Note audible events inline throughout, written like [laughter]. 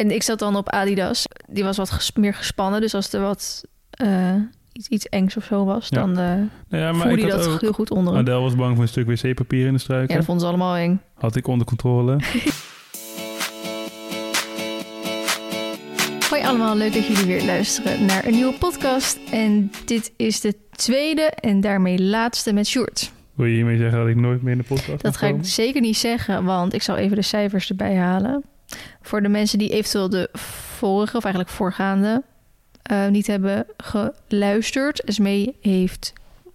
En ik zat dan op Adidas. Die was wat ges- meer gespannen. Dus als er wat eh, iets, iets engs of zo was, Ja. dan Nou ja, maar voelde had dat ook... heel goed onder hem. Adele was bang voor een stuk wc-papier in de Ja, struiken. dat vonden ze allemaal eng. Had ik onder controle. [laughs] Hoi allemaal, leuk dat jullie weer luisteren naar een nieuwe podcast. En dit is de tweede en daarmee laatste met Sjoerd. Wil je hiermee zeggen dat ik nooit meer in de podcast Dat ga ik zeker niet zeggen, want ik zal even de cijfers erbij halen. Voor de mensen die eventueel de vorige, of eigenlijk voorgaande, eh, niet hebben geluisterd. Esmee heeft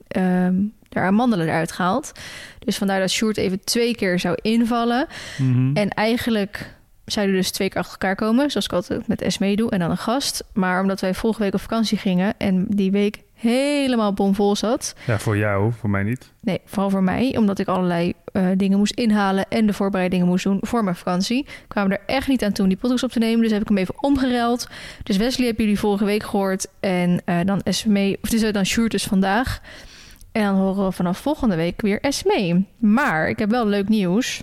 ehm de amandelen eruit gehaald. Dus vandaar dat Sjoerd even twee keer zou invallen. Mhm. En eigenlijk zouden dus twee keer achter elkaar komen, zoals ik altijd met Esmee doe, en dan een gast. Maar omdat wij vorige week op vakantie gingen en die week helemaal bomvol zat, Ja, voor jou, voor mij niet. Nee, vooral voor mij, omdat ik allerlei eh, dingen moest inhalen en de voorbereidingen moest doen voor mijn vakantie. Kwamen er echt niet aan toe om die podcast op te nemen, dus heb ik hem even omgereld. Dus Wesley hebben jullie vorige week gehoord en eh, dan Esmee, of dus eh, dan Sjoerd dus vandaag. En dan horen we vanaf volgende week weer Esmee. Maar ik heb wel leuk nieuws,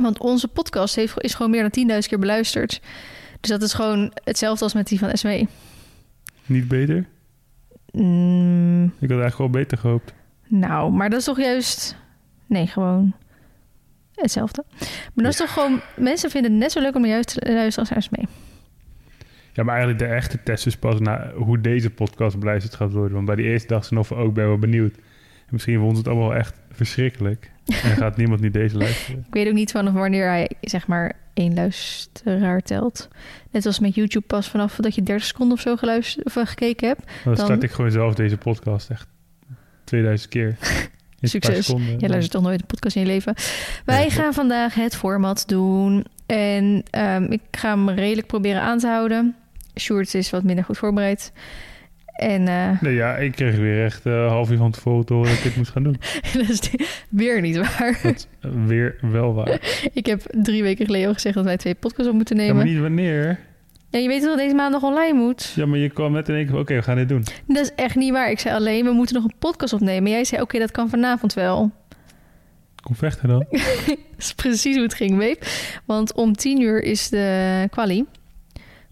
want onze podcast heeft, is gewoon meer dan 10.000 keer beluisterd. Dus dat is gewoon hetzelfde als met die van Esmee. Niet beter? Mm, Ik had eigenlijk wel beter gehoopt. Nou, maar dat is toch juist. Nee, gewoon hetzelfde. Maar dat is toch gewoon. Mensen vinden het net zo leuk om juist te luisteren als mee. Ja, maar eigenlijk de echte test is pas naar hoe deze podcast beluisterd gaat worden. Want bij die eerste dag zijn we ook ben wel benieuwd. En misschien vond het allemaal echt verschrikkelijk. [laughs] En gaat niemand niet deze luisteren. Ik weet ook niet vanaf wanneer hij zeg maar één luisteraar telt. Net als met YouTube pas vanaf dat je 30 seconden of zo geluisterd of eh, gekeken hebt. Dan, Dan- start ik gewoon zelf deze podcast echt 2000 keer. [laughs] Succes. Jij luistert toch nooit een podcast in je leven. Wij gaan vandaag het format doen. En ehm, ik ga hem redelijk proberen aan te houden. Sjoerd is wat minder goed voorbereid. En eh, Nee, ja, ik kreeg weer echt eh, half uur van tevoren te horen dat ik dit moest gaan doen. [laughs] dat is weer niet waar. Dat is eh, weer wel waar. [laughs] Ik heb drie weken geleden al gezegd dat wij twee podcasts op moeten Ja, nemen. maar Ja, niet wanneer. je weet toch dat deze maandag online moet? Ja, maar je kwam net in één keer, oké, we gaan dit doen. Dat is echt niet waar. Ik zei alleen, we moeten nog een podcast opnemen. Jij zei, oké, dat kan vanavond wel. Kom vechten dan. [laughs] Dat is precies hoe het ging, babe. Want om tien uur is de quali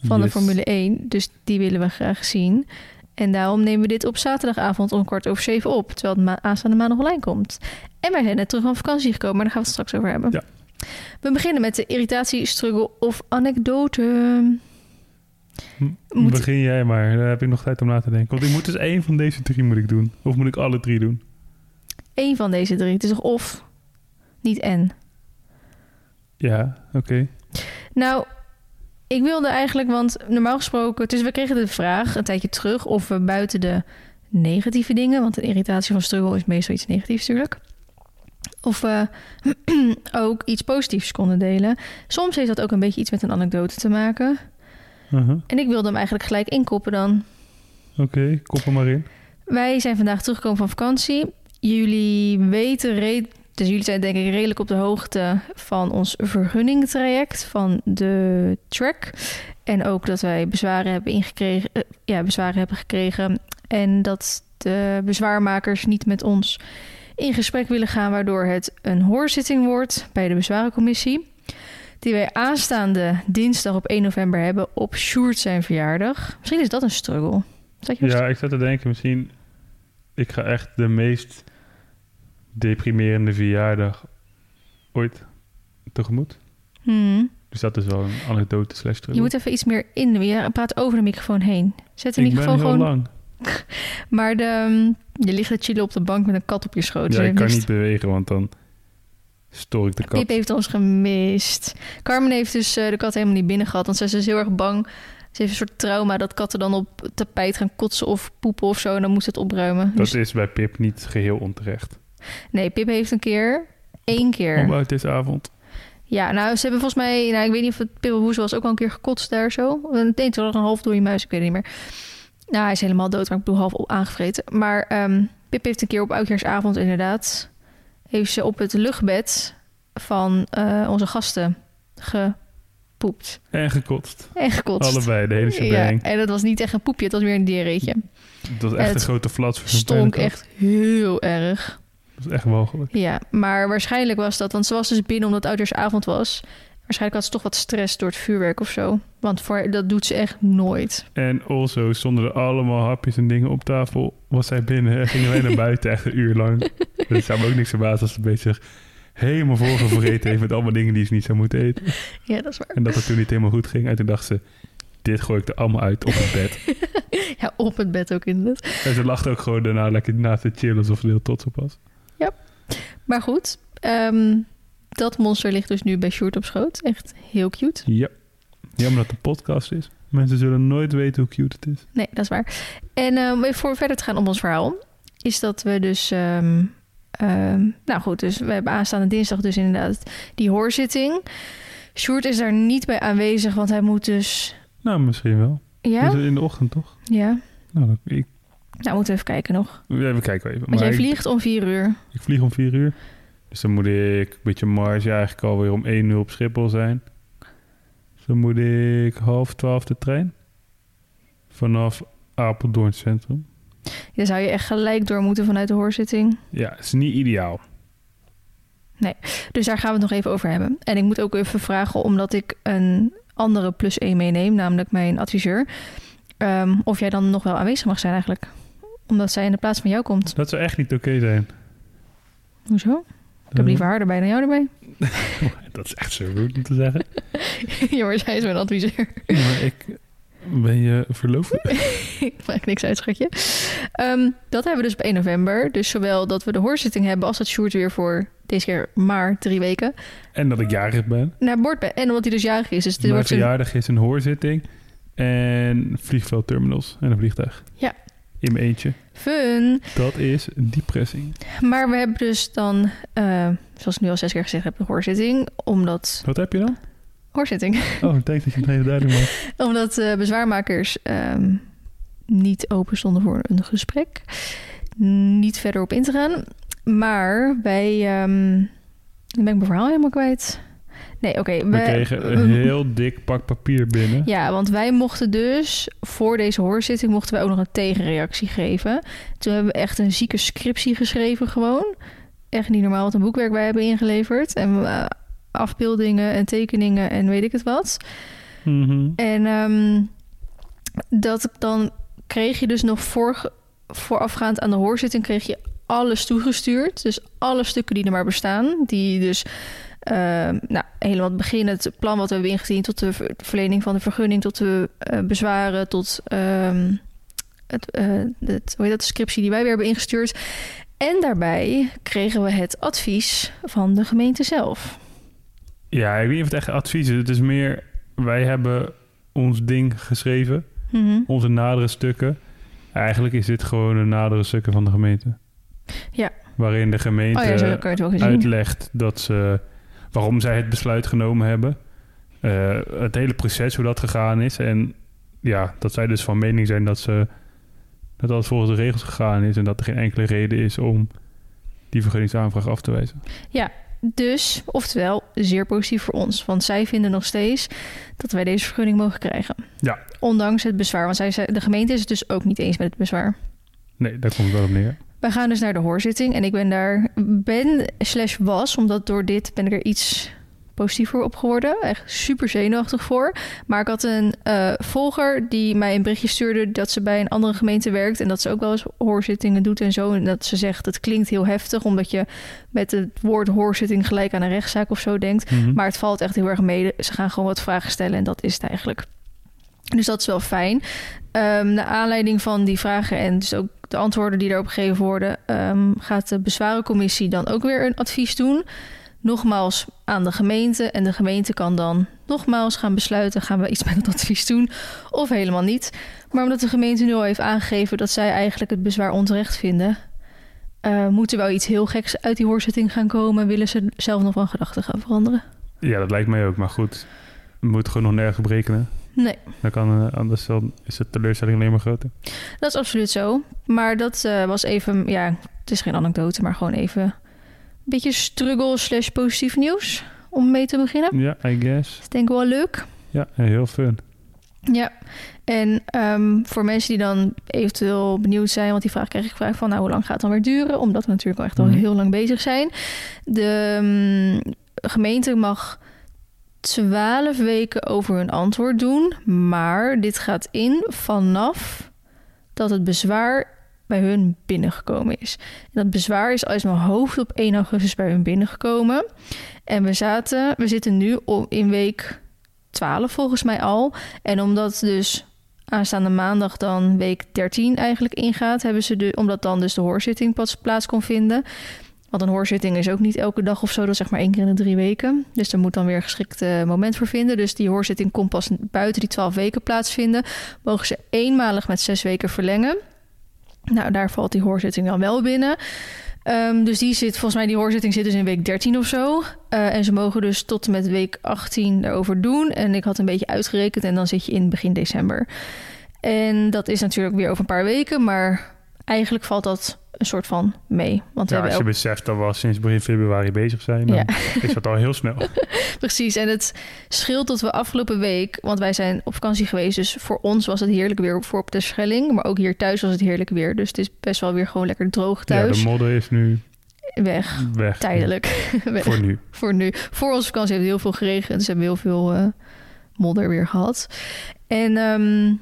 van de. Formule 1. Dus die willen we graag zien. En daarom nemen we dit op zaterdagavond om kwart over zeven op. Terwijl het ma- aanstaande maandag online komt. En wij zijn net terug van vakantie gekomen, maar daar gaan we het straks over hebben. Ja. We beginnen met de irritatie, struggle of anekdote. Moet- Begin jij maar, daar heb ik nog tijd om na te denken. Want ik moet dus één van deze drie moet ik doen. Of moet ik alle drie doen? Eén van deze drie. Het is toch of, niet en. Ja, oké. Nou, ik wilde eigenlijk, want normaal gesproken... Dus we kregen de vraag een tijdje terug of we buiten de negatieve dingen... want een irritatie van struggle is meestal iets negatiefs natuurlijk... of we [clears throat] ook iets positiefs konden delen. Soms heeft dat ook een beetje iets met een anekdote te maken. Uh-huh. En ik wilde hem eigenlijk gelijk inkoppen dan. Oké, kop er maar in. Wij zijn vandaag teruggekomen van vakantie. Jullie weten, dus jullie zijn denk ik redelijk op de hoogte van ons vergunningtraject van de track. En ook dat wij bezwaren hebben ingekregen, eh, ja, bezwaren hebben gekregen. En dat de bezwaarmakers niet met ons in gesprek willen gaan, waardoor het een hoorzitting wordt bij de bezwarencommissie. Die wij aanstaande dinsdag op 1 november hebben op Sjoerd zijn verjaardag. Misschien is dat een struggle. Je Ja, ik zat te denken, misschien... Ik ga echt de meest deprimerende verjaardag ooit tegemoet. Hmm. Dus dat is wel een anekdote slash. Je moet even iets meer in. Je praat over de microfoon heen. Zet de ik ben microfoon heel gewoon. lang. [laughs] Maar de, mm, je ligt te chillen op de bank met een kat op je schoot. Dus Ja, je ik kan mist- niet bewegen, want dan stoor ik de kat. Pip heeft ons gemist. Carmen heeft dus eh, de kat helemaal niet binnen gehad. Want ze is dus heel erg bang. Ze heeft een soort trauma dat katten dan op tapijt gaan kotsen of poepen of zo. En dan moet ze het opruimen. Dat Dus, is bij Pip niet geheel onterecht. Nee, Pip heeft een keer, één keer. Hoe oud is avond? Ja, nou, ze hebben volgens mij... Nou, ik weet niet of het Pippelhoes was ook al een keer gekotst daar zo. Nee, het was een half door je muis, ik weet het niet meer. Nou, hij is helemaal dood, maar ik bedoel half op aangevreten. Maar ehm, Pip heeft een keer op oudjaarsavond inderdaad... heeft ze op het luchtbed van eh, onze gasten gepoept. En gekotst. En gekotst. Allebei, de hele Ja, shebang. en dat was niet echt een poepje, het was weer een diarreetje. Dat was echt een grote flats Stonk echt heel erg. Dat is echt walgelijk. Ja, maar waarschijnlijk was dat, want ze was dus binnen omdat het oudjaarsavond was. Waarschijnlijk had ze toch wat stress door het vuurwerk of zo. Want voor, dat doet ze echt nooit. En also stonden er allemaal hapjes en dingen op tafel. Was zij binnen en gingen wij naar buiten echt een uur lang. [laughs] Dat zou me ook niks verbazen als ze bezig helemaal volgevreten heeft met allemaal dingen die ze niet zou moeten eten. Ja, dat is waar. En dat het toen niet helemaal goed ging. En toen dacht ze, dit gooi ik er allemaal uit op het bed. [laughs] Ja, op het bed ook inderdaad. en ze lachte ook gewoon daarna lekker naast te chillen alsof ze heel trots op was. Maar goed, ehm, dat monster ligt dus nu bij Sjoerd op schoot. Echt heel cute. Ja. Jammer dat het een podcast is. Mensen zullen nooit weten hoe cute het is. Nee, dat is waar. En om even voor verder te gaan op ons verhaal, is dat we dus. ehm, nou goed, dus we hebben aanstaande dinsdag dus inderdaad die hoorzitting. Sjoerd is daar niet bij aanwezig, want hij moet dus. Nou, misschien wel. Ja? In de ochtend toch? Ja. Nou, ik, Nou, moeten we even kijken nog. ja, we kijken even. Want Maar jij ik- vliegt om vier uur. Ik vlieg om vier uur. Dus dan moet ik een beetje marge eigenlijk alweer om één uur op Schiphol zijn. Dus dan moet ik half twaalf de trein. Vanaf Apeldoorn Centrum. Dan zou je echt gelijk door moeten vanuit de hoorzitting. Ja, is niet ideaal. Dus daar gaan we het nog even over hebben. En ik moet ook even vragen, omdat ik een andere plus één meeneem, namelijk mijn adviseur. ehm, of jij dan nog wel aanwezig mag zijn eigenlijk. Omdat zij in de plaats van jou komt. Dat zou echt niet oké zijn. Hoezo? Ik heb liever haar erbij dan jou erbij. [laughs] Dat is echt zo rude om te zeggen. ja, maar zij is mijn adviseur. Maar ik... Ben je verloofd? [laughs] ik maak niks uit, schatje. Ehm, dat hebben we dus op 1 november. Dus zowel dat we de hoorzitting hebben als dat Sjoerd weer voor deze keer maar drie weken En dat ik jarig ben. naar boord ben. En omdat hij dus jarig is. Dus Mijn een... verjaardag is een hoorzitting. En vliegveldterminals. En een vliegtuig. Ja. In mijn eentje. fun. Dat is depressing. Maar we hebben dus dan, eh, zoals ik nu al zes keer gezegd heb, de hoorzitting. Omdat... Wat heb je dan? Hoorzitting. Oh, ik denk dat je het even duidelijk maakt. [laughs] omdat eh, bezwaarmakers ehm, niet open stonden voor een gesprek. Niet verder op in te gaan. Maar wij... ehm dan ben ik mijn verhaal helemaal kwijt. Nee, oké. We kregen een [laughs] heel dik pak papier binnen. Ja, want wij mochten dus voor deze hoorzitting mochten wij ook nog een tegenreactie geven. Toen hebben we echt een zieke scriptie geschreven gewoon. Echt niet normaal wat een boekwerk wij hebben ingeleverd. En eh, afbeeldingen en tekeningen en weet ik het wat. Mhm. En ehm, dat dan kreeg je dus nog voor, voorafgaand aan de hoorzitting kreeg je alles toegestuurd. Dus alle stukken die er maar bestaan. Die dus ehm, nou, helemaal het begin, het plan wat we hebben ingediend... tot de ver- verlening van de vergunning, tot de eh, bezwaren... tot ehm, het, eh, het, hoe heet dat, de scriptie die wij weer hebben ingestuurd. En daarbij kregen we het advies van de gemeente zelf. Ja, ik weet niet of het echt advies is. Het is meer, wij hebben ons ding geschreven. Mhm. Onze nadere stukken. Eigenlijk is dit gewoon een nadere stukken van de gemeente. Ja. Waarin de gemeente Oh ja, uitlegt dat ze, waarom zij het besluit genomen hebben. Eh, het hele proces, hoe dat gegaan is. En ja, dat zij dus van mening zijn dat, ze, dat alles volgens de regels gegaan is. En dat er geen enkele reden is om die vergunningsaanvraag af te wijzen. Dus, oftewel, zeer positief voor ons. Want zij vinden nog steeds dat wij deze vergunning mogen krijgen. Ja. Ondanks het bezwaar. Want zij, de gemeente is het dus ook niet eens met het bezwaar. Nee, daar komt het wel op neer. Wij gaan dus naar de hoorzitting. En ik ben daar, ben slash was, omdat door dit ben ik er iets positiever op geworden. Echt super zenuwachtig voor. Maar ik had een eh, volger die mij een berichtje stuurde dat ze bij een andere gemeente werkt. En dat ze ook wel eens hoorzittingen doet en zo. En dat ze zegt, het klinkt heel heftig, omdat je met het woord hoorzitting gelijk aan een rechtszaak of zo denkt. Mhm. Maar het valt echt heel erg mee. Ze gaan gewoon wat vragen stellen en dat is het eigenlijk. Dus dat is wel fijn. Ehm naar aanleiding van die vragen en dus ook de antwoorden die daarop gegeven worden, ehm, gaat de bezwarencommissie dan ook weer een advies doen. Nogmaals aan de gemeente. En de gemeente kan dan nogmaals gaan besluiten: gaan we iets met het advies doen of helemaal niet. Maar omdat de gemeente nu al heeft aangegeven dat zij eigenlijk het bezwaar onterecht vinden, eh, moet er wel iets heel geks uit die hoorzitting gaan komen. Willen ze zelf nog van gedachten gaan veranderen? Ja, dat lijkt mij ook. Maar goed, we moeten gewoon nog nergens op rekenen. Nee. Dan kan, eh, anders dan is de teleurstelling alleen maar groter. Dat is absoluut zo. Maar dat eh, was even, ja, het is geen anekdote, maar gewoon even een beetje struggle slash positief nieuws om mee te beginnen. Ja, I guess. Dat is denk ik wel leuk. Ja, heel fun. Ja, en ehm, voor mensen die dan eventueel benieuwd zijn, want die vraag krijg ik vaak van, nou, hoe lang gaat het dan weer duren? Omdat we natuurlijk al echt al Mhm. heel lang bezig zijn. De mm, gemeente mag 12 weken over hun antwoord doen. Maar dit gaat in vanaf dat het bezwaar bij hun binnengekomen is. Dat bezwaar is uit mijn hoofd op 1 augustus bij hun binnengekomen. En we, zaten, we zitten nu in week 12 volgens mij al. En omdat dus aanstaande maandag dan week 13 eigenlijk ingaat, hebben ze de, omdat dan dus de hoorzitting pas plaats kon vinden. Want een hoorzitting is ook niet elke dag of zo, dat zeg maar één keer in de drie weken. Dus er moet dan weer een geschikt moment voor vinden. Dus die hoorzitting kon pas buiten die 12 weken plaatsvinden. Mogen ze eenmalig met zes weken verlengen. Nou, daar valt die hoorzitting dan wel binnen. Um, dus die zit, volgens mij, die hoorzitting zit dus in week 13 of zo. Uh, en ze mogen dus tot en met week 18 erover doen. En ik had een beetje uitgerekend en dan zit je in begin december. En dat is natuurlijk weer over een paar weken, maar eigenlijk valt dat een soort van mee. Want ja, als je beseft dat we sinds begin februari bezig zijn, dan [laughs] is dat al heel snel. [laughs] Precies, en het scheelt dat we afgelopen week, want wij zijn op vakantie geweest, dus voor ons was het heerlijk weer voor op de Schelling, maar ook hier thuis was het heerlijk weer. Dus het is best wel weer gewoon lekker droog thuis. Ja, de modder is nu weg, weg. tijdelijk. [laughs] weg. Voor nu. Voor nu. Voor onze vakantie heeft het heel veel geregend, dus hebben we heel veel uh, modder weer gehad. En um,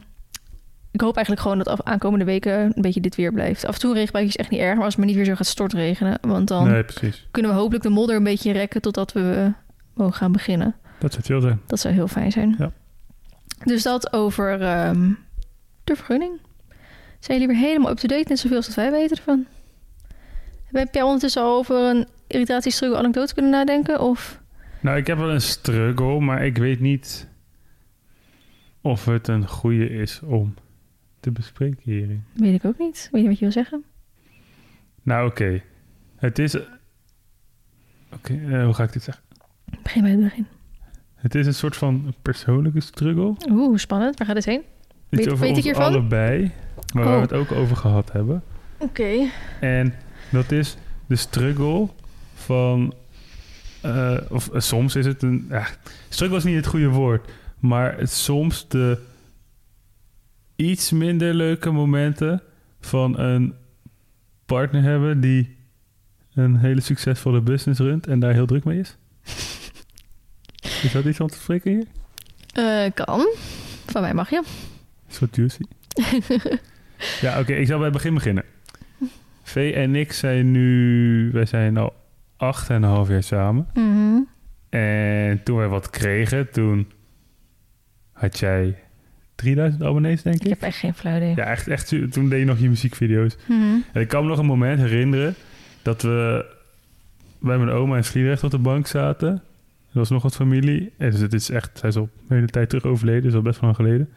ik hoop eigenlijk gewoon dat af, aankomende weken een beetje dit weer blijft. Af en toe een is echt niet erg, maar als het maar niet weer zo gaat stortregenen. Want dan nee, kunnen we hopelijk de modder een beetje rekken totdat we mogen gaan beginnen. Dat zou veel zijn. Dat zou heel fijn zijn. Ja. Dus dat over um, de vergunning. Zijn jullie weer helemaal up-to-date, net zoveel als wij weten ervan? Heb jij ondertussen al over een irritatiestruggle anekdote kunnen nadenken? Of? Nou, ik heb wel een struggle, maar ik weet niet of het een goede is om te bespreken hierin? Weet ik ook niet. Weet je wat je wil zeggen? Nou, oké. Het is... Oké, eh, hoe ga ik dit zeggen? Begin bij het begin. Het is een soort van persoonlijke struggle. Oeh, spannend. Waar gaat het heen? Weet, over weet ik hiervan? allebei, waar we oh. het ook over gehad hebben. Oké. En dat is de struggle van... Uh, of uh, soms is het een... Struggle is niet het goede woord. Maar het, soms de iets minder leuke momenten van een partner hebben die een hele succesvolle business runt en daar heel druk mee is? [laughs] is dat iets om te spreken hier? Uh, kan. Van mij mag je. Zo juicy. [laughs] ja, oké. ik zal bij het begin beginnen. V en ik zijn nu... Wij zijn al acht en een half jaar samen. Mhm. En toen wij wat kregen, toen had jij 3000 abonnees, denk ik. Ik heb echt geen flauw idee. Ja, echt, echt. Toen deed je nog je muziekvideo's. Mm En ik kan me nog een moment herinneren dat we bij mijn oma in Sliedrecht op de bank zaten. Er was nog wat familie. En dus het is echt, hij is al de hele tijd terug overleden, dus al best wel lang geleden.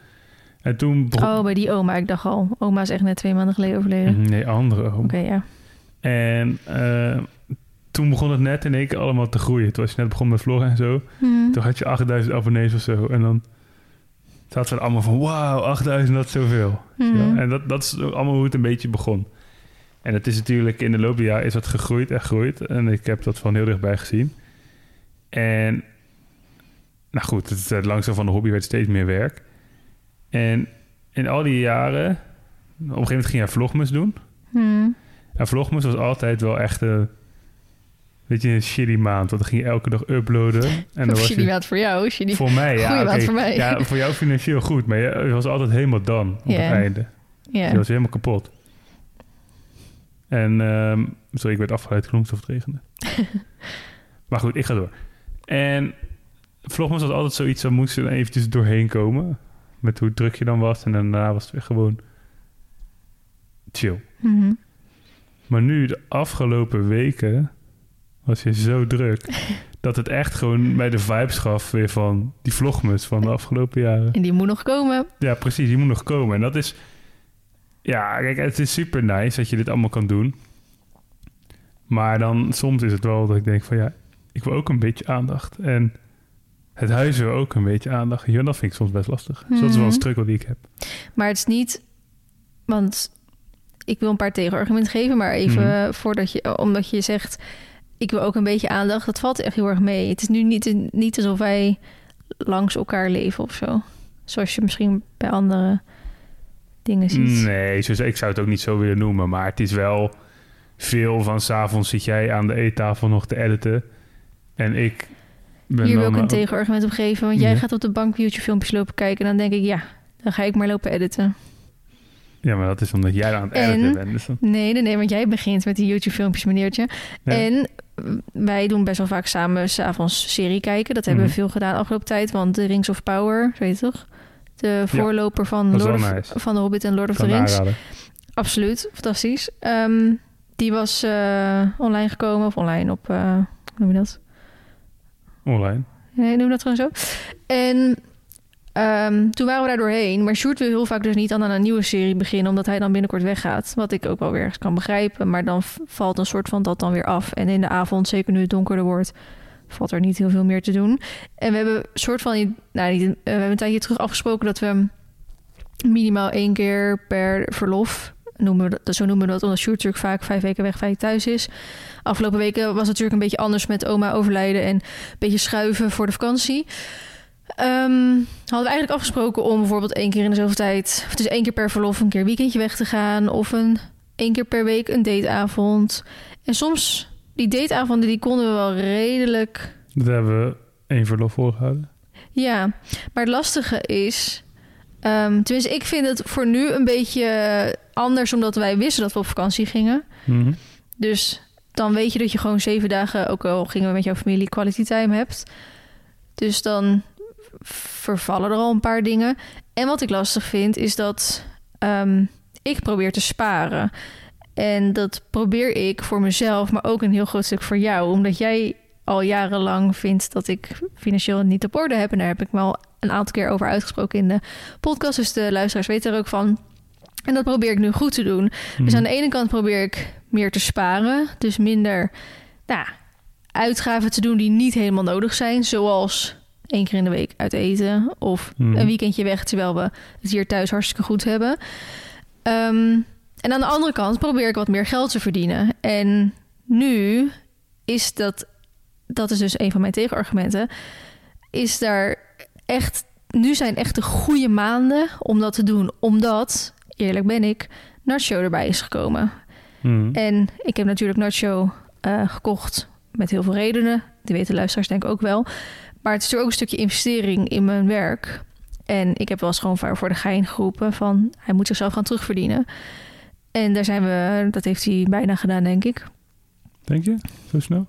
En toen... Oh, bij die oma, ik dacht al. Oma is echt net twee maanden geleden overleden. Mhm, nee, andere oma. Oké, ja. En uh, toen begon het net in één keer allemaal te groeien. Toen was je net begonnen met vloggen en zo. Mm Toen had je 8000 abonnees of zo. En dan zaten we allemaal van, wauw, 8000, dat is zoveel. Mm. En dat, dat is allemaal hoe het een beetje begon. En het is natuurlijk in de loop der jaren is dat gegroeid en gegroeid. En ik heb dat van heel dichtbij gezien. En nou goed, het, het langzaam van de hobby werd steeds meer werk. En in al die jaren, op een gegeven moment ging jij vlogmas doen. Mm. En vlogmas was altijd wel echt een weet je, een shitty maand. Want dan ging je elke dag uploaden. [laughs] En dan was shitty je, maand voor jou. Shitty, voor mij, ja. Goeie maand voor mij. Ja, voor jou financieel goed. Maar je, was altijd helemaal dan op het einde. Ja. Je was helemaal kapot. En, um, sorry, ik werd afgeleid genoemd of het regende. [laughs] maar goed, ik ga door. En Vlogmas was altijd zoiets, dan moest je er eventjes doorheen komen. Met hoe druk je dan was. En daarna was het weer gewoon chill. Mm Maar nu, de afgelopen weken was je zo druk. [laughs] dat het echt gewoon bij de vibes gaf weer van die vlogmus van de afgelopen jaren. En die moet nog komen. Ja, precies, die moet nog komen. En dat is... Ja, kijk, het is super nice dat je dit allemaal kan doen. Maar dan soms is het wel dat ik denk van ja, ik wil ook een beetje aandacht. En het huis wil ook een beetje aandacht. Ja, dat vind ik soms best lastig. Dus dat is wel een mhm. struggle die ik heb. Maar het is niet... Want ik wil een paar tegenargumenten geven, maar even mhm. voordat je... Omdat je zegt ik wil ook een beetje aandacht. Dat valt echt heel erg mee. Het is nu niet, niet alsof wij langs elkaar leven of zo. Zoals je misschien bij andere dingen ziet. Nee, ik zou het ook niet zo willen noemen. Maar het is wel veel van... s'avonds zit jij aan de eettafel nog te editen. En ik ben Hier wil ik een tegenargument op geven. Want jij Ja. gaat op de bank YouTube-filmpjes lopen kijken. En dan denk ik, ja, dan ga ik maar lopen editen. Ja, maar dat is omdat jij aan het En- editen bent. Dus dan- Nee, nee, nee, want jij begint met die YouTube-filmpjes, meneertje. Ja. En wij doen best wel vaak samen s'avonds serie kijken. Dat hebben we Mhm. veel gedaan de afgelopen tijd. Want The Rings of Power, weet je toch? De voorloper van, Lord of, nice. van The Hobbit en Lord of Kan the Rings. aanraden. Absoluut, fantastisch. Ehm, die was eh, online gekomen, of online op, eh, hoe noem je dat? Online. Nee, noem dat gewoon zo. En ehm, toen waren we daar doorheen. Maar Sjoerd wil heel vaak dus niet aan een nieuwe serie beginnen... omdat hij dan binnenkort weggaat. Wat ik ook wel weer eens kan begrijpen. Maar dan valt een soort van dat dan weer af. En in de avond, zeker nu het donkerder wordt... valt er niet heel veel meer te doen. En we hebben een soort van... Nou, niet, eh, we hebben een tijdje terug afgesproken... dat we minimaal één keer per verlof... We dat, zo noemen we dat, omdat Sjoerd natuurlijk vaak vijf weken weg, vijf thuis is. Afgelopen weken was het natuurlijk een beetje anders met oma overlijden en een beetje schuiven voor de vakantie. Ehm, hadden we eigenlijk afgesproken om bijvoorbeeld één keer in de zoveel tijd, of dus één keer per verlof, een keer weekendje weg te gaan. Of een één keer per week een dateavond. En soms, die dateavonden, die konden we wel redelijk. Dat hebben we één verlof voorgehouden. Ja, maar het lastige is. ehm, tenminste, ik vind het voor nu een beetje anders, omdat wij wisten dat we op vakantie gingen. Mhm. Dus dan weet je dat je gewoon zeven dagen, ook al gingen we met jouw familie, quality time hebt. Dus dan vervallen er al een paar dingen. En wat ik lastig vind, is dat ehm, ik probeer te sparen. En dat probeer ik voor mezelf, maar ook een heel groot stuk voor jou. Omdat jij al jarenlang vindt dat ik financieel niet op orde heb. En daar heb ik me al een aantal keer over uitgesproken in de podcast. Dus de luisteraars weten er ook van. En dat probeer ik nu goed te doen. Dus Mhm. aan de ene kant probeer ik meer te sparen. Dus minder nou, uitgaven te doen die niet helemaal nodig zijn. Zoals één keer in de week uit eten. Of Mhm. een weekendje weg terwijl we het hier thuis hartstikke goed hebben. Ehm, en aan de andere kant probeer ik wat meer geld te verdienen. En nu is dat, dat is dus een van mijn tegenargumenten, is daar echt, nu zijn echt de goede maanden om dat te doen. Omdat, eerlijk ben ik, Nacho erbij is gekomen. Mhm. En ik heb natuurlijk Nacho eh, gekocht met heel veel redenen. Die weten luisteraars denk ik ook wel. Maar het is natuurlijk ook een stukje investering in mijn werk. En ik heb wel eens gewoon voor de gein geroepen van... hij moet zichzelf gaan terugverdienen. En daar zijn we, dat heeft hij bijna gedaan, denk ik. Denk je? Zo snel?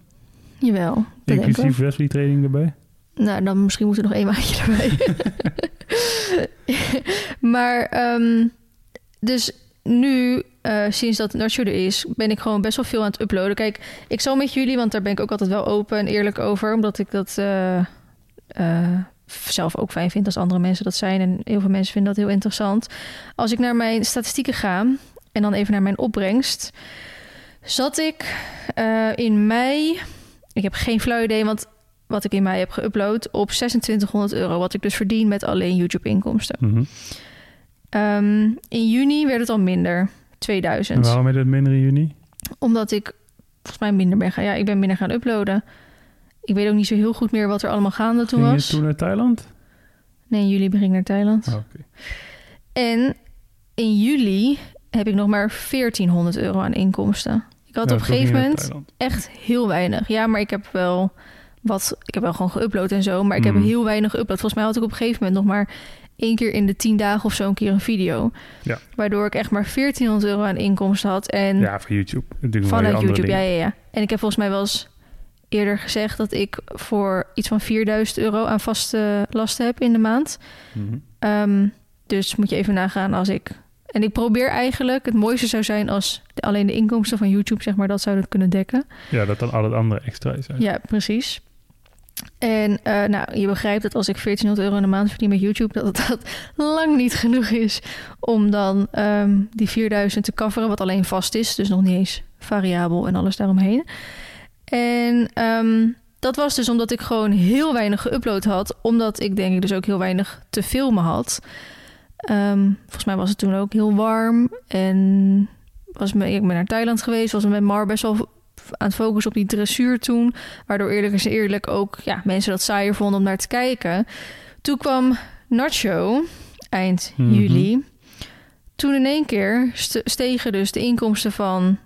Jawel. Inclusief wrestling training erbij? Nou, dan misschien moet er nog één maandje erbij. [laughs] maar, ehm, dus nu, eh, sinds dat Nacho er is, ben ik gewoon best wel veel aan het uploaden. Kijk, ik zal met jullie, want daar ben ik ook altijd wel open en eerlijk over, omdat ik dat eh, eh, zelf ook fijn vind als andere mensen dat zijn. En heel veel mensen vinden dat heel interessant. Als ik naar mijn statistieken ga en dan even naar mijn opbrengst, zat ik eh, in mei. Ik heb geen flauw idee, want wat ik in mei heb geüpload op 2600 euro. Wat ik dus verdien met alleen YouTube-inkomsten. Mhm. Ehm, in juni werd het al minder, En 2000. waarom je dat minder in juni? Omdat ik volgens mij minder ben gaan. Ja, ik ben minder gaan uploaden. Ik weet ook niet zo heel goed meer wat er allemaal gaande toen was. toen naar Thailand? Nee, in juli begin ik naar Thailand. Oh, oké. En in juli heb ik nog maar 1400 euro aan inkomsten. Ik had op een gegeven moment echt heel weinig. Ja, maar ik heb wel wat. Ik heb wel gewoon geüpload en zo. Maar ik heb Mm. heel weinig geüpload. Volgens mij had ik op een gegeven moment nog maar één keer in de tien dagen of zo een keer een video. Ja. Waardoor ik echt maar 1400 euro aan inkomsten had. En Ja, voor YouTube. Vanuit YouTube, ja, ja, ja. En ik heb volgens mij wel eens eerder gezegd dat ik voor iets van 4000 euro aan vaste lasten heb in de maand. Mhm. Ehm, dus moet je even nagaan als ik. En ik probeer eigenlijk, het mooiste zou zijn als alleen de inkomsten van YouTube, zeg maar, dat zouden kunnen dekken. Ja, dat dan al het andere extra is. Ja, precies. En eh, nou, je begrijpt dat als ik 1400 euro in de maand verdien met YouTube, dat [laughs] dat lang niet genoeg is om dan ehm, die 4000 te coveren, wat alleen vast is, dus nog niet eens variabel en alles daaromheen. En ehm, dat was dus omdat ik gewoon heel weinig geüpload had, omdat ik denk ik dus ook heel weinig te filmen had. Ehm, volgens mij was het toen ook heel warm en was me, ik ben naar Thailand geweest, was met Mar best wel aan het focussen op die dressuur toen. Waardoor eerlijk is eerlijk ook ja, mensen dat saaier vonden om naar te kijken. Toen kwam Nacho, eind Mhm. juli. Toen in één keer st- stegen dus de inkomsten van...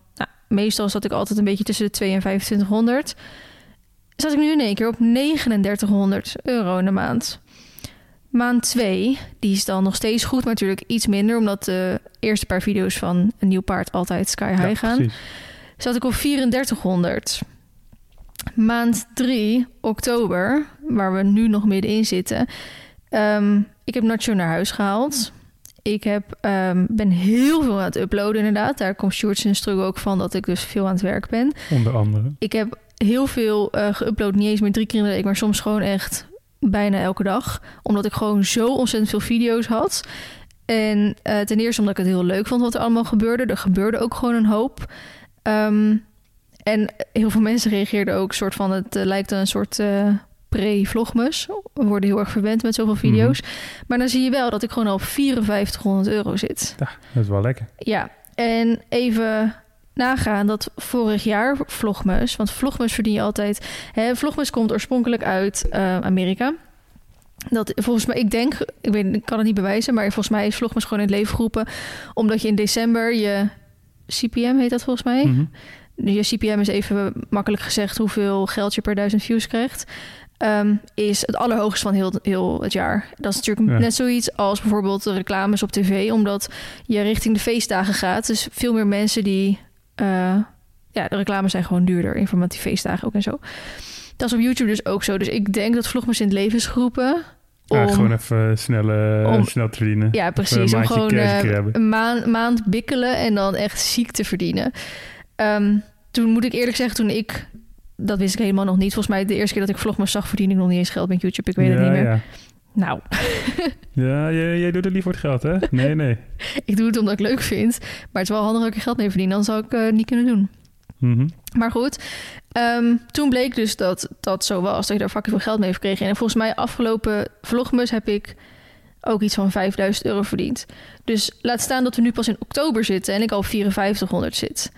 Meestal zat ik altijd een beetje tussen de 2 en 2500. zat ik nu in één keer op 3900 euro in de maand. Maand 2, die is dan nog steeds goed, maar natuurlijk iets minder, omdat de eerste paar video's van een nieuw paard altijd sky high Ja, gaan. precies. Zat ik op 3400. Maand 3, oktober, waar we nu nog middenin zitten. Ehm, ik heb Nacho naar huis gehaald. Ik heb, ehm, ben heel veel aan het uploaden inderdaad. Daar komt Sjoerd zijn struggle ook van dat ik dus veel aan het werk ben. Onder andere. Ik heb heel veel eh geüpload, niet eens meer drie keer in de week, maar soms gewoon echt bijna elke dag. Omdat ik gewoon zo ontzettend veel video's had. En eh, ten eerste omdat ik het heel leuk vond wat er allemaal gebeurde. Er gebeurde ook gewoon een hoop. Ehm, en heel veel mensen reageerden ook soort van... het eh, lijkt een soort pre-vlogmus. We worden heel erg verwend met zoveel video's. Maar dan zie je wel dat ik gewoon al op 5400 euro zit. Ja, dat is wel lekker. Ja, en even nagaan dat vorig jaar Vlogmus... want Vlogmus verdien je altijd... Hè, Vlogmus komt oorspronkelijk uit eh, Amerika. Dat volgens mij, ik denk, ik, weet, ik kan het niet bewijzen... maar volgens mij is Vlogmus gewoon in het leven geroepen... omdat je in december je CPM heet dat volgens mij... Mhm. je CPM is even makkelijk gezegd hoeveel geld je per duizend views krijgt. Ehm, is het allerhoogst van heel, heel het jaar. Dat is natuurlijk Ja. net zoiets als bijvoorbeeld de reclames op tv, omdat je richting de feestdagen gaat. Dus veel meer mensen die. eh, ja, de reclames zijn gewoon duurder, informatief feestdagen ook en zo. Dat is op YouTube dus ook zo. Dus ik denk dat Vlogmas in het leven is geroepen. Om, Ja, gewoon even snel, om- snel te verdienen. ja, precies. Om gewoon eh, een maand, maand bikkelen en dan echt ziek te verdienen. Ehm, toen moet ik eerlijk zeggen, toen ik... Dat wist ik helemaal nog niet. Volgens mij de eerste keer dat ik vlogmas zag, verdiende ik nog niet eens geld met YouTube. Ik weet het niet meer. Ja, Nou, [laughs] ja jij, jij doet het niet voor het geld, hè? Nee, nee. [laughs] ik doe het omdat ik leuk vind. Maar het is wel handig dat ik er geld mee verdien. Dan zou ik het niet kunnen doen. Mhm. Maar goed, ehm, toen bleek dus dat dat zo was. Dat je daar fucking veel geld mee gekregen. En volgens mij afgelopen vlogmus heb ik ook iets van 5000 euro verdiend. Dus laat staan dat we nu pas in oktober zitten en ik al op 5400 zit.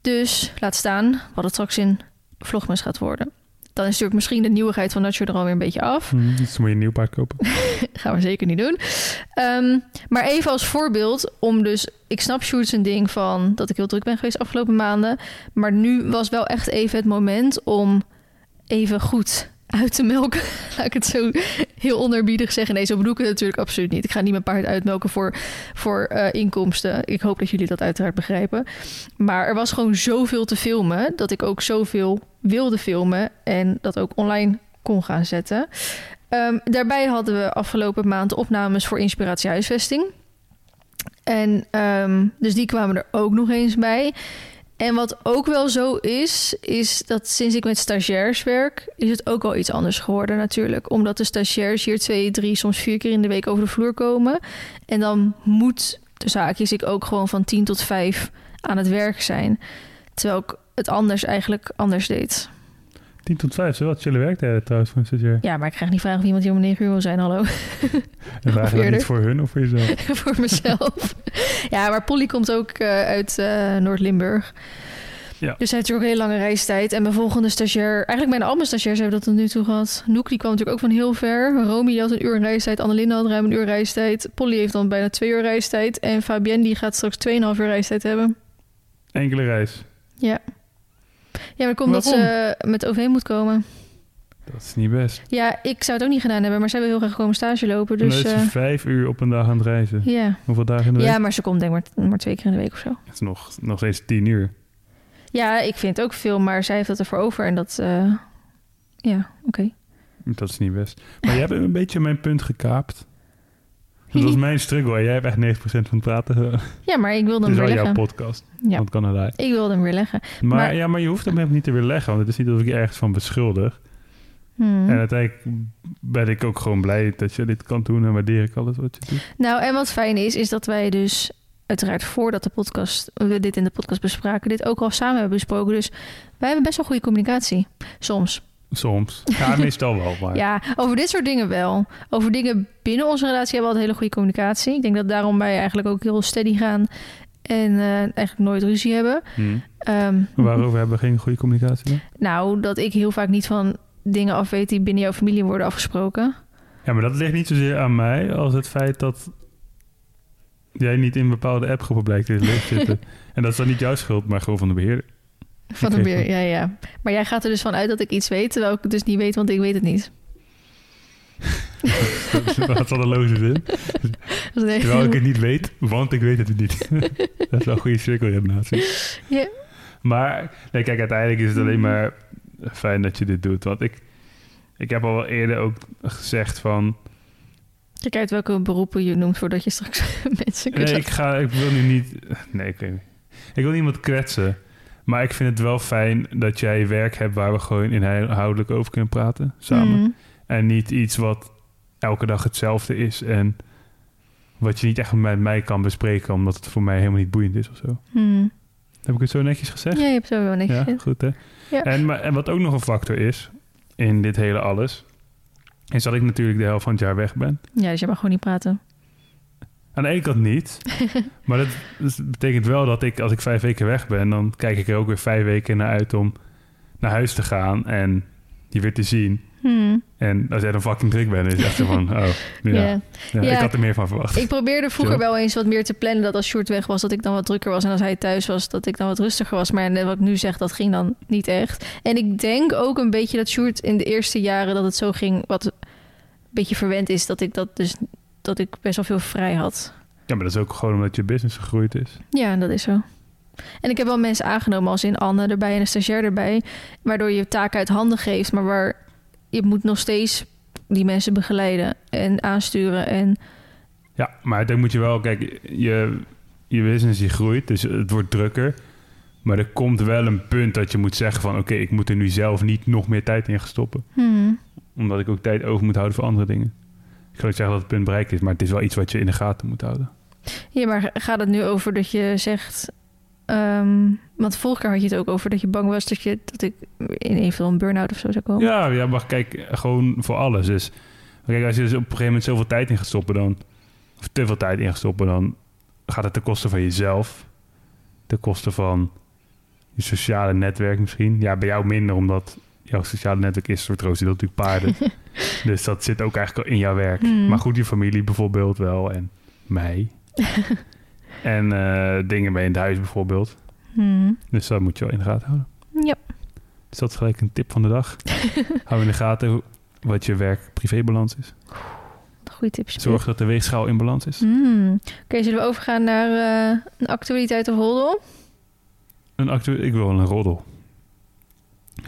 Dus laat staan wat het straks in vlogmus gaat worden. Dan is natuurlijk misschien de nieuwigheid van Nacho er alweer een beetje af. Mhm. Dus dan moet je een nieuw paard kopen. [laughs] gaan we zeker niet doen. Ehm, maar even als voorbeeld om dus... Ik snap Sjoerd zijn ding van dat ik heel druk ben geweest afgelopen maanden. Maar nu was wel echt even het moment om even goed uit te melken. [laughs] Laat ik het zo heel onerbiedig zeggen. Nee, zo bedoel het natuurlijk absoluut niet. Ik ga niet mijn paard uitmelken voor, voor eh, inkomsten. Ik hoop dat jullie dat uiteraard begrijpen. Maar er was gewoon zoveel te filmen... dat ik ook zoveel wilde filmen... en dat ook online kon gaan zetten. Ehm, daarbij hadden we afgelopen maand opnames voor Inspiratie Huisvesting. En ehm, dus die kwamen er ook nog eens bij. En wat ook wel zo is, is dat sinds ik met stagiairs werk, is het ook al iets anders geworden natuurlijk. Omdat de stagiairs hier twee, drie, soms vier keer in de week over de vloer komen. En dan moet de zaakjes ik ook gewoon van tien tot vijf aan het werk zijn. Terwijl ik het anders eigenlijk anders deed. 10 tot 5, zo wat chille werktijden trouwens van een stagiair. Ja, maar ik krijg niet vragen of iemand hier om negen uur wil zijn. Hallo. [laughs] En dat eerder. niet voor hun of voor jezelf? [laughs] voor mezelf. ja, maar Polly komt ook eh, uit eh, Noord-Limburg. Ja. Dus hij heeft natuurlijk ook een hele lange reistijd. En mijn volgende stagiair... Eigenlijk mijn stagiairs hebben dat tot nu toe gehad. Noek die kwam natuurlijk ook van heel ver. Romy had een uur reistijd. Annelinde had ruim een uur reistijd. Polly heeft dan bijna twee uur reistijd. En Fabienne die gaat straks 2,5 uur reistijd hebben. Enkele reis. Ja. Ja, maar komt dat ze met OV moet komen. Dat is niet best. Ja, ik zou het ook niet gedaan hebben. Maar zij wil heel graag komen stage lopen. Dus, is ze eh, vijf uur op een dag aan het reizen. ja. Hoeveel dagen in de week? ja, maar ze komt denk ik maar, maar twee keer in de week of zo. Het is nog, nog steeds tien uur. Ja, ik vind het ook veel, maar zij heeft dat ervoor over. En dat, eh, ja, oké. Dat is niet best. Maar jij hebt een beetje mijn punt gekaapt. Dat was [laughs] mijn struggle. Jij hebt echt 90% van het praten. Het Ja, maar ik wilde is hem wel weer jouw leggen. podcast. Ja, Want Canada. ik wilde hem weer leggen. Maar, Maar- ja, maar je hoeft hem helemaal niet te weer leggen. Want het is niet dat ik je ergens van beschuldig. Hmm. En uiteindelijk ben ik ook gewoon blij dat je dit kan doen. En waardeer ik alles wat je doet. Nou, en wat fijn is, is dat wij dus uiteraard voordat de podcast, we dit in de podcast bespraken, dit ook al samen hebben besproken. Dus wij hebben best wel goede communicatie. Soms. Soms. Ja, [laughs] meestal wel. Maar Ja, over dit soort dingen wel. Over dingen binnen onze relatie hebben we altijd hele goede communicatie. Ik denk dat daarom wij eigenlijk ook heel steady gaan en eh, eigenlijk nooit ruzie hebben. Hm. Ehm, Waarover hebben we geen goede communicatie? dan? Nou, dat ik heel vaak niet van dingen af weet die binnen jouw familie worden afgesproken. Ja, maar dat ligt niet zozeer aan mij als het feit dat jij niet in bepaalde appgroepen blijkt te zitten. [laughs] en dat is dan niet jouw schuld, maar gewoon van de beheerder. Van een beer, [laughs] ja, ja. Maar jij gaat er dus van uit dat ik iets weet, terwijl ik het dus niet weet, want ik weet het niet. [laughs] Wat zal een loze zin? [laughs] Terwijl ik het niet weet, want ik weet het niet. dat is wel een goede cirkelredenatie. Ja. Maar, nee, kijk, uiteindelijk is het alleen maar fijn dat je dit doet. Want ik, ik heb al wel eerder ook gezegd van... Kijk uit welke beroepen je noemt voordat je straks mensen kunt Nee, ik, ga, ik wil nu niet... Nee, ik weet niet. Ik wil niemand kwetsen. Maar ik vind het wel fijn dat jij werk hebt... waar we gewoon inhoudelijk over kunnen praten, samen. Mm. En niet iets wat elke dag hetzelfde is... en wat je niet echt met mij kan bespreken... omdat het voor mij helemaal niet boeiend is of zo. Mm. Heb ik het zo netjes gezegd? Ja, je hebt zo wel niks Ja, gezegd. goed hè. Ja. En, maar, en wat ook nog een factor is in dit hele alles, is dat ik natuurlijk de helft van het jaar weg ben. Ja, dus je mag gewoon niet praten. Aan de ene kant niet, [laughs] maar dat, dat betekent wel dat ik, als ik vijf weken weg ben, dan kijk ik er ook weer vijf weken naar uit om naar huis te gaan en je weer te zien. Hmm. En als jij dan fucking druk bent, is het echt van, oh, ja. Ja. Ik had er meer van verwacht. Ik probeerde vroeger Zo. wel eens wat meer te plannen dat als Sjoerd weg was, dat ik dan wat drukker was. En als hij thuis was, dat ik dan wat rustiger was. Maar net wat ik nu zeg, dat ging dan niet echt. En ik denk ook een beetje dat Sjoerd in de eerste jaren dat het zo ging, wat een beetje verwend is, dat ik dat dus dat ik best wel veel vrij had. Ja, maar dat is ook gewoon omdat je business gegroeid is. Ja, dat is zo. En ik heb wel mensen aangenomen als in Anne erbij en een stagiair erbij, waardoor je taken uit handen geeft, maar waar je moet nog steeds die mensen begeleiden en aansturen en Ja, maar dan moet je wel, kijk, je, je business die groeit, dus het wordt drukker. Maar er komt wel een punt dat je moet zeggen van... oké, ik moet er nu zelf niet nog meer tijd in gaan stoppen. hmm, Omdat ik ook tijd over moet houden voor andere dingen. Ik ga niet zeggen dat het punt bereikt is... maar het is wel iets wat je in de gaten moet houden. Ja, maar gaat het nu over dat je zegt... ehm, want vorige keer had je het ook over dat je bang was dat, je, dat ik in eventueel een burn-out of zo zou komen. Ja, ja, maar kijk, gewoon voor alles. Dus kijk, als je dus op een gegeven moment zoveel tijd in gaat stoppen... dan, of te veel tijd in gaat stoppen... dan gaat het ten koste van jezelf. Ten koste van je sociale netwerk misschien. Ja, bij jou minder, omdat jouw sociale netwerk is soort roos, dat natuurlijk paarden. [laughs] dus dat zit ook eigenlijk in jouw werk. Hmm. Maar goed, je familie bijvoorbeeld wel en mij. [laughs] en eh, dingen bij in het huis bijvoorbeeld. Hmm. Dus dat moet je wel in de gaten houden. Ja. Dus dat is gelijk een tip van de dag. [laughs] Hou in de gaten wat je werk-privébalans is. Goeie tips. Zorg dat de weegschaal in balans is. Hmm. Oké, zullen we overgaan naar eh, een actualiteit of roddel? Een actu ik wil een roddel.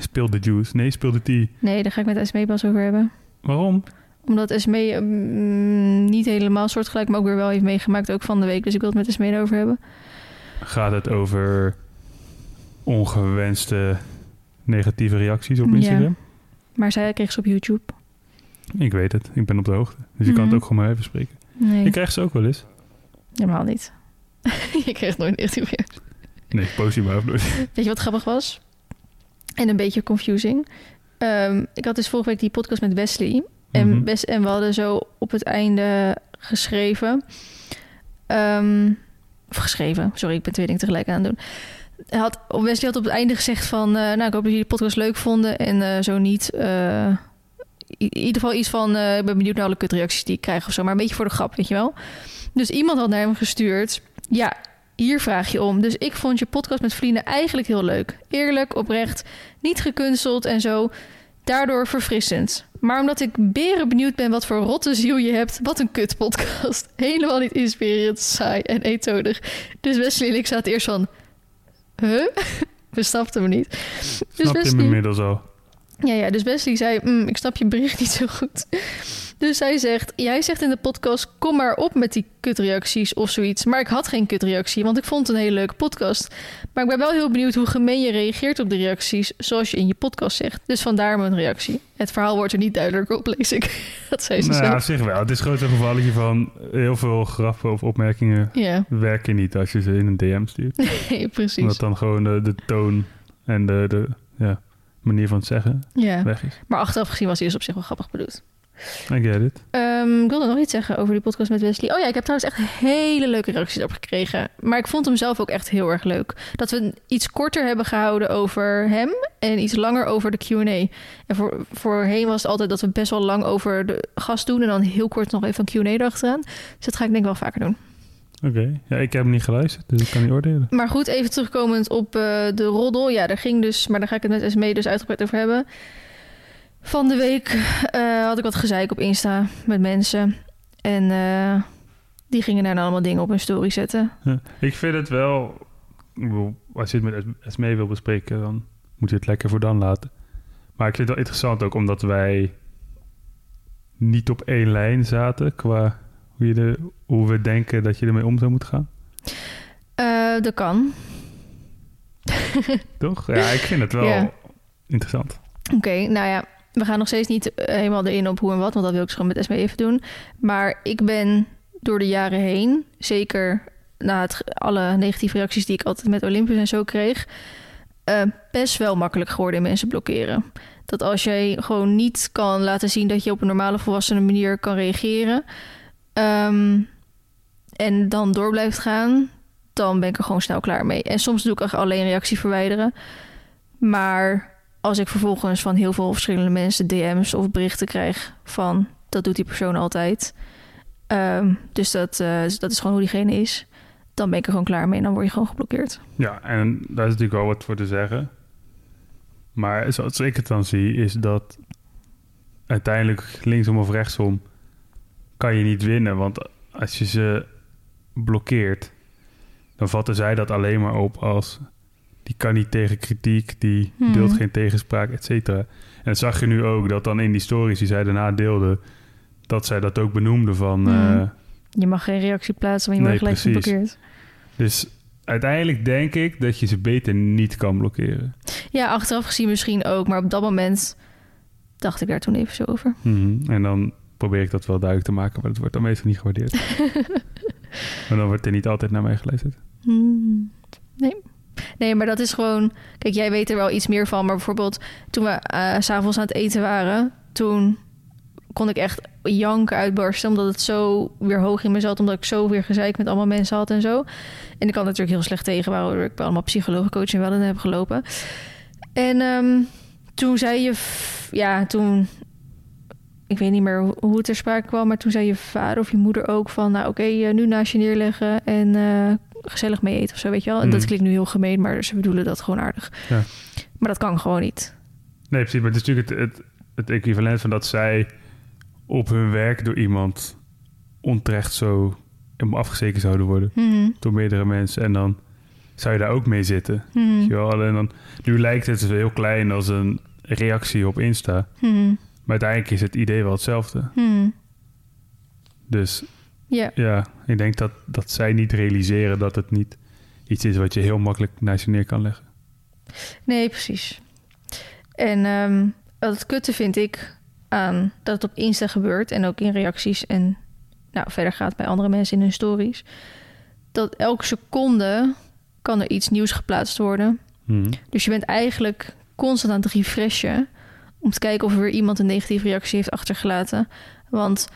Speel de juice. Nee, speel de tea. Nee, daar ga ik met Esmee pas over hebben. Waarom? Omdat Esmee mm, niet helemaal soortgelijk, maar ook weer wel heeft meegemaakt, ook van de week. Dus ik wil het met Esmee over hebben. Gaat het over ongewenste negatieve reacties op Ja. Instagram? Maar zij kreeg ze op YouTube. Ik weet het. Ik ben op de hoogte. Dus je kan het Mhm. ook gewoon maar even spreken. Nee, Je krijgt ze ook wel eens. helemaal niet. [laughs] je kreeg nooit negatieve reacties. Nee, positief maar nooit. Weet je wat grappig was? En een beetje confusing. Ehm, ik had dus vorige week die podcast met Wesley. En, Mhm. Wes- en we hadden zo op het einde geschreven. Ehm, of geschreven, sorry, ik ben twee dingen tegelijk aan het doen. Hij Had, Wesley had op het einde gezegd van... eh, nou, ik hoop dat jullie de podcast leuk vonden. En eh, zo niet... eh, in ieder geval iets van... ik ben benieuwd naar alle kutreacties die ik krijg of zo. Maar een beetje voor de grap, weet je wel. Dus iemand had naar hem gestuurd... Ja, hier vraag je om. Dus ik vond je podcast met vrienden eigenlijk heel leuk. Eerlijk, oprecht, niet gekunsteld en zo. Daardoor verfrissend. Maar omdat ik beren benieuwd ben wat voor rotte ziel je hebt... wat een kut podcast. [laughs] Helemaal niet inspirerend, saai en eentonig. Dus Wesley en ik zaten eerst van... Huh? [laughs] We snapten hem niet. Dus Snap je hem Wesley... inmiddels al? Ja, ja, dus Wesley zei, "Mm, ik snap je bericht niet zo goed. Dus hij zegt, jij zegt in de podcast, kom maar op met die kutreacties of zoiets. Maar ik had geen kutreactie, want ik vond het een hele leuke podcast. Maar ik ben wel heel benieuwd hoe gemeen je reageert op de reacties, zoals je in je podcast zegt. Dus vandaar mijn reactie. Het verhaal wordt er niet duidelijker op, lees ik. [laughs] Dat zei ze Nou, ja, zelf. op zich wel. Het is gewoon zo'n gevalletje van heel veel grappen of opmerkingen Ja, werken niet als je ze in een DM stuurt. [laughs] nee, precies. Omdat dan gewoon de, de toon en de, de ja, manier van het zeggen Ja, weg is. maar achteraf gezien was hij dus op zich wel grappig bedoeld. I get it. Ehm, ik wilde nog iets zeggen over die podcast met Wesley. Oh ja, ik heb trouwens echt hele leuke reacties op gekregen. Maar ik vond hem zelf ook echt heel erg leuk. Dat we iets korter hebben gehouden over hem en iets langer over de Q&A. En voor, voorheen was het altijd dat we best wel lang over de gast doen... en dan heel kort nog even een Q&A erachteraan. Dus dat ga ik denk ik wel vaker doen. Oké, ja, ik heb hem niet geluisterd, dus ik kan niet oordelen. Maar goed, even terugkomend op eh, de roddel. Ja, daar ging dus, maar daar ga ik het met Esmee dus uitgebreid over hebben. Van de week eh, had ik wat gezeik op Insta met mensen. En eh, die gingen daar allemaal dingen op hun story zetten. Ja, ik vind het wel... Als je het met Esmee wil bespreken, dan moet je het lekker voor dan laten. Maar ik vind het wel interessant ook omdat wij niet op één lijn zaten qua hoe, je de, hoe we denken dat je ermee om zou moeten gaan. Eh, dat kan. [laughs] Toch? Ja, ik vind het wel Ja. interessant. Oké, nou ja, we gaan nog steeds niet eh, helemaal erin op hoe en wat, want dat wil ik zo met Esme even doen. Maar ik ben door de jaren heen, zeker na het, alle negatieve reacties die ik altijd met Olympus en zo kreeg, eh, best wel makkelijk geworden in mensen blokkeren. Dat als jij gewoon niet kan laten zien dat je op een normale volwassene manier kan reageren ehm, en dan door blijft gaan, dan ben ik er gewoon snel klaar mee. En soms doe ik echt alleen reactie verwijderen. Maar als ik vervolgens van heel veel verschillende mensen DM's of berichten krijg van dat doet die persoon altijd. Ehm, dus dat, eh, dat is gewoon hoe diegene is. Dan ben ik er gewoon klaar mee en dan word je gewoon geblokkeerd. Ja, en daar is natuurlijk wel wat voor te zeggen. Maar zoals ik het dan zie, is dat uiteindelijk linksom of rechtsom kan je niet winnen. Want als je ze blokkeert, dan vatten zij dat alleen maar op als die kan niet tegen kritiek, die Hmm. deelt geen tegenspraak, et cetera. En dat zag je nu ook, dat dan in die stories die zij daarna deelden, dat zij dat ook benoemden van... Hmm. eh, Je mag geen reactie plaatsen, want je Nee, wordt gelijk geblokkeerd. dus uiteindelijk denk ik dat je ze beter niet kan blokkeren. Ja, achteraf gezien misschien ook. Maar op dat moment dacht ik daar toen even zo over. Mhm. En dan probeer ik dat wel duidelijk te maken, maar dat wordt dan meestal niet gewaardeerd. [laughs] maar dan wordt er niet altijd naar mij geluisterd. Hmm. Nee. Nee, maar dat is gewoon... Kijk, jij weet er wel iets meer van. Maar bijvoorbeeld toen we eh, s s'avonds aan het eten waren... toen kon ik echt janken uitbarsten... omdat het zo weer hoog in me zat... omdat ik zo weer gezeik met allemaal mensen had en zo. En ik kan natuurlijk heel slecht tegen... waardoor ik bij allemaal psychologencoach en wel in heb gelopen. En ehm, toen zei je... Ja, toen... Ik weet niet meer hoe- het ter sprake kwam... maar toen zei je vader of je moeder ook van... nou oké, eh, nu naast je neerleggen en... eh, gezellig mee eten of zo, weet je wel. En Mm. dat klinkt nu heel gemeen, maar ze bedoelen dat gewoon aardig. Ja. Maar dat kan gewoon niet. Nee, precies. Maar het is natuurlijk het, het, het equivalent van dat zij op hun werk door iemand onterecht zo afgezeken zouden worden. Mhm. Door meerdere mensen. En dan zou je daar ook mee zitten. Weet je wel? En dan, nu lijkt het heel klein als een reactie op Insta. Mhm. Maar uiteindelijk is het idee wel hetzelfde. Mhm. Dus Ja. ja, ik denk dat, dat zij niet realiseren dat het niet iets is wat je heel makkelijk naast je neer kan leggen. Nee, precies. En wat het kutte vind ik aan dat het op Insta gebeurt en ook in reacties en nou, verder gaat bij andere mensen in hun stories. Dat elke seconde kan er iets nieuws geplaatst worden. Mhm. Dus je bent eigenlijk constant aan het refreshen om te kijken of er weer iemand een negatieve reactie heeft achtergelaten. Want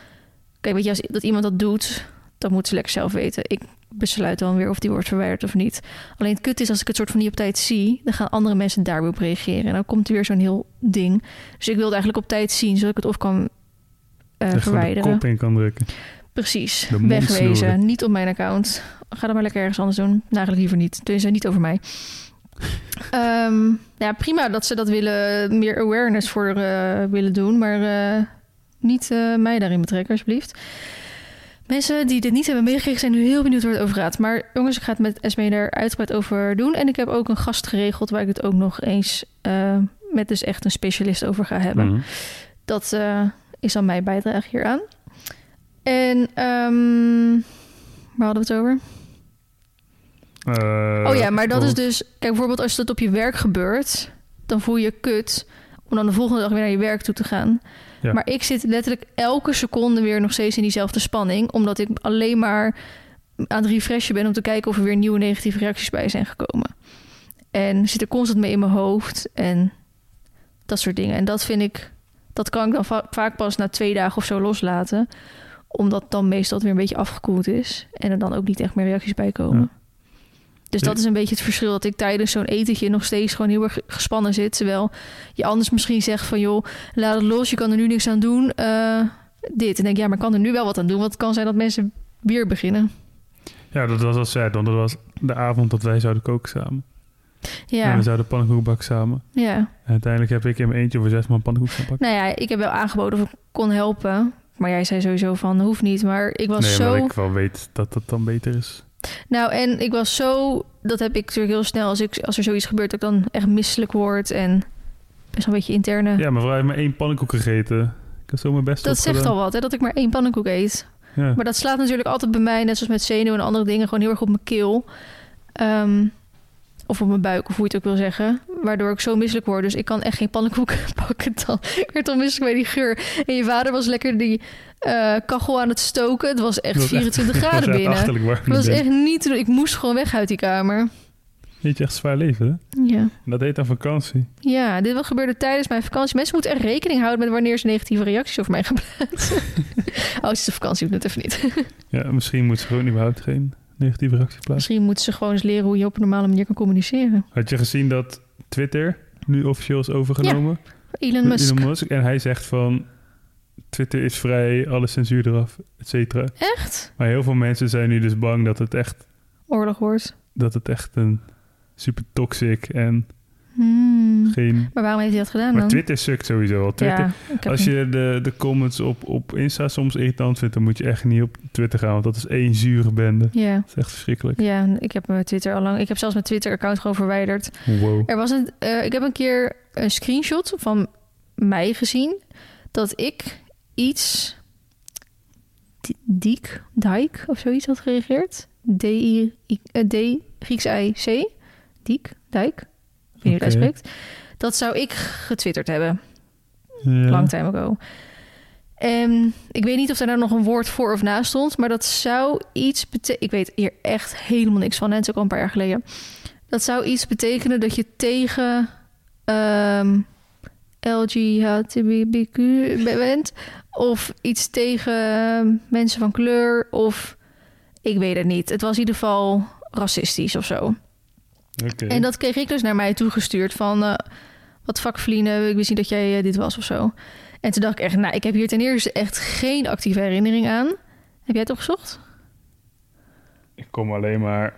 kijk, weet je, als dat iemand dat doet, dan moet ze lekker zelf weten. Ik besluit dan weer of die wordt verwijderd of niet. Alleen het kut is als ik het soort van niet op tijd zie, dan gaan andere mensen daar weer op reageren. En dan komt er weer zo'n heel ding. Dus ik wilde eigenlijk op tijd zien, zodat ik het of kan eh, Dat de verwijderen. kop in kan drukken. Precies, wegwezen. Niet op mijn account. Ga dat maar lekker ergens anders doen. Nou, eigenlijk liever niet. Tenminste, niet over mij. Ehm, ja, prima dat ze dat willen, meer awareness voor eh, willen doen. Maar eh, niet eh, mij daarin betrekken, alsjeblieft. Mensen die dit niet hebben meegekregen zijn nu heel benieuwd waar het over gaat. Maar jongens, ik ga het met Esme daar uitgebreid over doen. En ik heb ook een gast geregeld waar ik het ook nog eens met dus echt een specialist over ga hebben. Mhm. Dat is dan mijn bijdrage hieraan. En ehm waar hadden we het over? Eh, oh ja, maar dat is dus... Kijk, bijvoorbeeld als dat op je werk gebeurt... dan voel je je kut om dan de volgende dag weer naar je werk toe te gaan. Ja. Maar ik zit letterlijk elke seconde weer nog steeds in diezelfde spanning... omdat ik alleen maar aan het refreshen ben... om te kijken of er weer nieuwe negatieve reacties bij zijn gekomen. En zit er constant mee in mijn hoofd en dat soort dingen. En dat vind ik... Dat kan ik dan va- vaak pas na twee dagen of zo loslaten omdat dan meestal het weer een beetje afgekoeld is. En er dan ook niet echt meer reacties bij komen. Ja. Dus dat is een beetje het verschil. Dat ik tijdens zo'n etentje nog steeds gewoon heel erg gespannen zit. Terwijl je anders misschien zegt van... joh, laat het los, je kan er nu niks aan doen. eh, dit. En denk ja, maar kan er nu wel wat aan doen. Want het kan zijn dat mensen weer beginnen. Ja, dat was wel sad, want dat was de avond dat wij zouden koken samen. En Ja, we zouden pannenkoek bakken samen. ja. En uiteindelijk heb ik in mijn eentje voor zes man pannenkoek bakken. Nou ja, ik heb wel aangeboden of ik kon helpen. Maar jij zei sowieso van, hoeft niet. Maar ik was nee, zo... omdat ik wel weet dat dat dan beter is. Nou, en ik was zo... Dat heb ik natuurlijk heel snel. Als, ik, als er zoiets gebeurt, dat ik dan echt misselijk word. En best wel een beetje interne... Ja, mevrouw heeft maar één pannenkoek gegeten. Ik heb zo mijn best dat zegt al wat, hè, dat ik maar één pannenkoek eet. Ja. Maar dat slaat natuurlijk altijd bij mij, net zoals met zenuwen en andere dingen, gewoon heel erg op mijn keel. Ehm, of op mijn buik, of hoe je het ook wil zeggen. Waardoor ik zo misselijk word. Dus ik kan echt geen pannenkoek [laughs] pakken dan. Ik werd al misselijk bij die geur. En je vader was lekker die eh, kachel aan het stoken. Het was echt Dat was echt- 24 Dat was graden binnen. achterlijk warm. Het was echt niet te doen. Ik moest gewoon weg uit die kamer. Weet je, echt zwaar leven, hè? Ja. En dat heet dan vakantie. Ja, dit wat gebeurde tijdens mijn vakantie. Mensen moeten echt rekening houden met wanneer ze negatieve reacties over mij gaan plaatsen. [laughs] oh, het is de vakantie, doe het even niet. [laughs] Ja, misschien moet ze gewoon überhaupt geen negatieve reactie plaatsen. Misschien moeten ze gewoon eens leren hoe je op een normale manier kan communiceren. Had je gezien dat Twitter nu officieel is overgenomen? Elon Musk. Elon Musk. En hij zegt van... Twitter is vrij, alle censuur eraf, et cetera. Echt? Maar heel veel mensen zijn nu dus bang dat het echt, Oorlog wordt. dat het echt een super toxic en Hmm. geen... Maar waarom heeft hij dat gedaan Maar dan? Twitter sukt sowieso al. Twitter, ja, Als je de, de comments op, op Insta soms irritant vindt, dan moet je echt niet op Twitter gaan. Want dat is één zure bende. Ja. Dat is echt verschrikkelijk. ja, ik heb mijn Twitter al lang... Ik heb zelfs mijn Twitter-account gewoon verwijderd. Wow. Er was een... eh, ik heb een keer een screenshot van mij gezien... dat ik iets... Di- Diek, Dijk of zoiets had gereageerd. D-I... eh, D, Grieks I-C. Diek, Dijk. Ik weet niet hoe je het Oké. uitspreekt. Dat zou ik getwitterd hebben. Ja. Long time ago. En ik weet niet of daar nou nog een woord voor of na stond, maar dat zou iets betekenen. Ik weet hier echt helemaal niks van. En het is ook al een paar jaar geleden. Dat zou iets betekenen dat je tegen ehm LGHTBQ bent. Of iets tegen mensen van kleur. Of ik weet het niet. Het was in ieder geval racistisch of zo. En dat kreeg ik dus naar mij toegestuurd van... eh, wat vakvliegen, ik wist niet dat jij eh, dit was of zo. En toen dacht ik echt, nou, ik heb hier ten eerste echt geen actieve herinnering aan. Heb jij het opgezocht? Ik kom alleen maar...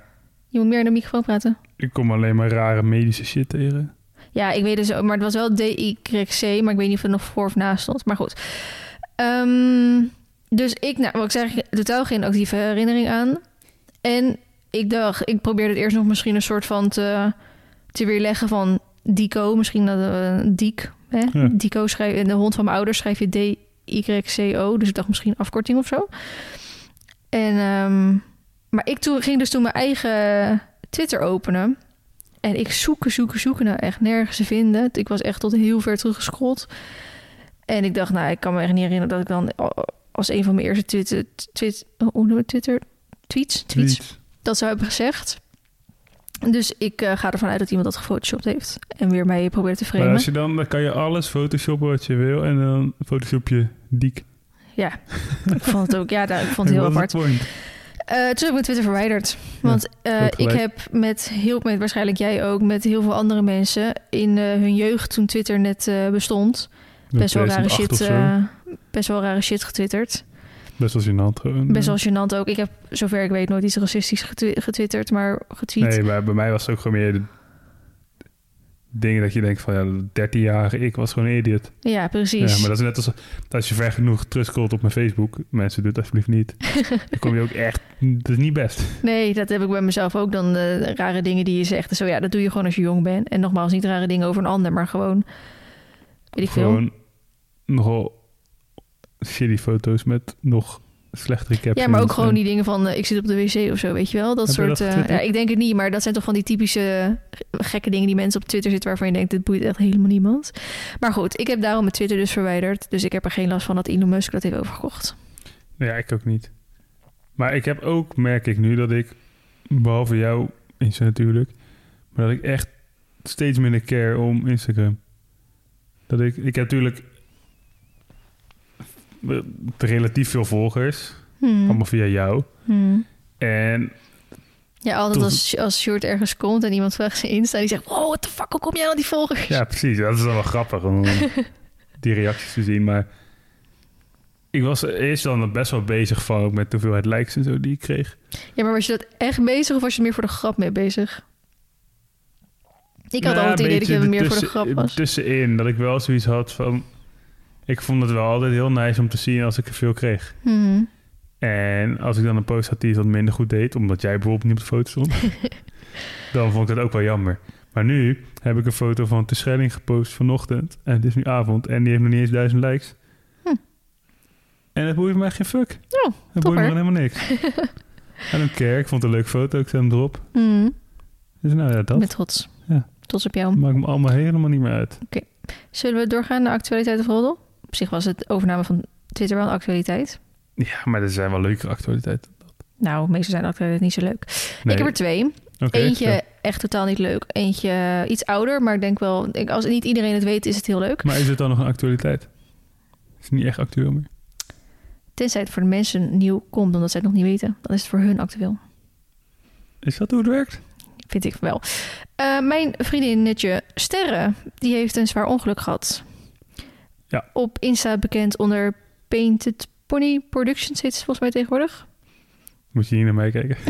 Je moet meer in de microfoon praten. Ik kom alleen maar rare medische shit tegen. Ja, ik weet dus, maar het was wel DYC, maar ik weet niet of er nog voor of na stond. Maar goed. Ehm, dus ik, nou, wat ik zeg, totaal geen actieve herinnering aan. En ik dacht, ik probeerde het eerst nog misschien een soort van te, te weerleggen van Dico. Misschien dat uh, Diek, hè? Ja. Dico schrijf in de hond van mijn ouders schrijf je D-Y-C-O. Dus ik dacht misschien afkorting of zo. En, ehm, maar ik toen, ging dus toen mijn eigen Twitter openen. En ik zoeken, zoeken, zoeken nou echt nergens te vinden. Ik was echt tot heel ver teruggescrolld. En ik dacht, nou, ik kan me echt niet herinneren dat ik dan als een van mijn eerste Twitter, tweet, hoe noem ik Twitter tweets, tweets, Tweets. Dat zou hebben gezegd. Dus ik eh, ga ervan uit dat iemand dat gefotoshopt heeft en weer mij probeert te Maar framen. als je dan, dan kan je alles photoshoppen wat je wil. En dan photoshop je diek. Ja, [laughs] ik vond het ook, ja, nou, ik vond het heel apart. het point? Eh, toen heb ik mijn Twitter verwijderd. Want eh, ik heb met heel, met waarschijnlijk jij ook, met heel veel andere mensen in hun jeugd toen Twitter net bestond, best wel rare 2008 shit, best wel rare shit getwitterd. Best wel gênant gewoon. Best wel gênant ook. Ik heb, zover ik weet, nooit iets racistisch getwi- getwitterd, maar getweet. Nee, maar bij mij was het ook gewoon meer de dingen dat je denkt van ja, de 13-jarige ik was gewoon een idiot. Ja, precies. Ja, maar dat is net als als je ver genoeg terugscrollt op mijn Facebook. Mensen, doe het alsjeblieft niet. [laughs] dan kom je ook echt, dat is niet best. Nee, dat heb ik bij mezelf ook dan. eh, rare dingen die je zegt. Zo ja, dat doe je gewoon als je jong bent. En nogmaals, niet rare dingen over een ander, maar gewoon. Weet ik veel. Gewoon nogal shitty foto's met nog slechtere captions. Ja, maar ook gewoon die dingen van eh, ik zit op de wc of zo, weet je wel? Dat Heb soort. dat eh, ja, ik denk het niet, maar dat zijn toch van die typische eh, gekke dingen die mensen op Twitter zitten waarvan je denkt, dit boeit echt helemaal niemand. Maar goed, ik heb daarom mijn Twitter dus verwijderd. Dus ik heb er geen last van dat Elon Musk dat heeft overgekocht. Ja, ik ook niet. Maar ik heb ook, merk ik nu, dat ik, behalve jou, Insta natuurlijk, maar dat ik echt steeds minder care om Instagram. Dat ik, ik heb natuurlijk relatief veel volgers, Hmm. allemaal via jou. Hmm. En Ja, altijd als, als Short ergens komt en iemand vraagt zijn Insta, die zegt, wow, what the fuck, hoe kom jij aan die volgers? ja, precies, dat is dan wel grappig om [laughs] die reacties te zien. Maar ik was eerst dan best wel bezig van ook met de hoeveelheid likes en zo die ik kreeg. Ja, maar was je dat echt bezig of was je meer voor de grap mee bezig? Ik had Nou, altijd het idee dat je meer voor de grap was. Tussenin, dat ik wel zoiets had van... Ik vond het wel altijd heel nice om te zien als ik er veel kreeg. Mhm. En als ik dan een post had die het wat minder goed deed... omdat jij bijvoorbeeld niet op de foto stond... [laughs] dan vond ik dat ook wel jammer. Maar nu heb ik een foto van de Schelling gepost vanochtend... en het is nu avond en die heeft nog niet eens duizend likes. Hm. En het boeit me echt geen fuck. Oh, Het boeit me helemaal niks. [laughs] en een kerk, ik vond het een leuke foto, ik zet hem erop. Mhm. Dus nou ja, dat Met trots. Ja. Trots op jou. maakt me allemaal helemaal niet meer uit. Zullen we doorgaan naar actualiteit of roddel? Op zich was het overname van Twitter wel een actualiteit. Ja, maar er zijn wel leuke actualiteiten. Nou, meestal zijn de actualiteiten niet zo leuk. Nee. Ik heb er twee. Eentje echt totaal niet leuk. Eentje eh, iets ouder, maar ik denk wel... Als niet iedereen het weet, is het heel leuk. Maar is het dan nog een actualiteit? Is het niet echt actueel meer? Tenzij het voor de mensen nieuw komt, omdat zij het nog niet weten. Dan is het voor hun actueel. Is dat hoe het werkt? Vind ik wel. Eh, mijn vriendinnetje Sterre, die heeft een zwaar ongeluk gehad. Ja. Op Insta bekend onder Painted Pony Productions heet ze volgens mij tegenwoordig. Moet je hier naar mij kijken? [laughs]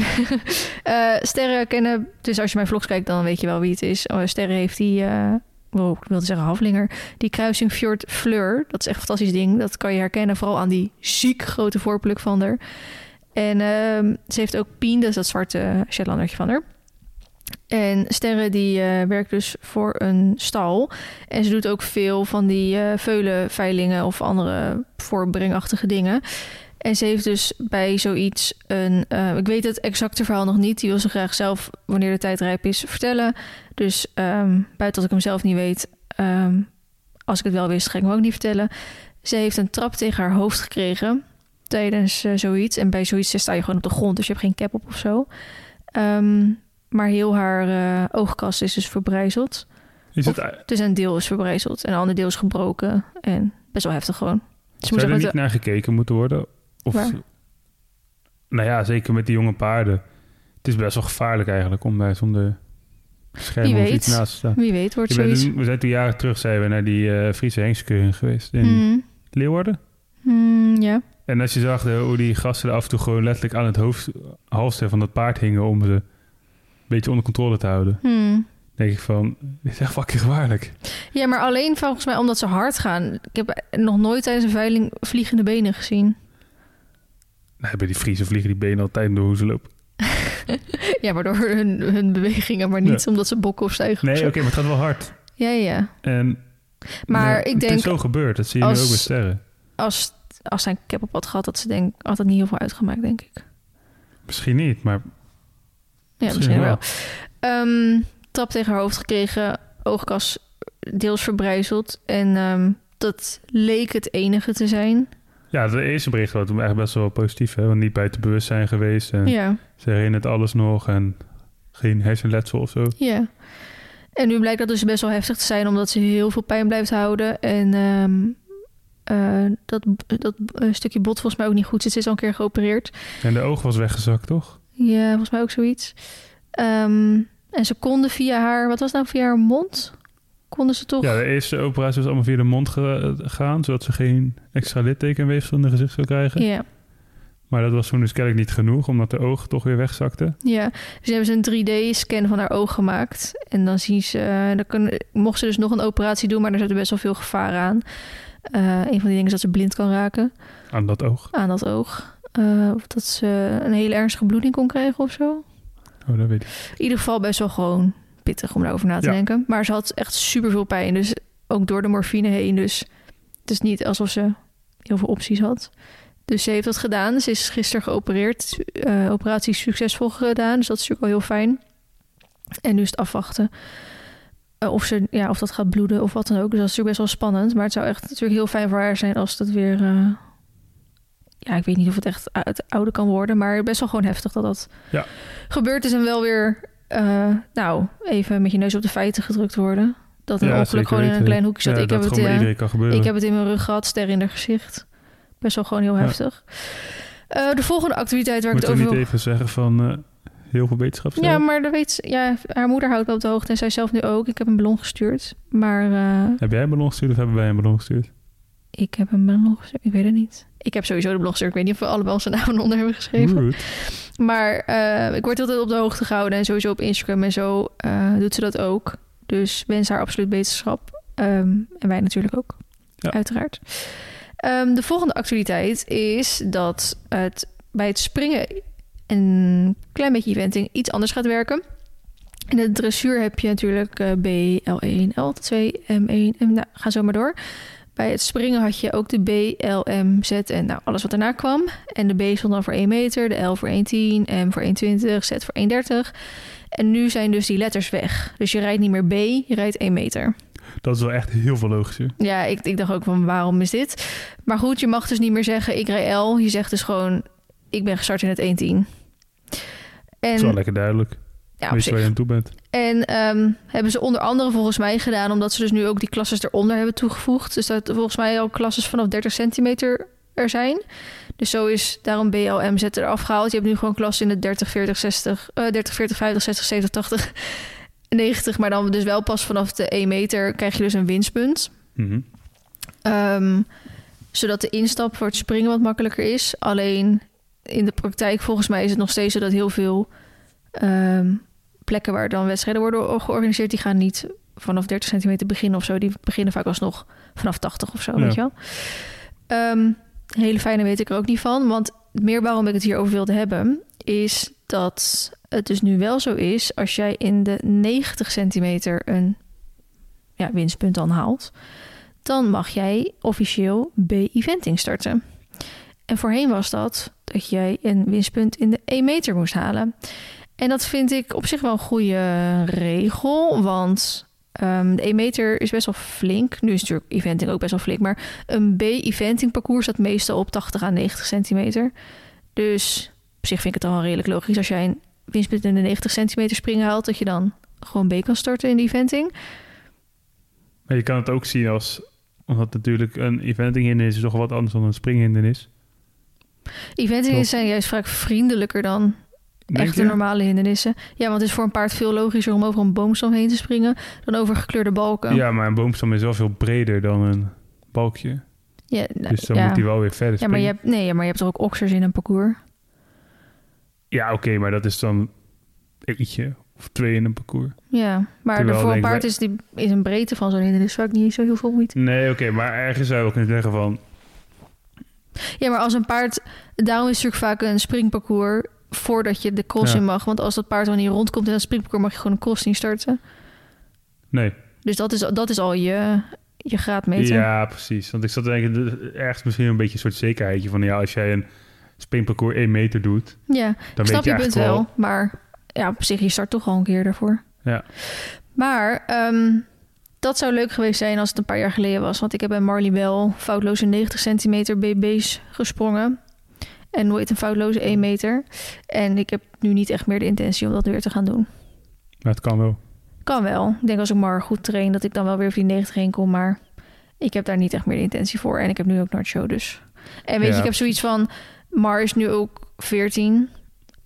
Eh Sterre kennen, dus als je mijn vlogs kijkt, dan weet je wel wie het is. Oh, Sterre heeft die, eh wow, ik wilde zeggen Haflinger, die kruising Fjord Fleur. Dat is echt een fantastisch ding. Dat kan je herkennen, vooral aan die ziek grote voorpluk van haar. En ehm, ze heeft ook Pien, dat is dat zwarte Shetlandertje van haar. En Sterre die eh, werkt dus voor een stal. En ze doet ook veel van die eh veulenveilingen of andere voorbrengachtige dingen. En ze heeft dus bij zoiets een... eh, ik weet het exacte verhaal nog niet. Die wil ze graag zelf, wanneer de tijd rijp is, vertellen. Dus ehm, buiten dat ik hem zelf niet weet... ehm, als ik het wel wist, ga ik hem ook niet vertellen. Ze heeft een trap tegen haar hoofd gekregen tijdens zoiets. En bij zoiets sta je gewoon op de grond, dus je hebt geen cap op of zo. Ehm, maar heel haar eh, oogkast is dus verbrijzeld. Is Of- het, Dus een deel is verbrijzeld en een ander deel is gebroken. En best wel heftig gewoon. Dus zou er niet naar gekeken moeten worden? Of, Waar? nou ja, zeker met die jonge paarden. Het is best wel gevaarlijk eigenlijk om daar zonder scherm Wie of iets naast te staan. Wie weet, wordt zoiets. toen- we zijn toen jaren terug zijn we naar die eh Friese hengskeuring geweest in Hmm. Leeuwarden. Hmm, ja. En als je zag de, hoe die gasten er af en toe gewoon letterlijk aan het hoofd, halster van dat paard hingen om ze beetje onder controle te houden. Hmm. denk ik van, dit is echt fucking gevaarlijk. Ja, maar alleen volgens mij omdat ze hard gaan. Ik heb nog nooit tijdens een veiling vliegende benen gezien. Nou, bij die Friese vliegen die benen altijd door hoe ze lopen. [laughs] ja, maar door hun, hun bewegingen, maar niet omdat ze bokken of of Nee, oké, maar het gaat wel hard. Ja, ja. En Maar ik Het denk, is zo gebeurd, dat zie je nu ook bij sterren. als, als zijn cap op had gehad, dat ze denk, had het niet heel veel uitgemaakt, denk ik. Misschien niet, maar Ja, misschien wel. Ehm, trap tegen haar hoofd gekregen, oogkas deels verbrijzeld. En ehm, dat leek het enige te zijn. Ja, de eerste bericht was toen eigenlijk best wel positief, hè? Want niet buiten bewustzijn geweest en Ja, ze herinnert alles nog en geen hersenletsel of zo. ja. En nu blijkt dat dus best wel heftig te zijn, omdat ze heel veel pijn blijft houden. En ehm, eh, dat, dat eh, stukje bot volgens mij ook niet goed zit. Ze is al een keer geopereerd. En de oog was weggezakt, toch? Ja, volgens mij ook zoiets. Ehm, en ze konden via haar, wat was nou, via haar mond? Konden ze toch? Ja, de eerste operatie was allemaal via de mond ge- gegaan, zodat ze geen extra littekenweefsel in de gezicht zou krijgen. ja. Maar dat was toen dus kennelijk niet genoeg, omdat de oog toch weer wegzakte. Ja, dus hebben ze een 3D-scan van haar oog gemaakt. En dan zien ze, eh, dan kunnen, mocht ze dus nog een operatie doen, maar er zit best wel veel gevaar aan. Eh, een van die dingen is dat ze blind kan raken Aan dat oog. aan dat oog. Eh, of dat ze een hele ernstige bloeding kon krijgen of zo. Oh, dat weet ik. In ieder geval best wel gewoon pittig om daarover na te Ja. denken. Maar ze had echt super veel pijn, dus ook door de morfine heen. Dus het is niet alsof ze heel veel opties had. Dus ze heeft dat gedaan. Ze is gisteren geopereerd. Eh, operatie succesvol gedaan. Dus dat is natuurlijk wel heel fijn. En nu is het afwachten. eh, of, ze, ja, of dat gaat bloeden of wat dan ook. Dus dat is natuurlijk best wel spannend. Maar het zou echt natuurlijk heel fijn voor haar zijn als dat weer... ja, ik weet niet of het echt uit oude kan worden. Maar best wel gewoon heftig dat dat Ja. gebeurd is. En wel weer, eh, nou, even met je neus op de feiten gedrukt worden. Dat een Ja, ongeluk gewoon in een klein hoekje zat. Ja, ik, heb het, eh, ik heb het in mijn rug gehad, ster in haar gezicht. Best wel gewoon heel heftig. Eh, de volgende activiteit waar ik Moet het je over niet wil... even zeggen van heel veel beterschap Ja, maar dat weet ja, haar moeder houdt wel op de hoogte en zij zelf nu ook. Ik heb een ballon gestuurd. Maar Heb jij een ballon gestuurd of hebben wij een ballon gestuurd? Ik heb een blogstuk, ik weet het niet. Ik heb sowieso de blogstuk. Ik weet niet of we allemaal zijn namen onder hebben geschreven. Maar eh, ik word altijd op de hoogte gehouden. En sowieso op Instagram en zo eh, doet ze dat ook. Dus wens haar absoluut beterschap. Ehm, en wij natuurlijk ook, Ja. uiteraard. Ehm, de volgende actualiteit is dat het bij het springen een klein beetje eventing iets anders gaat werken. In de dressuur heb je natuurlijk eh, B, L1, L2, M1 en nou, ga zo maar door. Bij het springen had je ook de B, L, M, Z en nou, alles wat daarna kwam. En de B stond dan voor 1 meter, de L voor 1,10, M voor 1,20, Z voor 1,30. En nu zijn dus die letters weg. Dus je rijdt niet meer B, je rijdt 1 meter. Dat is wel echt heel veel logischer. Ja, ik, ik dacht ook van waarom is dit? Maar goed, je mag dus niet meer zeggen ik rij L. Je zegt dus gewoon ik ben gestart in het 1,10. Dat is wel En, lekker duidelijk. Ja, Weet waar je aan toe bent. En ehm, hebben ze onder andere volgens mij gedaan... omdat ze dus nu ook die klasses eronder hebben toegevoegd. Dus dat volgens mij al klasses vanaf 30 centimeter er zijn. Dus zo is daarom BLM zet eraf gehaald. Je hebt nu gewoon klassen in de 30, 40, 60... eh 30, 40, 50, 60, 70, 80, 90. Maar dan dus wel pas vanaf de 1 meter krijg je dus een winstpunt. Mhm. Ehm, zodat de instap voor het springen wat makkelijker is. Alleen in de praktijk volgens mij is het nog steeds zo dat heel veel ehm, plekken waar dan wedstrijden worden georganiseerd, die gaan niet vanaf 30 centimeter beginnen of zo. Die beginnen vaak alsnog vanaf 80 of zo, Ja. weet je wel. Ehm, hele fijne weet ik er ook niet van. Want meer waarom ik het hier over wilde hebben, is dat het dus nu wel zo is als jij in de 90 centimeter een ja, winstpunt dan haalt, dan mag jij officieel B-eventing starten. En voorheen was dat dat jij een winstpunt in de 1 meter moest halen. En dat vind ik op zich wel een goede regel, want ehm, de 1 meter is best wel flink. Nu is natuurlijk eventing ook best wel flink, maar een B-eventing parcours staat meestal op 80 à 90 centimeter. Dus op zich vind ik het al redelijk logisch als jij een winstpunt in de 90 centimeter springen haalt, dat je dan gewoon B kan starten in de eventing. Maar je kan het ook zien als... Omdat natuurlijk een eventinghindernis is toch wat anders dan een springhindernis. Eventingen Klopt. zijn juist vaak vriendelijker dan Denk echte je? normale hindernissen. Ja, want het is voor een paard veel logischer om over een boomstam heen te springen dan over gekleurde balken. Ja, maar een boomstam is wel veel breder dan een balkje. ja, nou, Dus dan ja. moet hij wel weer verder ja, maar springen. je hebt, nee, maar je hebt toch ook oksers in een parcours? Ja, oké, maar dat is dan eentje of twee in een parcours. Ja, maar Terwijl voor een paard is, die, is een breedte van zo'n hindernis vaak niet zo heel veel moeite. Nee, oké, maar ergens zou je ook kunnen zeggen van... Ja, maar als een paard... Daarom is natuurlijk vaak een springparcours voordat je de crossing Ja. mag. Want als dat paard dan niet rondkomt in dat springparcours... mag je gewoon een crossing starten. Nee, Dus dat is, dat is al je, je graadmeter. ja, precies. Want ik zat de- ergens misschien een beetje een soort zekerheidje van... Ja, als jij een springparcours 1 meter doet, Ja, dan ik weet snap je je punt eigenlijk wel. wel... Maar ja, op zich, je start toch al een keer daarvoor. Ja. Maar ehm, dat zou leuk geweest zijn als het een paar jaar geleden was. Want ik heb bij Marley wel foutloze 90 centimeter BB's gesprongen. En nooit een foutloze 1 meter. En ik heb nu niet echt meer de intentie om dat weer te gaan doen. Maar het kan wel. Kan wel. Ik denk als ik maar goed train dat ik dan wel weer over die 90 heen kom. Maar ik heb daar niet echt meer de intentie voor. En ik heb nu ook Nacho dus. En weet Ja, je, ik heb zoiets van... Mar is nu ook 14.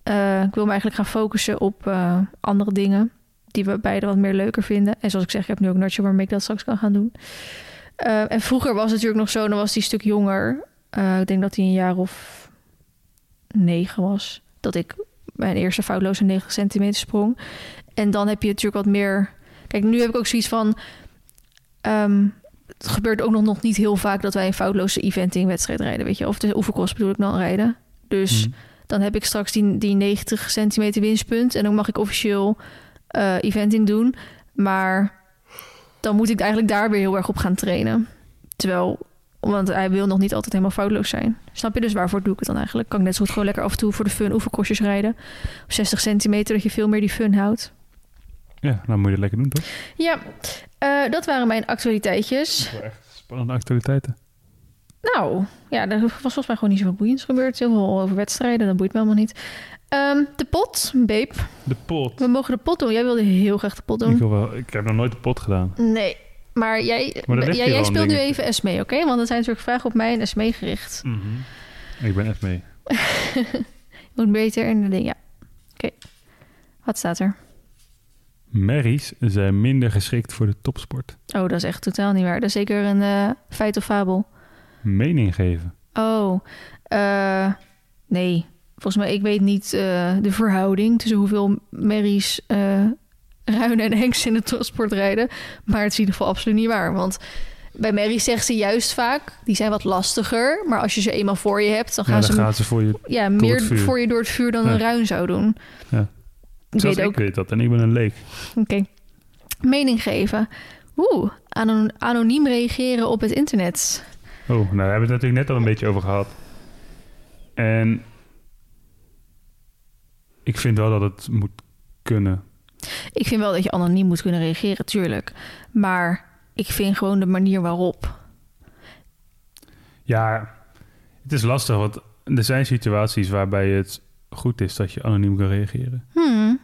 Eh, ik wil me eigenlijk gaan focussen op eh, andere dingen. Die we beide wat meer leuker vinden. En zoals ik zeg, ik heb nu ook Nacho waarmee ik dat straks kan gaan doen. Eh, en vroeger was het natuurlijk nog zo, dan was hij een stuk jonger. Ik denk dat hij een jaar of negen was. Dat ik mijn eerste foutloze 90 centimeter sprong. En dan heb je natuurlijk wat meer... Kijk, nu heb ik ook zoiets van... ehm, het gebeurt ook nog, nog niet heel vaak dat wij een foutloze eventing wedstrijd rijden, weet je. Of de oefencross bedoel ik dan rijden. Dus Mhm. dan heb ik straks die, die 90 centimeter winstpunt. En dan mag ik officieel eh eventing doen. Maar dan moet ik eigenlijk daar weer heel erg op gaan trainen. Terwijl, want hij wil nog niet altijd helemaal foutloos zijn. Snap je dus waarvoor doe ik het dan eigenlijk? Kan ik net zo goed gewoon lekker af en toe voor de fun oefencrossjes rijden. Op 60 centimeter, dat je veel meer die fun houdt. Ja, nou moet je het lekker doen, toch? Ja, eh, dat waren mijn actualiteitjes. Dat echt spannende actualiteiten. Nou, ja, er was volgens mij gewoon niet zoveel boeiends gebeurd. Heel veel over wedstrijden, dat boeit me helemaal niet. Ehm, de pot, Beep. De pot. We mogen de pot doen. Jij wilde heel graag de pot doen. Ik, wil wel, ik heb nog nooit de pot gedaan. Nee, maar jij, Maar jij, speelt nu even SME, oké? Want er zijn natuurlijk vragen op mij en SME gericht. Ik ben mee. [laughs] Moet beter in de ding, ja. Oké. Wat staat er? Merries zijn minder geschikt voor de topsport. Oh, dat is echt totaal niet waar. Dat is zeker een eh, feit of fabel. Mening geven. Oh, eh, nee. Volgens mij, ik weet niet eh, de verhouding tussen hoeveel Mary's Ruinen en Henks in het transport rijden. Maar het is in ieder geval absoluut niet waar. Want bij Mary zegt ze juist vaak, die zijn wat lastiger. Maar als je ze eenmaal voor je hebt, dan gaan Ja, dan ze, gaan ze voor je... ja, meer voor je door het vuur dan Ja. een ruin zou doen. Ja. Ik weet ik ook, weet dat en ik ben een leek. oké. Mening geven. Oeh, ano- anoniem reageren op het internet. Oh, nou daar hebben we het natuurlijk net al een beetje over gehad. En ik vind wel dat het moet kunnen. Ik vind wel dat je anoniem moet kunnen reageren, tuurlijk. Maar ik vind gewoon de manier waarop. Ja, het is lastig, want er zijn situaties waarbij het goed is dat je anoniem kan reageren. Hmm.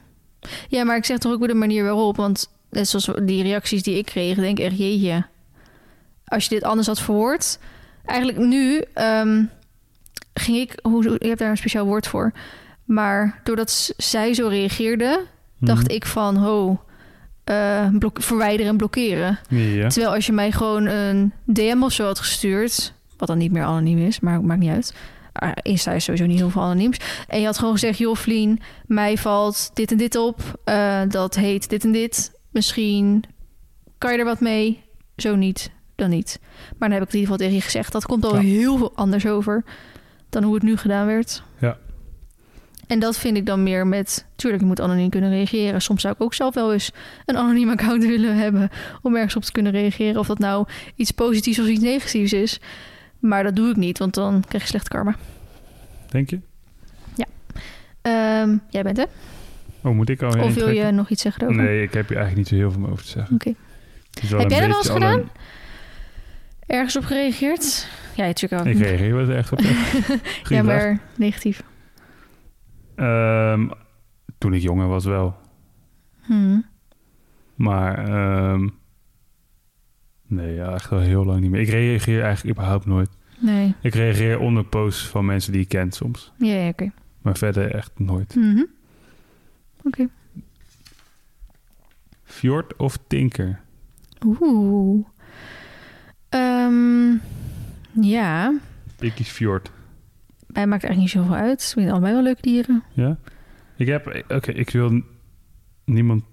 Ja, maar ik zeg toch ook weer de manier waarop. Want net zoals die reacties die ik kreeg, denk ik echt, jeetje. Als je dit anders had verwoord. Eigenlijk nu ehm, ging ik, hoe, ik heb daar een speciaal woord voor. Maar doordat zij zo reageerde, dacht Mhm. ik van, ho, blok- verwijderen en blokkeren. Ja. Terwijl als je mij gewoon een DM of zo had gestuurd, wat dan niet meer anoniem is, maar maakt niet uit. Ah, Insta is sowieso niet heel veel anoniems. En je had gewoon gezegd, joh Vlien, mij valt dit en dit op. eh, dat heet dit en dit. Misschien kan je er wat mee. Zo niet, dan niet. Maar dan heb ik in ieder geval tegen je gezegd. Dat komt al Ja. heel veel anders over dan hoe het nu gedaan werd. Ja. En dat vind ik dan meer met... Tuurlijk, je moet anoniem kunnen reageren. Soms zou ik ook zelf wel eens een anoniem account [laughs] willen hebben... om ergens op te kunnen reageren. Of dat nou iets positiefs of iets negatiefs is. Maar dat doe ik niet, want dan krijg je slecht karma. Denk je? Ehm, jij bent hè? Oh, moet ik al Of wil je nog iets zeggen over? Nee, ik heb hier eigenlijk niet zo heel veel over te zeggen. Oké. Heb jij dat wel eens gedaan? Ergens op gereageerd? Ja, natuurlijk ook. Ik reageer wel echt op. [laughs] Ja, maar negatief. Ehm, toen ik jonger was wel. Hmm. Maar ehm, nee, ja, echt wel heel lang niet meer. Ik reageer eigenlijk überhaupt nooit. Nee. Ik reageer onder posts van mensen die ik ken soms. Ja, ja, oké. Maar verder echt nooit. Mhm. Oké. Fjord of Tinker? Oeh. Ehm, ja, Ik kies Fjord. Mij maakt eigenlijk niet zoveel uit. Ik vind allebei wel leuke dieren. Ja? Ik heb... Oké, ik wil niemand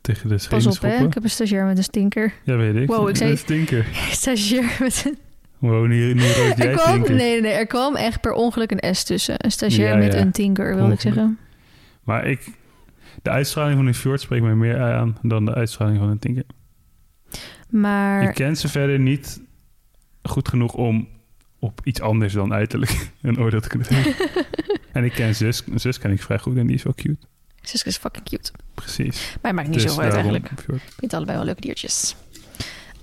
tegen de Pas schenen op, hè. Ik heb een stagiair met een stinker. Ja, weet ik. Wow, ik zei- Een Tinker. [laughs] stagiair met een... Wow, nu, nu rood jij Er kwam, Tinker. nee, nee, nee, er kwam echt per ongeluk een S tussen. Een stagiair Ja, met ja. een tinker, wilde ik zeggen. Maar ik... De uitstraling van een Fjord spreekt mij meer aan dan de uitstraling van een Tinker. Maar Ik ken ze verder niet goed genoeg om op iets anders dan uiterlijk [laughs] een oordeel te kunnen geven. [laughs] en ik ken zus, zus ken ik vrij goed en die is wel cute. Suske is fucking cute. Precies. Maar maakt niet Dus zoveel uit eigenlijk. Ik vind allebei wel leuke diertjes.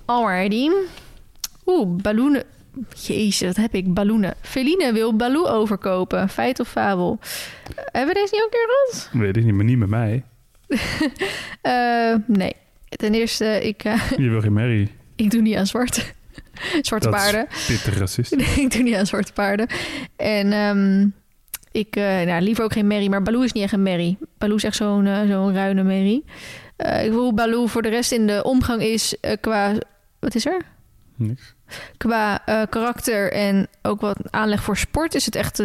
Alrighty. Oeh, balloenen. Jezus, wat heb ik? Balloenen. Feline wil Baloo overkopen. Feit of fabel? Hebben we deze niet ook een keer gehad? Weet ik niet, maar niet met mij. [laughs] Eh, nee. Ten eerste, ik, eh, Je wil geen Mary. ik doe niet aan zwarte, [laughs] zwarte Dat paarden. Pittig racist. [laughs] ik doe niet aan zwarte paarden. En ehm, ik, nou, liever ook geen merrie, maar Baloo is niet echt een merrie. Baloo is echt zo'n eh, zo'n ruine merrie. Eh, ik wil hoe Baloo voor de rest in de omgang is qua... Wat is er? Niks. Qua karakter en ook wat aanleg voor sport is het echt...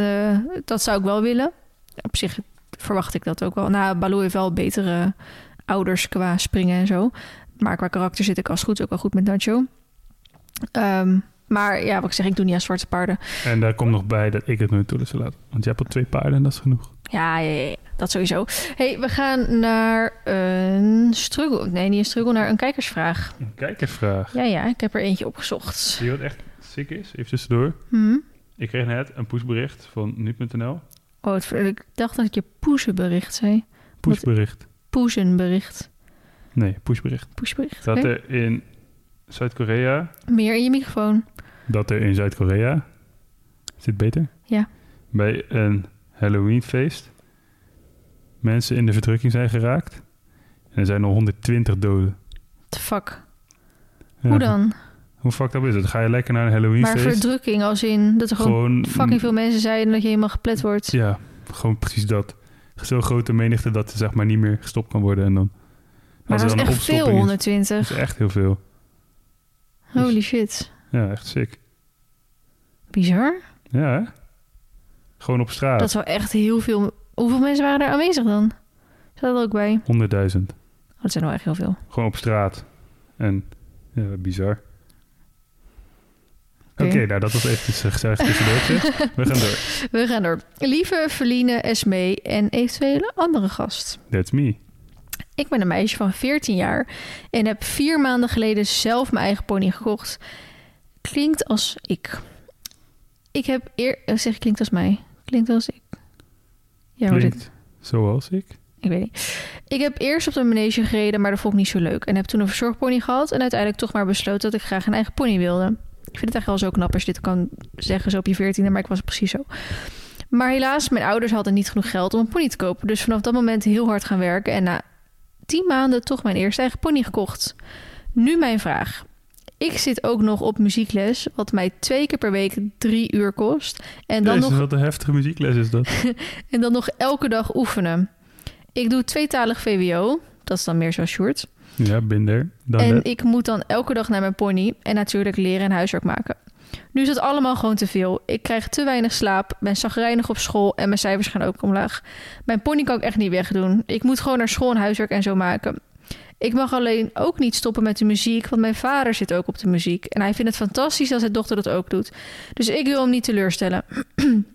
dat zou ik wel willen. Op zich verwacht ik dat ook wel. Nou, Baloo heeft wel betere ouders qua springen en zo. Maar qua karakter zit ik als goed ook wel goed met Nacho. Ehm, maar ja, wat ik zeg, ik doe niet aan zwarte paarden. En daar komt nog bij dat ik het nooit toe zou laten. Want je hebt al twee paarden en dat is genoeg. Ja, ja, dat sowieso. hey, we gaan naar een struggle. Nee, niet een struggle, naar een kijkersvraag. Een kijkersvraag. Ja, ja, ik heb er eentje opgezocht. Die wat echt sick is, even tussendoor. Hm? Ik kreeg net een pushbericht van nu.nl. Oh, het, ik dacht dat je poezenbericht zei. Pushbericht. Poezenbericht. Nee, pushbericht. Pushbericht. Dat er in Zuid-Korea Meer in je microfoon. dat er in Zuid-Korea. Is dit beter? Ja. Bij een Halloweenfeest mensen in de verdrukking zijn geraakt. En er zijn al 120 doden. The fuck. Ja, Hoe dan? Hoe fucked up is het? Ga je lekker naar een Maar Halloweenfeest? verdrukking als in dat er gewoon, gewoon fucking veel mensen zijn en dat je helemaal geplet wordt. Ja, gewoon precies dat. Zo'n grote menigte dat er zeg maar niet meer gestopt kan worden. En dan, maar dat er is echt veel, opstopping is, 120. dat is echt heel veel. Holy shit. Ja, echt sick. Bizar. Ja, hè? Gewoon op straat. Dat zou echt heel veel... Hoeveel mensen waren er aanwezig dan? Zat er ook bij? 100.000. Oh, dat zijn wel echt heel veel. Gewoon op straat. En ja, bizar. Oké, nou dat was eventjes een gezellig tussendoortje. [laughs] We gaan door. We gaan door. Lieve Verline, Esmee en eventuele andere gast. That's me. Ik ben een meisje van 14 jaar en heb vier maanden geleden zelf mijn eigen pony gekocht. Klinkt als ik. Ik heb eer... eh, Zeg, klinkt als mij. Klinkt als ik. Ja, hoe dit? Klinkt zoals ik. Ik weet niet. Ik heb eerst op de manege gereden, maar dat vond ik niet zo leuk. En heb toen een verzorgpony gehad en uiteindelijk toch maar besloten dat ik graag een eigen pony wilde. Ik vind het echt wel zo knap als je dit kan zeggen, zo op je veertiende, maar ik was precies zo. Maar helaas, mijn ouders hadden niet genoeg geld om een pony te kopen. Dus vanaf dat moment heel hard gaan werken en na tien maanden toch mijn eerste eigen pony gekocht. Nu mijn vraag. Ik zit ook nog op muziekles, wat mij twee keer per week drie uur kost. En dan Jezus, nog wat een heftige muziekles is dat. [laughs] en dan nog elke dag oefenen. Ik doe tweetalig VWO. Dat is dan meer zoals Sjoerd. ja, binder. En ik moet dan elke dag naar mijn pony. En natuurlijk leren en huiswerk maken. Nu is dat allemaal gewoon te veel. Ik krijg te weinig slaap, ben zagrijnig op school en mijn cijfers gaan ook omlaag. Mijn pony kan ik echt niet wegdoen. Ik moet gewoon naar school en huiswerk en zo maken. Ik mag alleen ook niet stoppen met de muziek, want mijn vader zit ook op de muziek. En hij vindt het fantastisch als zijn dochter dat ook doet. Dus ik wil hem niet teleurstellen. [clears throat]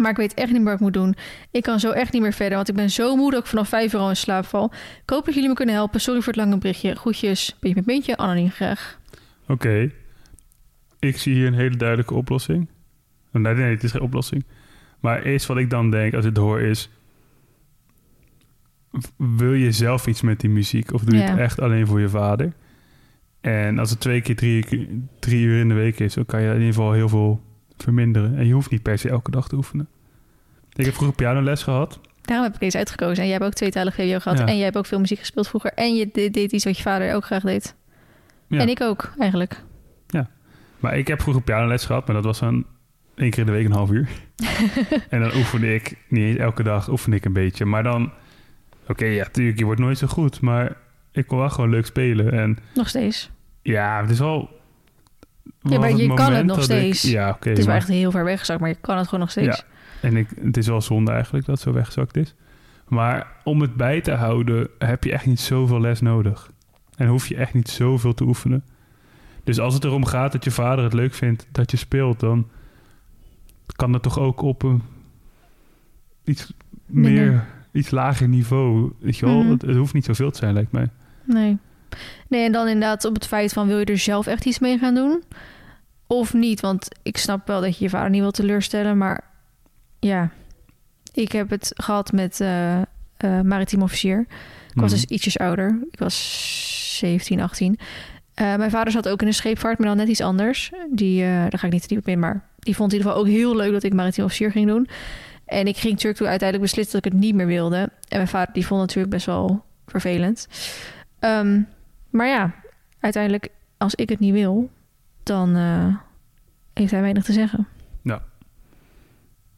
maar ik weet echt niet meer wat ik moet doen. Ik kan zo echt niet meer verder, want ik ben zo moe dat ik vanaf 5 uur al in slaap val. Ik hoop dat jullie me kunnen helpen. Sorry voor het lange berichtje. Groetjes, beetje met beentje, anoniem graag. Oké. Ik zie hier een hele duidelijke oplossing. Nee, nee, het is geen oplossing. Maar eerst wat ik dan denk als ik het hoor is... Wil je zelf iets met die muziek? Of doe je het echt alleen voor je vader? En als het twee keer drie, drie uur in de week is... dan kan je in ieder geval heel veel verminderen. En je hoeft niet per se elke dag te oefenen. Ik heb vroeger pianoles gehad. Daarom heb ik deze uitgekozen. En jij hebt ook tweetalig VWO gehad. Ja. En jij hebt ook veel muziek gespeeld vroeger. En je deed, deed iets wat je vader ook graag deed. Ja. En ik ook, eigenlijk. Maar ik heb vroeger pianoles gehad, maar dat was dan één keer in de week een half uur. [laughs] en dan oefende ik, niet eens elke dag oefende ik een beetje. Maar dan, oké, ja, tuurlijk, je wordt nooit zo goed. Maar ik kon wel gewoon leuk spelen. En Nog steeds. ja, het is wel... Ja, maar je kan het nog ik- steeds. ja, oké. het is wel echt heel ver weggezakt, maar je kan het gewoon nog steeds. Ja. En ik, het is wel zonde eigenlijk dat het zo weggezakt is. Maar om het bij te houden heb je echt niet zoveel les nodig. En hoef je echt niet zoveel te oefenen. Dus als het erom gaat dat je vader het leuk vindt dat je speelt, dan kan dat toch ook op een iets meer, iets lager niveau. Weet je wel? Mhm. het, het hoeft niet zoveel te zijn, lijkt mij. Nee. Nee, en dan inderdaad op het feit van... wil je er zelf echt iets mee gaan doen? Of niet? Want ik snap wel dat je je vader niet wil teleurstellen. Maar ja, ik heb het gehad met eh eh maritiem officier. Ik was Mhm. dus ietsjes ouder. Ik was 17, 18. Eh, mijn vader zat ook in de scheepvaart, maar dan net iets anders. Die, eh, daar ga ik niet te diep op in, maar die vond in ieder geval ook heel leuk dat ik maritiem officier ging doen. En ik ging natuurlijk toen uiteindelijk beslissen dat ik het niet meer wilde. En mijn vader die vond het natuurlijk best wel vervelend. Ehm, maar ja, uiteindelijk als ik het niet wil, dan eh, heeft hij weinig te zeggen.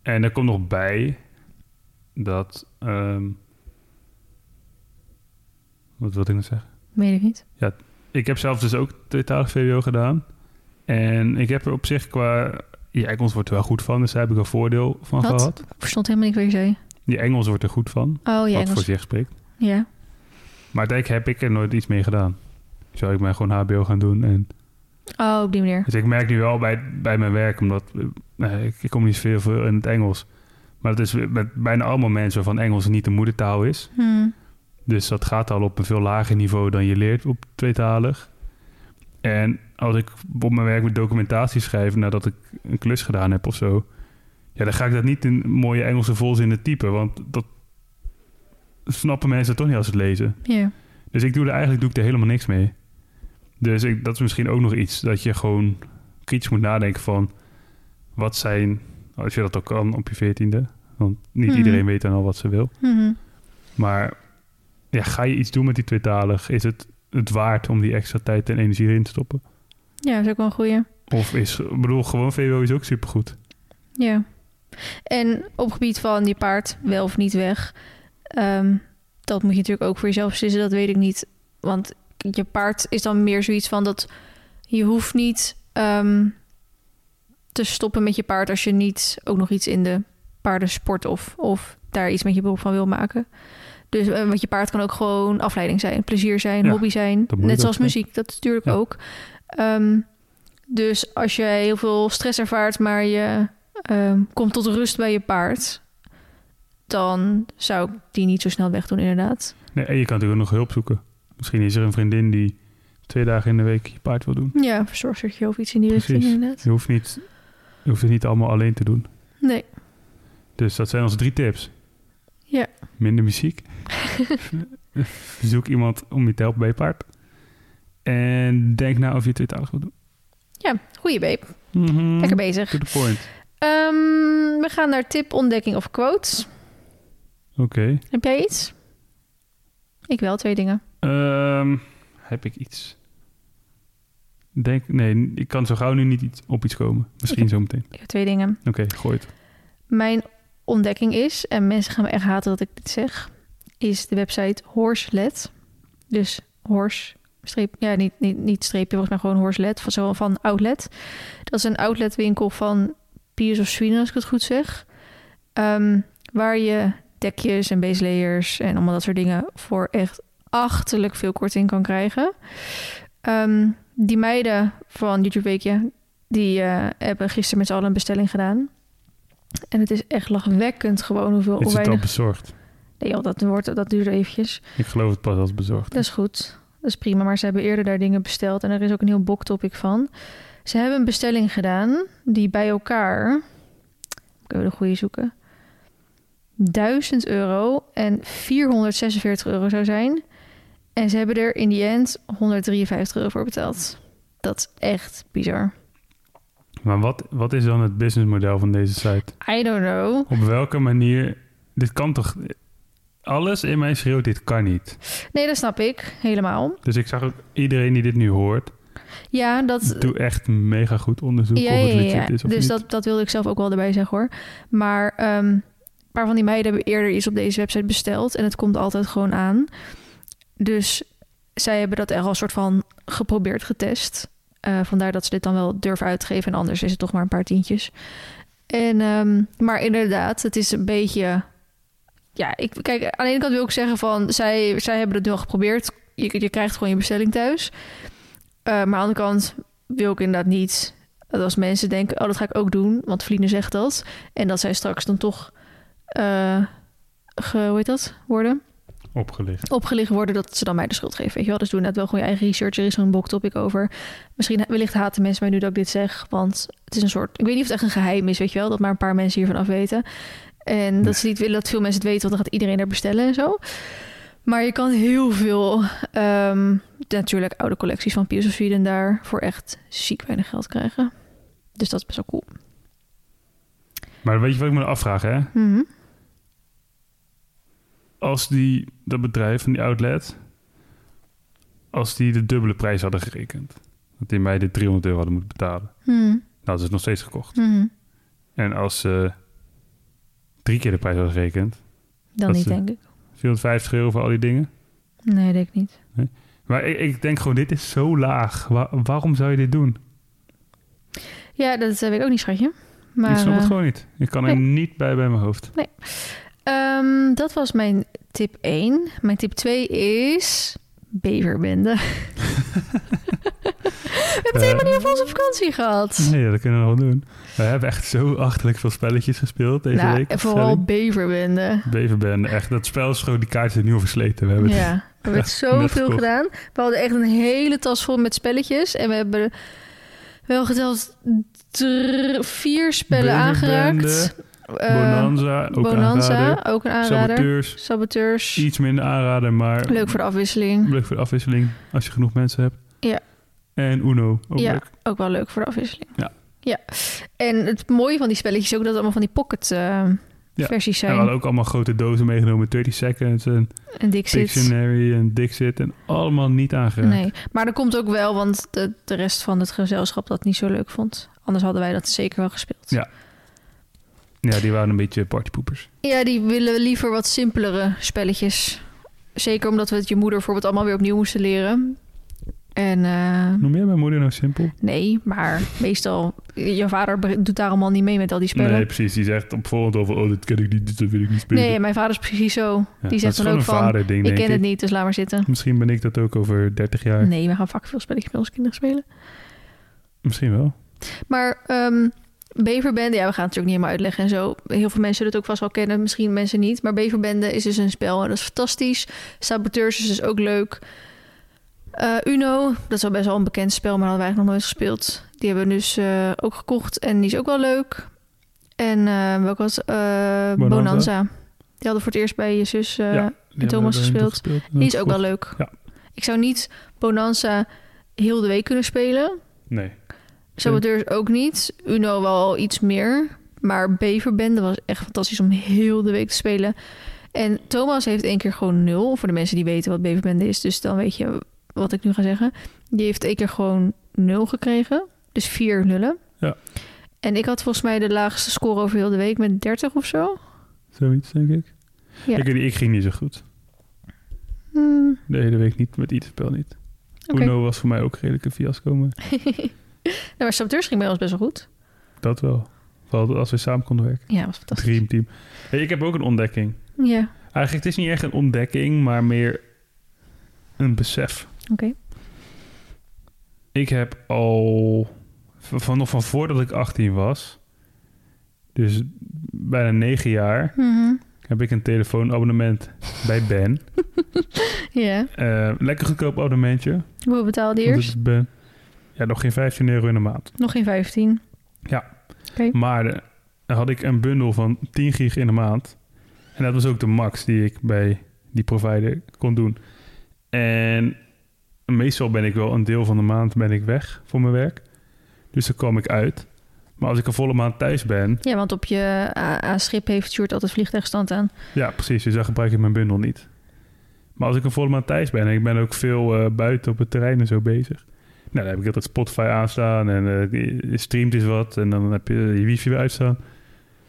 En er komt nog bij dat. ehm, wat wilde ik nou zeggen? Weet ik niet. Ik heb zelf dus ook tweetalig VWO gedaan. En ik heb er op zich qua... Je Engels wordt er wel goed van, dus daar heb ik een voordeel van Wat? gehad. Ik verstond helemaal niet wat je zei. Je Engels wordt er goed van, Oh, ja, wat voor zich spreekt. Ja. Maar uiteindelijk heb ik er nooit iets mee gedaan. Zou ik mij gewoon HBO gaan doen. En, Oh, op die manier. dus ik merk nu wel bij, bij mijn werk, omdat eh, ik, ik communiceer veel in het Engels. Maar dat is met bijna allemaal mensen waarvan Engels niet de moedertaal is. Hmm. Dus dat gaat al op een veel lager niveau dan je leert op tweetalig. En als ik op mijn werk met documentatie schrijf nadat ik een klus gedaan heb of zo, ja, dan ga ik dat niet in mooie Engelse volzinnen typen, want dat snappen mensen toch niet als ze het lezen. Dus ik doe er eigenlijk doe ik er helemaal niks mee. Dus ik, dat is misschien ook nog iets dat je gewoon kritisch moet nadenken van wat zijn, als je dat ook kan op je veertiende, want niet Mhm. iedereen weet dan al wat ze wil. Mhm. Maar ja, ga je iets doen met die tweetalig? Is het het waard om die extra tijd en energie erin te stoppen? Ja, dat is ook wel een goeie. Of is, ik bedoel, gewoon VWO is ook supergoed. Ja. En op gebied van je paard wel of niet weg. ehm, dat moet je natuurlijk ook voor jezelf beslissen. Dat weet ik niet. Want je paard is dan meer zoiets van dat je hoeft niet. ehm, te stoppen met je paard als je niet ook nog iets in de paardensport of, of daar iets met je beroep van wil maken. Dus eh, want je paard kan ook gewoon afleiding zijn, plezier zijn, Ja, hobby zijn. Net zoals zijn. muziek, dat natuurlijk Ja. ook. Ehm, dus als je heel veel stress ervaart, maar je ehm, komt tot rust bij je paard, dan zou ik die niet zo snel wegdoen, inderdaad. Nee, en je kan natuurlijk ook nog hulp zoeken. Misschien is er een vriendin die twee dagen in de week je paard wil doen. Ja, verzorgstertje of iets in die Precies. richting, inderdaad. Je hoeft, niet, je hoeft het niet allemaal alleen te doen. Nee, Dus dat zijn onze drie tips. Ja. Minder muziek. [laughs] Zoek iemand om je te helpen bij je paard. En denk na of je tweetalig wil doen. ja, goeie babe. Mhm. Lekker bezig. To the point. Ehm, we gaan naar tip, ontdekking of quotes. Oké. Heb jij iets? Ik wel, twee dingen. Ehm, heb ik iets? Denk, nee, ik kan zo gauw nu niet iets, op iets komen. Misschien Ik zo meteen. Ik heb twee dingen. Oké, gooi het. Mijn ontdekking is, en mensen gaan me echt haten dat ik dit zeg, is de website Horselet. Dus horse, streep, ja, niet, niet, niet streepje, volgens mij gewoon Horselet, van, zo van Outlet. Dat is een outletwinkel van Piers of Sweden, als ik het goed zeg. Ehm, waar je dekjes en baselayers en allemaal dat soort dingen voor echt achterlijk veel korting kan krijgen. Ehm, die meiden van YouTube Weekje, die eh, hebben gisteren met z'n allen een bestelling gedaan. En het is echt lachwekkend gewoon hoeveel Is het al bezorgd? Nee, joh, dat, wordt, dat duurt eventjes. Ik geloof het pas als bezorgd Dat is goed. Dat is prima. Maar ze hebben eerder daar dingen besteld. En er is ook een heel boktopic van. Ze hebben een bestelling gedaan die bij elkaar... Ik even de goede zoeken. 1000 euro en 446 euro zou zijn. En ze hebben er in die end 153 euro voor betaald. Dat is echt bizar. Maar wat, wat is dan het businessmodel van deze site? I don't know. Op welke manier... Dit kan toch... Alles in mij schreeuwt, dit kan niet. Nee, dat snap ik. Helemaal. Dus ik zag ook iedereen die dit nu hoort... Ja, dat, Doe echt mega goed onderzoek Ja, of het ja, ja, is of Dus niet. dat, dat wilde ik zelf ook wel erbij zeggen hoor. Maar ehm, een paar van die meiden hebben eerder iets op deze website besteld. En het komt altijd gewoon aan. Dus zij hebben dat echt al een soort van geprobeerd getest. Eh, vandaar dat ze dit dan wel durven uitgeven. En anders is het toch maar een paar tientjes. En, ehm, maar inderdaad, het is een beetje... Ja, ik, kijk, aan de ene kant wil ik zeggen van... Zij, zij hebben het wel geprobeerd. Je, je krijgt gewoon je bestelling thuis. Eh, maar aan de andere kant wil ik inderdaad niet dat als mensen denken, oh, dat ga ik ook doen, want Vliene zegt dat. En dat zij straks dan toch, eh, hoe heet dat, worden? Opgelicht. Opgelicht worden, dat ze dan mij de schuld geven. Weet je wel? Dus doe net wel gewoon je eigen research. Er is zo'n boktopic over. Misschien, wellicht haten mensen mij nu dat ik dit zeg, want het is een soort, ik weet niet of het echt een geheim is, weet je wel, dat maar een paar mensen hiervan af weten. En dat ze niet willen dat veel mensen het weten, want dan gaat iedereen er bestellen en zo. Maar je kan heel veel, ehm, natuurlijk oude collecties van Piers of Sweden daar voor echt ziek weinig geld krijgen. Dus dat is best wel cool. Maar weet je wat ik me afvraag, hè? Mhm. Als die, dat bedrijf van die outlet... Als die de dubbele prijs hadden gerekend... Dat die mij de 300 euro hadden moeten betalen... Mhm. Nou, dat is het nog steeds gekocht. Mhm. En als ze drie keer de prijs hadden gerekend... Dan niet, denk ik. 450 euro voor al die dingen... Nee, denk ik niet. Maar ik, ik denk gewoon, dit is zo laag. Wa- waarom zou je dit doen? Ja, dat heb ik ook niet, schatje. Maar, ik snap het eh, gewoon niet. Ik kan er nee. niet bij bij mijn hoofd. Ehm, dat was mijn tip 1. Mijn tip 2 is beverbende. [laughs] we hebben het helemaal niet over onze vakantie gehad. Nee, dat kunnen we nog wel doen. We hebben echt zo achterlijk veel spelletjes gespeeld deze nou, week. en vooral beverbende. Beverbende, echt. Dat spel is gewoon, die kaarten nu al versleten. We hebben het- Ja, we hebben zoveel gedaan. We hadden echt een hele tas vol met spelletjes. En we hebben wel geteld vier spellen aangeraakt. Eh, Bonanza, ook Bonanza, aanrader. ook een aanrader. Saboteurs, Saboteurs. iets minder aanrader, maar Leuk voor de afwisseling. leuk voor de afwisseling als je genoeg mensen hebt. Ja. En Uno, ook Ja. leuk. Ook wel leuk voor de afwisseling. Ja. ja. En het mooie van die spelletjes is ook dat het allemaal van die pocket eh, Ja. versies En we zijn. hadden ook allemaal grote dozen meegenomen. 30 Seconds en En Dixit. Dictionary en Dixit. En allemaal niet aangeraakt. Nee, maar dat komt ook wel, want de, de rest van het gezelschap dat niet zo leuk vond. Anders hadden wij dat zeker wel gespeeld. Ja. Ja, die waren een beetje partypoepers. Ja, die willen liever wat simpelere spelletjes. Zeker omdat we het je moeder bijvoorbeeld allemaal weer opnieuw moesten leren. En eh, Noem jij mijn moeder nou simpel? nee, maar meestal... Je vader doet daar allemaal niet mee met al die spellen. Nee, Nee, precies. Die zegt op voorhand over, oh, dat ken ik niet, dat wil ik niet spelen. mijn vader is precies zo. Ja, die zegt dan ook van, vaderding, ik ken ik. het niet, dus laat maar zitten. Misschien ben ik dat ook over 30 jaar. Nee, we gaan vaak veel spelletjes met onze kinderen spelen. Misschien wel. Maar ehm Beverbende, ja, we gaan het natuurlijk niet helemaal uitleggen en zo. Heel veel mensen zullen het ook vast wel kennen, misschien mensen niet. Maar Beverbende is dus een spel en dat is fantastisch. Saboteurs is dus ook leuk. Eh, Uno, dat is al best wel een bekend spel, maar dat hadden wij eigenlijk nog nooit gespeeld. Die hebben we dus eh, ook gekocht en die is ook wel leuk. En eh welke was eh, Bonanza. Die hadden voor het eerst bij je zus Ja, Die Thomas gespeeld. en Die is ook wel leuk. Ja. Ik zou niet Bonanza heel de week kunnen spelen. Nee. Saboteurs ook niet. Uno wel iets meer. Maar Beverbende was echt fantastisch om heel de week te spelen. En Thomas heeft één keer gewoon nul. Voor de mensen die weten wat Beverbende is. Dus dan weet je wat ik nu ga zeggen. Die heeft één keer gewoon nul gekregen. Dus vier nullen. Ja. En ik had volgens mij de laagste score over heel de week met 30 of zo. Zoiets, denk ik. Ja. Ik, ik ging niet zo goed. Hmm, De hele week niet, met ieder spel niet. Uno was voor mij ook redelijk een fiasco, maar [laughs] nou, maar Saboteurs ging bij ons best wel goed. dat wel. Vooral als we samen konden werken. Ja, was fantastisch. Dreamteam. Hey, ik heb ook een ontdekking. Ja, Eigenlijk, het is niet echt een ontdekking, maar meer een besef. oké. Ik heb al van, nog van voordat ik 18 was, dus bijna 9 jaar, Mhm. heb ik een telefoonabonnement bij Ben. [laughs] Ja. Eh, lekker goedkoop abonnementje. Hoeveel betaalde je eerst? Ben. Ja, nog geen 15 euro in de maand. Nog geen 15. Maar eh, had ik een bundel van 10 gig in de maand. En dat was ook de max die ik bij die provider kon doen. En meestal ben ik wel een deel van de maand ben ik weg voor mijn werk. Dus dan kwam ik uit. Maar als ik een volle maand thuis ben... Ja, want op je AA-schip heeft Sjoerd altijd vliegtuigstand aan. Ja, precies. Dus dan gebruik ik mijn bundel niet. Maar als ik een volle maand thuis ben... en ik ben ook veel eh, buiten op het terrein en zo bezig... Nou, dan heb ik altijd Spotify aanstaan en je streamt eens wat... en dan heb je je wifi weer uitstaan.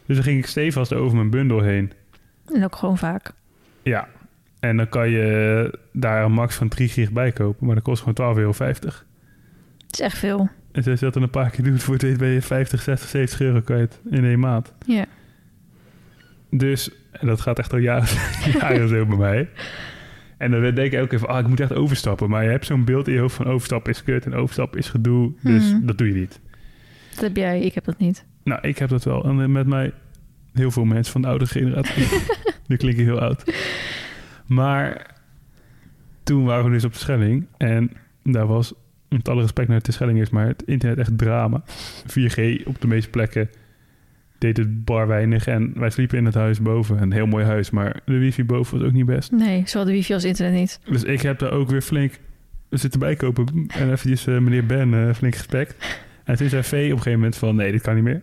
Dus dan ging ik stevast over mijn bundel heen. En ook gewoon vaak. Ja, en dan kan je daar een max van 3 gig bij kopen... maar dat kost gewoon 12,50 euro. Het is echt veel. En als je dat dan een paar keer doet... voor het ben je 50, 60, 70 euro kwijt in één maand. Ja. Dus, en dat gaat echt al jaren, [laughs] jaren zo bij mij. En dan denk ik elke keer van, ah, ik moet echt overstappen. Maar je hebt zo'n beeld in je hoofd van overstappen is kut en overstappen is gedoe. Dus Mhm. dat doe je niet. Dat heb jij, ik heb dat niet. Nou, ik heb dat wel. En eh, met mij heel veel mensen van de oudere generatie. [laughs] nu klink ik heel oud. Maar toen waren we dus op de Schelling. En daar was, met alle respect naar de Schelling is, maar het internet echt drama. 4G op de meeste plekken deed het bar weinig. En wij sliepen in het huis boven. Een heel mooi huis, maar de wifi boven was ook niet best. Nee, zowel de wifi als internet niet. Dus ik heb daar ook weer flink zitten bijkopen. En eventjes eh, meneer Ben eh, flink gespekt. En toen zei V op een gegeven moment van... nee, dit kan niet meer.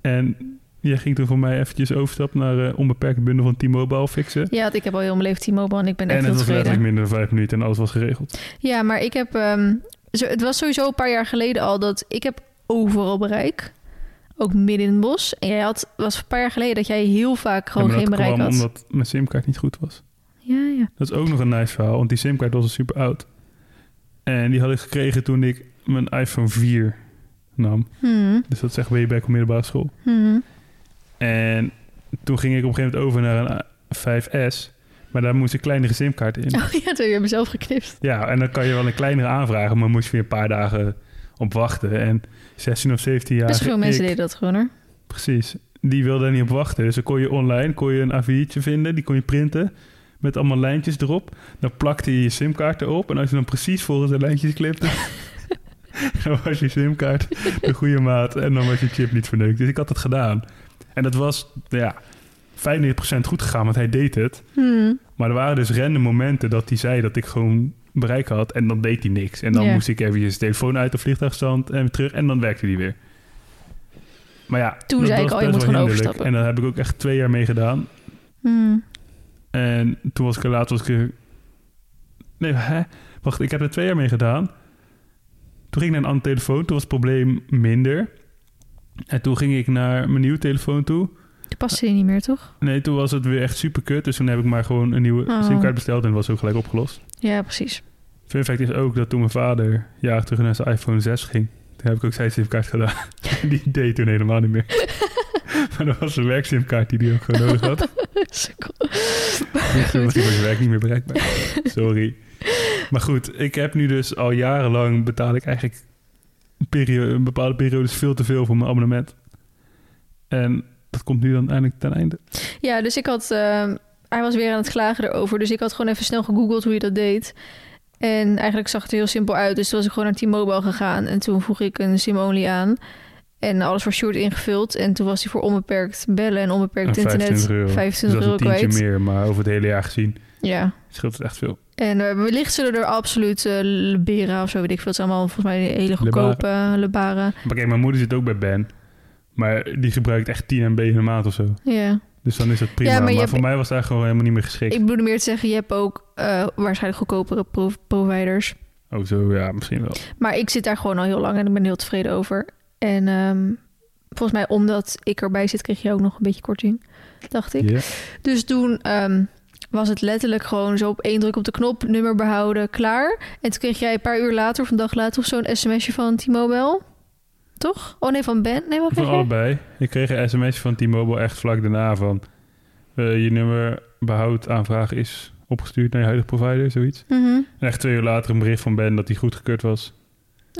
En jij ging toen voor mij eventjes overstappen... naar eh onbeperkte bundel van T-Mobile fixen. Ja, want ik heb al heel mijn leven T-Mobile en ik ben echt en het heel was tevreden. letterlijk minder dan vijf minuten... en alles was geregeld. Ja, maar ik heb... ehm, zo, het was sowieso een paar jaar geleden al dat ik heb overal bereik. Ook midden in het bos. En jij had, was een paar jaar geleden dat jij heel vaak gewoon Ja, geen bereik kwam had. omdat mijn simkaart niet goed was. Ja, ja. Dat is ook nog een nice verhaal... want die simkaart was al super oud. En die had ik gekregen toen ik mijn iPhone 4 nam. Hmm, Dus dat is echt way back op middelbare school. hmm. En toen ging ik op een gegeven moment over naar een 5S. Maar daar moest een kleinere simkaart in. [laughs] Oh ja, toen heb je hem zelf geknipt. Ja, en dan kan je wel een kleinere aanvragen, maar moest je weer een paar dagen op wachten. En 16 of 17 jaar. Best veel mensen deden dat gewoon hoor. Precies. Die wilden niet op wachten. Dus dan kon je online kon je een A4'tje vinden, die kon je printen. Met allemaal lijntjes erop. Dan plakte je je simkaart erop. En als je dan precies volgens de lijntjes klipte... [laughs] dan was je simkaart de goede maat. En dan was je chip niet verneukt. Dus ik had het gedaan. En dat was, ja, 95% goed gegaan, want hij deed het. Hmm. Maar er waren dus random momenten dat hij zei dat ik gewoon bereik had. En dan deed hij niks. En dan moest ik even de telefoon uit de vliegtuigstand en weer terug. En dan werkte hij weer. Maar ja, Toen dat zei ik al, je best moet gewoon overstappen. En daar heb ik ook echt twee jaar mee gedaan. Hmm. En toen was ik er laatst... Was ik er... Nee, hè? Wacht, ik heb er twee jaar mee gedaan. Toen ging ik naar een andere telefoon. Toen was het probleem minder. En toen ging ik naar mijn nieuwe telefoon toe. Die paste je niet meer, toch? Nee, toen was het weer echt super kut. Dus toen heb ik maar gewoon een nieuwe Oh. simkaart besteld. En was ook gelijk opgelost. Ja, precies. Fun fact is ook dat toen mijn vader jaren terug naar zijn iPhone 6 ging... toen heb ik ook zijn simkaart gedaan. [laughs] die deed toen helemaal niet meer. [laughs] maar dat was een werksimkaart die hij ook gewoon nodig had. [laughs] Dus toen was hij voor zijn werk niet meer bereikbaar. Sorry. Maar goed, ik heb nu dus al jarenlang betaal ik eigenlijk een, periode, een bepaalde periodes veel te veel voor mijn abonnement. En dat komt nu dan eindelijk ten einde. Ja, dus ik had... ehm, hij was weer aan het klagen erover. Dus ik had gewoon even snel gegoogeld hoe je dat deed. En eigenlijk zag het er heel simpel uit. Dus toen was ik gewoon naar T-Mobile gegaan. En toen vroeg ik een SIM-only aan. En alles voor short ingevuld. En toen was hij voor onbeperkt bellen en onbeperkt En internet 25 euro. 25 dus dat kwijt. meer, maar over het hele jaar gezien Ja. scheelt het echt veel. En eh, wellicht zullen er absoluut eh Lebera of zo, weet ik veel. Het zijn allemaal volgens mij hele goedkope eh, Lebaren. Maar kijk, mijn moeder zit ook bij Ben. Maar die gebruikt echt 10 MB in de maand of zo. Ja. Dus dan is het prima. Ja, maar maar je hebt- voor mij was het eigenlijk gewoon helemaal niet meer geschikt. Ik bedoelde meer te zeggen, je hebt ook eh, waarschijnlijk goedkopere pro- providers. Oh, zo, ja, misschien wel. Maar ik zit daar gewoon al heel lang en ik ben heel tevreden over. En ehm, volgens mij, omdat ik erbij zit, kreeg je ook nog een beetje korting, dacht ik. Dus toen ehm, was het letterlijk gewoon zo op één druk op de knop, nummer behouden, klaar. En toen kreeg jij een paar uur later of een dag later of zo'n sms'je van T-Mobile. Toch? Oh nee, van Ben? Nee, wat Van kreeg je? allebei. Ik kreeg een sms van T-Mobile echt vlak daarna van... eh, je nummer behoud aanvraag is opgestuurd naar je huidige provider, zoiets. Mhm. En echt twee uur later een bericht van Ben dat die goedgekeurd was.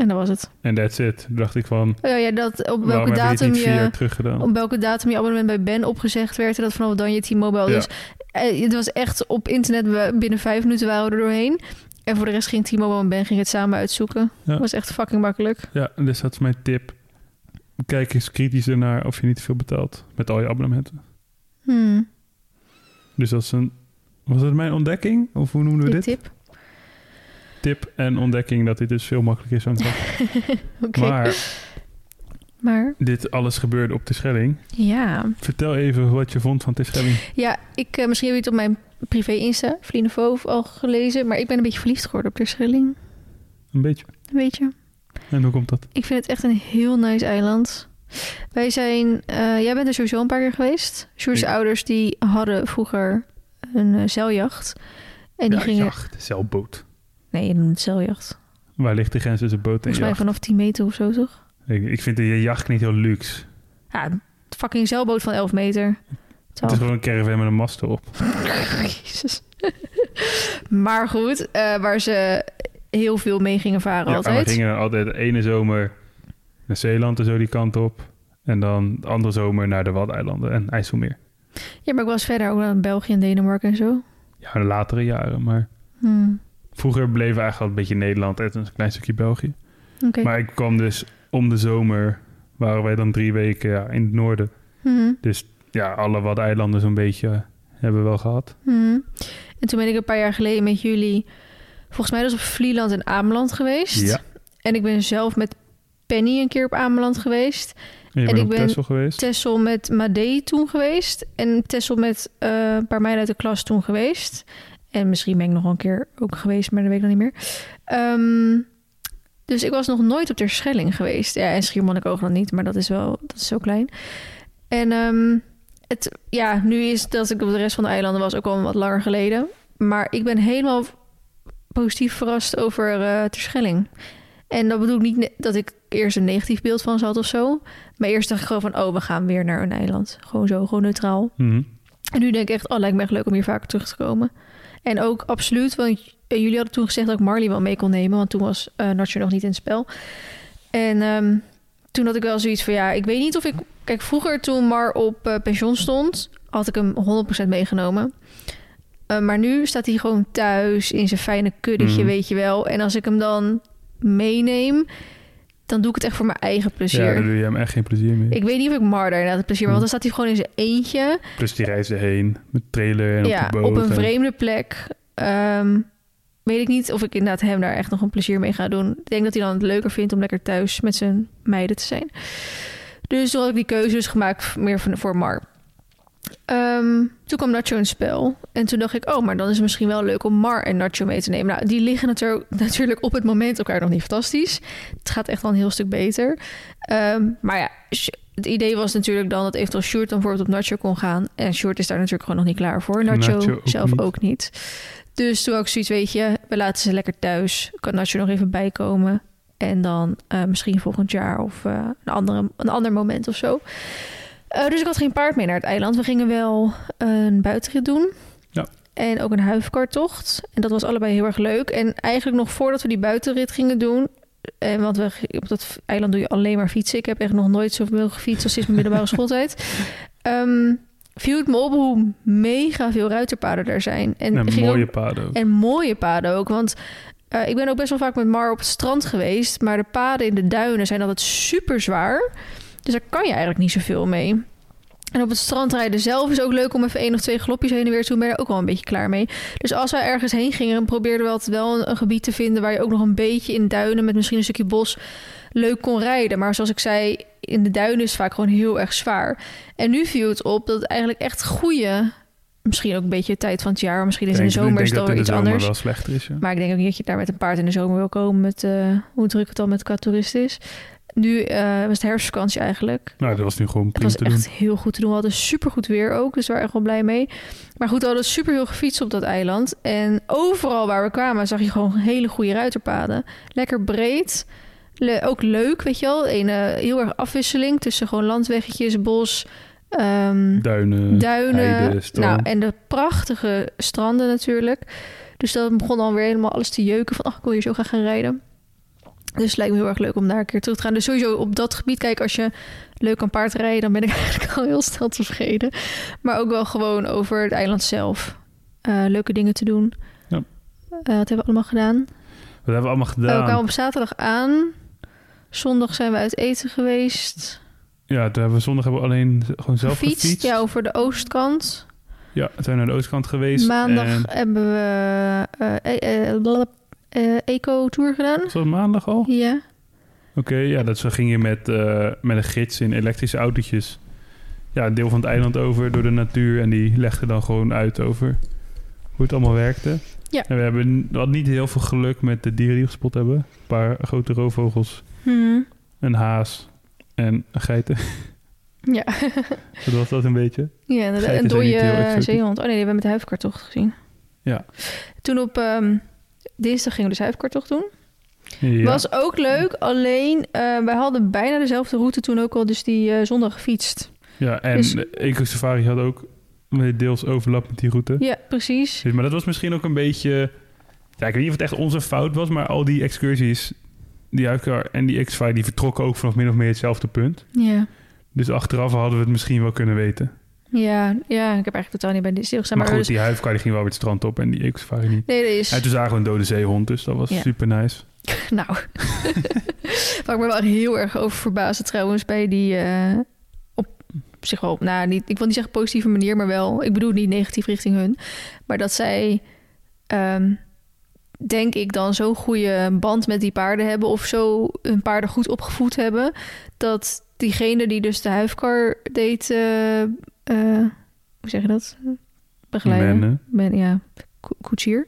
En dat was het. En that's it. Toen dacht ik van, Oh ja, dat, op welke je datum je... op welke datum je abonnement bij Ben opgezegd werd... en dat vanaf dan je T-Mobile. Ja. Dus eh, het was echt op internet, we, binnen vijf minuten waren we er doorheen. En voor de rest ging T-Mobile en Ben ging het samen uitzoeken. Ja. Dat was echt fucking makkelijk. Ja, dus dat is mijn tip. Kijk eens kritischer naar of je niet te veel betaalt met al je abonnementen. Hmm, Dus dat is een... Was het mijn ontdekking? Of hoe noemen we dit? tip. Tip en ontdekking dat dit dus veel makkelijker is dacht. [laughs] Oké. Maar Maar dit alles gebeurde op de Schelling. ja, Vertel even wat je vond van de Schelling. ja ik, eh, misschien heb je het op mijn privé-insta, Vlienenvo, al gelezen. Maar ik ben een beetje verliefd geworden op de Schelling. Een beetje. Weet je? En hoe komt dat? Ik vind het echt een heel nice eiland. Wij zijn... eh, jij bent er sowieso een paar keer geweest. Sjoerd's ouders die hadden vroeger een eh, zeiljacht. En die ja, gingen... jacht, zeilboot. Nee, je noemt het zeiljacht. Waar ligt de grens tussen boot en Volgens mij jacht? vanaf 10 meter of zo, toch? Ik, ik vind de jacht niet heel luxe. Ja, een fucking zeilboot van 11 meter. Het is 12. gewoon een caravan met een mast erop. [laughs] Jezus. maar goed, eh, waar ze heel veel mee gingen varen Ja, altijd. we gingen altijd de ene zomer naar Zeeland en zo die kant op. En dan de andere zomer naar de Waddeilanden en IJsselmeer. Ja, maar ik was verder ook naar België en Denemarken en zo. Ja, de latere jaren. Maar Hmm, vroeger bleven we eigenlijk al een beetje Nederland en een klein stukje België. Oké. Maar ik kwam dus om de zomer, waren wij dan drie weken ja, in het noorden. Mhm, Dus ja, alle Waddeilanden zo'n beetje hebben we wel gehad. mhm. En toen ben ik een paar jaar geleden met jullie... Volgens mij dus op Vlieland en Ameland geweest. Ja. En ik ben zelf met Penny een keer op Ameland geweest. En ik ben Texel geweest. Tessel met Madee toen geweest. En Tessel met eh, een paar meiden uit de klas toen geweest. En misschien ben ik nog een keer ook geweest, maar dat weet ik nog niet meer. Ehm, dus ik was nog nooit op Terschelling geweest. Ja, en Schiermonnikoog dan niet, maar dat is wel dat is zo klein. En ehm, het, ja, nu is dat ik op de rest van de eilanden was ook al wat langer geleden. Maar ik ben helemaal positief verrast over eh Terschelling. En dat bedoel ik niet dat ik eerst een negatief beeld van ze had of zo. Maar eerst dacht ik gewoon van, oh, we gaan weer naar een eiland. Gewoon zo, gewoon neutraal. Mhm. En nu denk ik echt, oh, lijkt me echt leuk om hier vaker terug te komen. En ook absoluut, want jullie hadden toen gezegd dat ik Marley wel mee kon nemen. Want toen was Nacho nog niet in het spel. En ehm, toen had ik wel zoiets van, ja, ik weet niet of ik... Kijk, vroeger toen Mar op eh, pensioen stond, had ik hem 100% meegenomen. Eh, maar nu staat hij gewoon thuis in zijn fijne kuddetje, Mhm. weet je wel. En als ik hem dan meeneem, dan doe ik het echt voor mijn eigen plezier. Ja, daar doe je hem echt geen plezier mee. Ik weet niet of ik Mar daar inderdaad het plezier... Want Hm. dan staat hij gewoon in zijn eentje. Plus die reizen heen met trailer en ja, op de boot. op een en- vreemde plek. Ehm, weet ik niet of ik inderdaad hem daar echt nog een plezier mee ga doen. Ik denk dat hij dan het leuker vindt om lekker thuis met zijn meiden te zijn. Dus toen had ik die keuzes gemaakt meer voor Mar. Ehm, toen kwam Nacho in spel. En toen dacht ik, oh, maar dan is het misschien wel leuk om Mar en Nacho mee te nemen. Nou, die liggen natuurlijk, [laughs] natuurlijk op het moment elkaar nog niet fantastisch. Het gaat echt wel een heel stuk beter. Ehm, maar ja, het idee was natuurlijk dan dat eventueel Sjoerd dan bijvoorbeeld op Nacho kon gaan. En Sjoerd is daar natuurlijk gewoon nog niet klaar voor. Nacho, Nacho ook zelf niet. ook niet. Dus toen ook zoiets, weet je, we laten ze lekker thuis. Kan als je nog even bijkomen. En dan eh, misschien volgend jaar of eh, een, andere, een ander moment of zo. Eh, dus ik had geen paard mee naar het eiland. We gingen wel een buitenrit doen. Ja. En ook een huifkartocht. En dat was allebei heel erg leuk. En eigenlijk nog voordat we die buitenrit gingen doen... En want we, op dat eiland doe je alleen maar fietsen. Ik heb echt nog nooit zoveel gefietst als sinds mijn middelbare schooltijd. [laughs] Ehm, viel het me op hoe mega veel ruiterpaden er zijn. En, mooie ook- paden ook. en mooie paden ook. Want eh, ik ben ook best wel vaak met Mar op het strand geweest. Maar de paden in de duinen zijn altijd super zwaar. Dus daar kan je eigenlijk niet zoveel mee. En op het strand rijden zelf is ook leuk om even één of twee glopjes heen en weer te doen. Ben je er ook wel een beetje klaar mee. Dus als wij ergens heen gingen, probeerden we altijd wel een, een gebied te vinden... waar je ook nog een beetje in duinen met misschien een stukje bos leuk kon rijden. Maar zoals ik zei, in de duinen is het vaak gewoon heel erg zwaar. En nu viel het op dat het eigenlijk echt goede... Misschien ook een beetje tijd van het jaar. Misschien is in de zomer is het in iets anders. wel slechter is, ja. Maar ik denk ook niet dat je daar met een paard in de zomer wil komen met eh, hoe druk het al met qua is. Nu eh, was het herfstvakantie eigenlijk. Nou, dat was nu gewoon Het prima was te doen. echt heel goed te doen. We hadden super goed weer ook, dus we waren echt wel blij mee. Maar goed, we hadden super veel gefietst op dat eiland. En overal waar we kwamen zag je gewoon hele goede ruiterpaden. Lekker breed. Le- ook leuk, weet je wel. Een eh, heel erg afwisseling tussen gewoon landweggetjes, bos, ehm, Duinen, duinen. heide, nou, en de prachtige stranden natuurlijk. Dus dat begon alweer helemaal alles te jeuken van... ach, ik wil hier zo graag gaan rijden. Dus het lijkt me heel erg leuk om daar een keer terug te gaan. Dus sowieso op dat gebied, kijk, als je leuk kan paardrijden... dan ben ik [laughs] eigenlijk al heel snel tevreden. Maar ook wel gewoon over het eiland zelf. Eh, leuke dingen te doen. Ja. Eh, wat hebben we allemaal gedaan? Wat hebben we allemaal Eh, gedaan? we kwamen op zaterdag aan. Zondag zijn we uit eten geweest. Ja, toen hebben we zondag hebben we alleen gewoon zelf gefietst, gefietst. ja, over de oostkant. Ja, we zijn naar de oostkant geweest. Maandag En, hebben we eh, eh, eco-tour gedaan. was dat maandag al? Ja. Oké, ja, dat we gingen met, eh, met een gids in elektrische autootjes. Ja, een deel van het eiland over door de natuur. En die legde dan gewoon uit over hoe het allemaal werkte. Ja. En we hebben we hadden niet heel veel geluk met de dieren die we gespot hebben. Een paar grote roofvogels, Hm. een haas en een geiten. [laughs] Ja. [laughs] dat was dat een beetje. ja, een dode zeehond. Oh nee, die hebben we met de huifkartocht gezien. Ja. Toen op ehm, dinsdag gingen we dus huifkartocht doen. Ja. Was ook leuk, alleen eh, wij hadden bijna dezelfde route toen ook al dus die eh, zondag gefietst. ja, en dus- de Eco Safari had ook deels overlap met die route. Ja, precies. Dus- Maar dat was misschien ook een beetje... Ja, ik weet niet of het echt onze fout was, maar al die excursies, die Huifkar en die X-Fi, die vertrokken ook vanaf min of meer hetzelfde punt. Ja. Dus achteraf hadden we het misschien wel kunnen weten. Ja, ja, ik heb eigenlijk totaal niet bij dit stilgestaan. Maar, Maar, goed, dus, die Huifkar die ging wel weer het strand op en die X-Fi niet. nee, dat is... En toen zagen we een dode zeehond, dus dat was Ja. super nice. [laughs] Nou, [laughs] waar ik me wel heel erg over verbaasde trouwens bij die eh, op zich wel, nou niet, ik wil niet zeggen positieve manier, maar wel, ik bedoel niet negatief richting hun, maar dat zij, ehm, denk ik dan zo'n goede band met die paarden hebben of zo hun paarden goed opgevoed hebben, dat diegene die dus de huifkar deed, eh, eh, hoe zeg je dat? Begeleiden. Men, Ben, ja, ko- koetsier.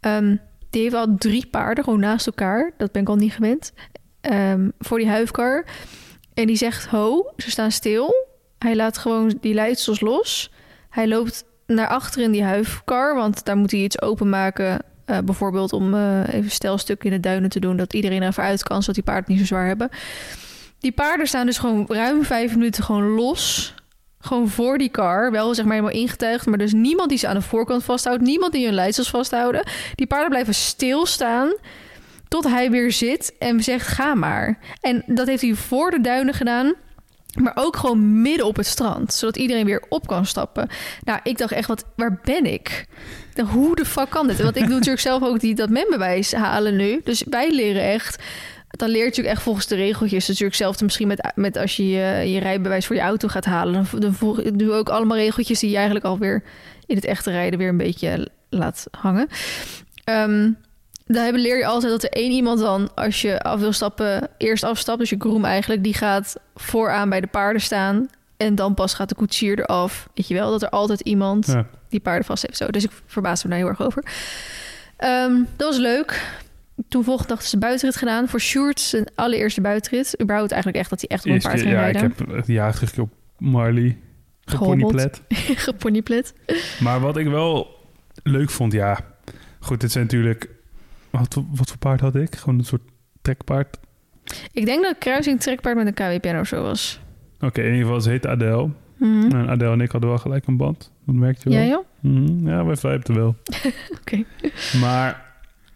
Ehm, die heeft al drie paarden gewoon naast elkaar. Dat ben ik al niet gewend. Ehm, voor die huifkar. En die zegt ho, ze staan stil. Hij laat gewoon die leidsels los. Hij loopt naar achter in die huifkar, want daar moet hij iets openmaken. eh bijvoorbeeld om eh, even stelstuk in de duinen te doen, dat iedereen er even uit kan, zodat die paarden niet zo zwaar hebben. Die paarden staan dus gewoon ruim vijf minuten gewoon los. Gewoon voor die car. Wel zeg maar helemaal ingetuigd. Maar dus niemand die ze aan de voorkant vasthoudt. Niemand die hun leidsels vasthouden. Die paarden blijven stilstaan. Tot hij weer zit en zegt ga maar. En dat heeft hij voor de duinen gedaan. Maar ook gewoon midden op het strand. Zodat iedereen weer op kan stappen. Nou, ik dacht echt, wat, waar ben ik? Hoe de fuck kan dit? Want ik doe natuurlijk [laughs] zelf ook die, dat membewijs halen nu. Dus wij leren echt dan leert je natuurlijk echt volgens de regeltjes. Natuurlijk hetzelfde misschien met, met als je, je je rijbewijs voor je auto gaat halen. Dan, dan doen we ook allemaal regeltjes die je eigenlijk alweer in het echte rijden weer een beetje laat hangen. Ehm daar hebben- leer je altijd dat er één iemand dan, als je af wil stappen, eerst afstapt. Dus je groom eigenlijk, die gaat vooraan bij de paarden staan. En dan pas gaat de koetsier eraf. Weet je wel, dat er altijd iemand Ja. die paarden vast heeft. Zo. Dus ik verbaasde me daar heel erg over. Ehm, dat was leuk. Toen volgende dag is de buitenrit gedaan. Voor Sjoerd zijn allereerste buitenrit. Überhaupt eigenlijk echt dat hij echt op een paard ging ja, ik heb een jaar terug op Marley geponyplet. Geponyplet. [laughs] Maar wat ik wel leuk vond, ja... Goed, dit zijn natuurlijk... Wat, wat voor paard had ik? Gewoon een soort trekpaard. Ik denk dat kruising trekpaard met een KW-pen of zo was. Oké, in ieder geval, ze heette Adele. Mhm. En Adele en ik hadden wel gelijk een band. Dat merkte je wel. Ja, joh? Mhm, ja, wij vijpten wel. [laughs] Oké. Maar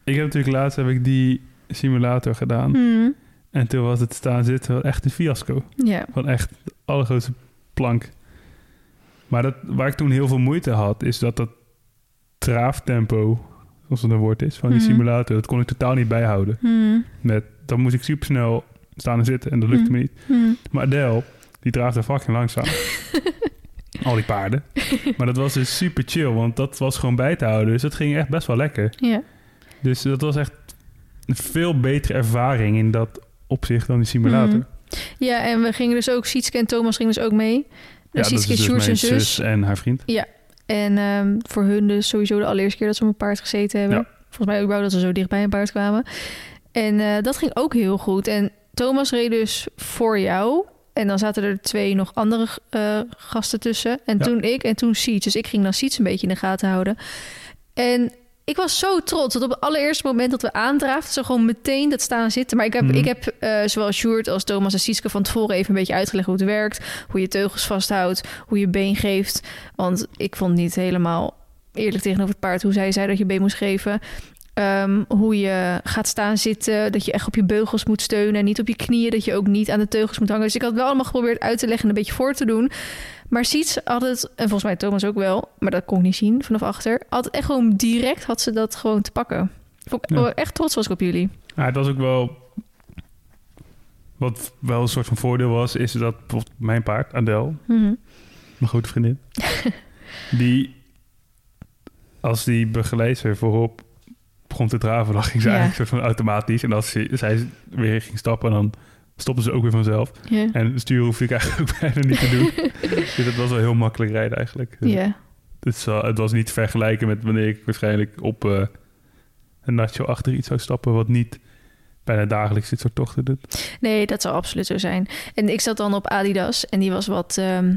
ik heb natuurlijk laatst heb ik die simulator gedaan. Mhm. En toen was het staan zitten wel echt een fiasco. Ja. Van echt de allergrootste plank. Maar dat, waar ik toen heel veel moeite had, is dat dat traaftempo, zoals het een woord is, van die Mhm. simulator, dat kon ik totaal niet bijhouden. Mhm. Met, dan moest ik super snel staan en zitten en dat lukte me niet. Maar Adele, die draafde fucking langzaam. [laughs] Al die paarden. Maar dat was dus super chill, want dat was gewoon bij te houden. Dus dat ging echt best wel lekker. Ja. Dus dat was echt een veel betere ervaring in dat opzicht dan die simulator. Mhm. Ja, en we gingen dus ook, Sietske en Thomas gingen dus ook mee. Ja, Dus dat is dus mijn zus. zus en haar vriend. En ehm, voor hun dus sowieso de allereerste keer dat ze op een paard gezeten hebben. Ja. Volgens mij überhaupt dat ze zo dicht bij een paard kwamen. En eh, dat ging ook heel goed. En Thomas reed dus voor jou. En dan zaten er twee nog andere eh, gasten tussen. En Ja. toen ik en toen Siets. Dus ik ging dan Siets een beetje in de gaten houden. En ik was zo trots dat op het allereerste moment dat we aandraafden... ze gewoon meteen dat staan zitten. Maar ik heb, Mhm. ik heb eh, zowel Sjoerd als Thomas en Sietske van tevoren even een beetje uitgelegd hoe het werkt. Hoe je teugels vasthoudt, hoe je been geeft. Want ik vond niet helemaal eerlijk tegenover het paard hoe zij zei dat je been moest geven. Ehm, hoe je gaat staan zitten, dat je echt op je beugels moet steunen en niet op je knieën, dat je ook niet aan de teugels moet hangen. Dus ik had wel allemaal geprobeerd uit te leggen en een beetje voor te doen. Maar Siets had het, en volgens mij Thomas ook wel, maar dat kon ik niet zien vanaf achter, had het echt gewoon direct had ze dat gewoon te pakken. Vond ik, Ja. Echt trots was ik op jullie. Ja, het was ook wel... Wat wel een soort van voordeel was, is dat bijvoorbeeld mijn paard, Adele, Mhm. mijn grote vriendin, [laughs] die als die begeleider voorop begon te draven, dan ging ze Ja. eigenlijk soort van automatisch. En als ze, zij weer ging stappen, dan stopte ze ook weer vanzelf. En sturen hoefde ik eigenlijk ook [laughs] bijna niet te doen. [laughs] dus dat was wel heel makkelijk rijden eigenlijk. Ja. Het, is wel- het was niet te vergelijken met wanneer ik waarschijnlijk op eh, een nacho achter iets zou stappen, wat niet bijna dagelijks dit soort tochten doet. Nee, dat zou absoluut zo zijn. En ik zat dan op Adidas en die was wat, ehm,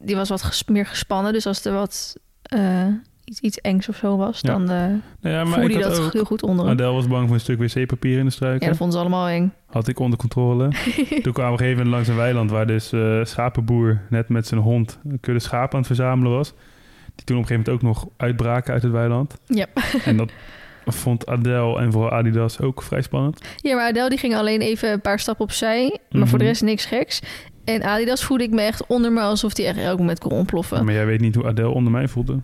die was wat ges- meer gespannen. Dus als er wat eh, iets, iets engs of zo was, Ja. dan Nou ja, maar voelde had dat ook... heel goed onder hem. Adele was bang voor een stuk wc-papier in de struiken. Ja, dat vonden ze allemaal eng. Had ik onder controle. [laughs] Toen kwamen we op een gegeven moment langs een weiland waar dus eh schapenboer net met zijn hond een kudde schapen aan het verzamelen was. Die toen op een gegeven moment ook nog uitbraken uit het weiland. Ja. [laughs] En dat vond Adele en vooral Adidas ook vrij spannend. Ja, maar Adele die ging alleen even een paar stappen opzij. Maar voor de Mhm. rest niks geks. En Adidas voelde ik me echt onder me alsof die echt elk moment kon ontploffen. Maar jij weet niet hoe Adele onder mij voelde.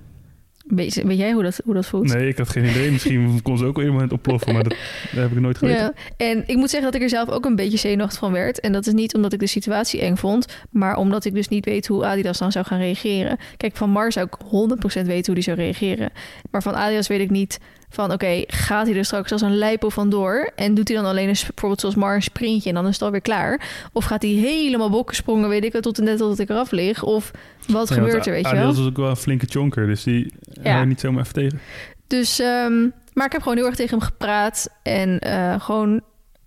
Weet, weet jij hoe dat, hoe dat voelt? Nee, ik had geen idee. Misschien [laughs] kon ze ook op een moment ontploffen, maar dat, dat heb ik nooit geweten. Ja, en ik moet zeggen dat ik er zelf ook een beetje zenuwachtig van werd. En dat is niet omdat ik de situatie eng vond, maar omdat ik dus niet weet hoe Adidas dan zou gaan reageren. Kijk, van Mars zou ik 100% weten hoe die zou reageren. Maar van Adidas weet ik niet van, oké, gaat hij er straks als een lijpo vandoor? En doet hij dan alleen een, bijvoorbeeld zoals Mars een sprintje en dan is het alweer klaar? Of gaat hij helemaal bokkensprongen, weet ik het, tot en net tot ik eraf lig? Of wat Ja, gebeurt er, weet je wel? was ook wel een flinke chonker, dus die Ja. niet zomaar even tegen. Dus, ehm, maar ik heb gewoon heel erg tegen hem gepraat en eh, gewoon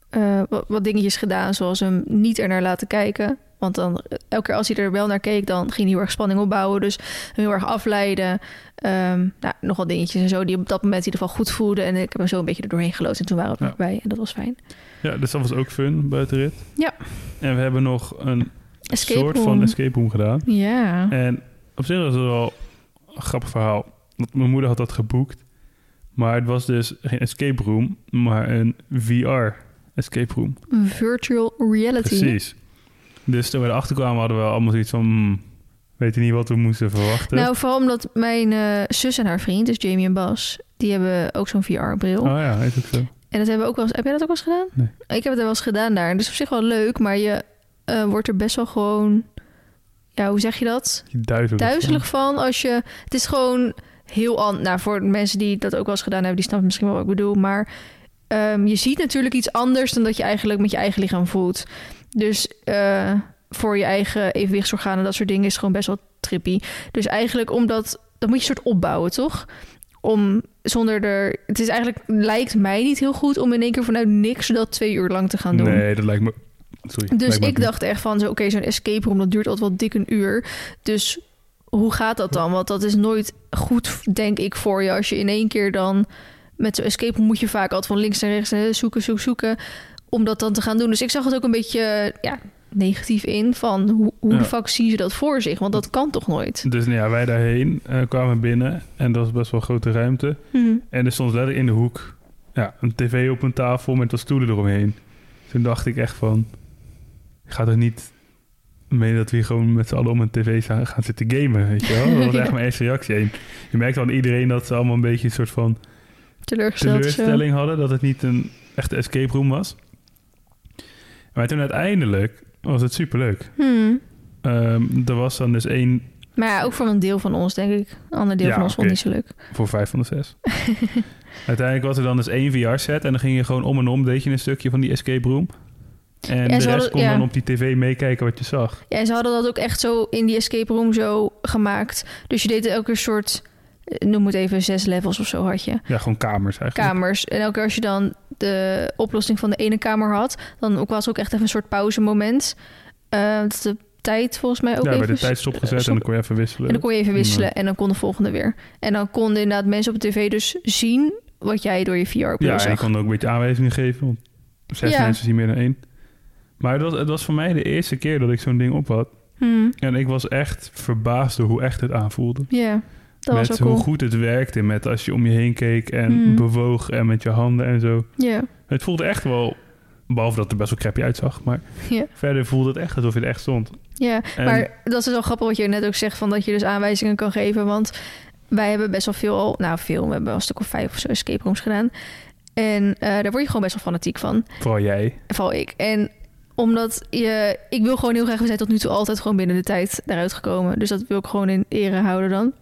eh, wat, wat dingetjes gedaan, zoals hem niet er naar laten kijken. Want dan, elke keer als hij er wel naar keek, dan ging hij heel erg spanning opbouwen. Dus hem heel erg afleiden. Ehm nou, nog wat dingetjes en zo die op dat moment in ieder geval goed voelden. En ik heb hem zo een beetje er doorheen geloosd. En toen waren we er Ja. nog bij. En dat was fijn. Ja, dus dat was ook fun, buitenrit. Ja. En we hebben nog een Escape soort room. van escape room gedaan. Ja. En op zich was het wel een grappig verhaal. Want mijn moeder had dat geboekt. Maar het was dus geen escape room, maar een VR escape room. Virtual reality. Precies. Dus toen we erachter kwamen hadden we allemaal zoiets van... hmm, weten niet wat we moesten verwachten. Nou, vooral omdat mijn eh, zus en haar vriend, dus Jamie en Bas, die hebben ook zo'n VR-bril. oh ja, heet ook zo. En dat hebben we ook wel eens. Heb jij dat ook wel eens gedaan? Nee. Ik heb het wel eens gedaan daar. Dus op zich wel leuk, maar je eh, wordt er best wel gewoon. Ja, hoe zeg je dat? Duizelig. Duizelig van als je. Het is gewoon heel anders. Nou, voor mensen die dat ook wel eens gedaan hebben, die snappen misschien wel wat ik bedoel. Maar ehm, je ziet natuurlijk iets anders dan dat je eigenlijk met je eigen lichaam voelt. Dus eh, voor je eigen evenwichtsorganen en dat soort dingen is gewoon best wel trippy. Dus eigenlijk omdat. Dat moet je soort opbouwen, toch? Om zonder er. Het is eigenlijk. Lijkt mij niet heel goed om in één keer vanuit niks dat twee uur lang te gaan doen. Nee, dat lijkt me... Sorry. Dus lijkt me ook ik dacht echt van, zo, oké, zo'n escape room, dat duurt altijd wel dik een uur. Dus hoe gaat dat dan? Want dat is nooit goed, denk ik, voor je als je in één keer dan met zo'n escape room moet je vaak altijd van links naar rechts zoeken, zoeken, zoeken om dat dan te gaan doen. Dus ik zag het ook een beetje ja, negatief in van hoe, hoe Ja. de fuck zien ze dat voor zich? Want dat kan toch nooit? Dus nou ja, wij daarheen eh, kwamen binnen en dat was best wel een grote ruimte. Hm. En er stond letterlijk in de hoek ja, een tv op een tafel met wat stoelen eromheen. Toen dacht ik echt van, ik ga er niet mee dat we hier gewoon met z'n allen om een tv gaan, zitten gamen, weet je wel? Dat was [laughs] echt mijn eerste reactie. En je merkt aan iedereen dat ze allemaal een beetje een soort van teleurstelling hadden, dat het niet een echte escape room was. Maar toen uiteindelijk was het superleuk. Hm. Ehm er was dan dus één Maar ja, ook voor een deel van ons, denk ik. Een ander deel Ja, van ons vond niet zo leuk. voor vijf van de zes. [laughs] Uiteindelijk was er dan dus één VR-set en dan ging je gewoon om en om, deed je een stukje van die escape room. En Ja, de rest hadden- kon ja. dan op die tv meekijken wat je zag. Ja, en ze hadden dat ook echt zo in die escape room zo gemaakt. Dus je deed elke soort, noem het even, zes levels of zo had je. Ja, gewoon kamers eigenlijk. Kamers. En elke keer als je dan de oplossing van de ene kamer had, dan ook was ook echt even een soort pauzemoment. Eh dat de tijd volgens mij ook ja, even... bij de tijd stopgezet stop- en dan kon je even wisselen. En dan kon je even wisselen Ja. en dan kon de volgende weer. En dan konden inderdaad mensen op tv dus zien wat jij door je VR-bril ja, en je kon ook een beetje aanwijzingen geven. Want zes Ja. mensen zien meer dan één. Maar het was, het was voor mij de eerste keer dat ik zo'n ding op had. Hm, En ik was echt verbaasd door hoe echt het aanvoelde. Ja, dat met was ook hoe cool. goed het werkte. Met als je om je heen keek en Hmm. bewoog en met je handen en zo. Ja, Het voelde echt wel... Behalve dat het er best wel crappy uitzag. Maar [laughs] ja, verder voelde het echt alsof je er echt stond. ja. En- Maar dat is wel grappig wat je net ook zegt, van dat je dus aanwijzingen kan geven. Want wij hebben best wel veel, al- nou veel, we hebben wel een stuk of vijf of zo escape rooms gedaan. En eh, daar word je gewoon best wel fanatiek van. Vooral jij. Vooral ik. En omdat je, ik wil gewoon heel graag, we zijn tot nu toe altijd gewoon binnen de tijd eruit gekomen. Dus dat wil ik gewoon in ere houden dan.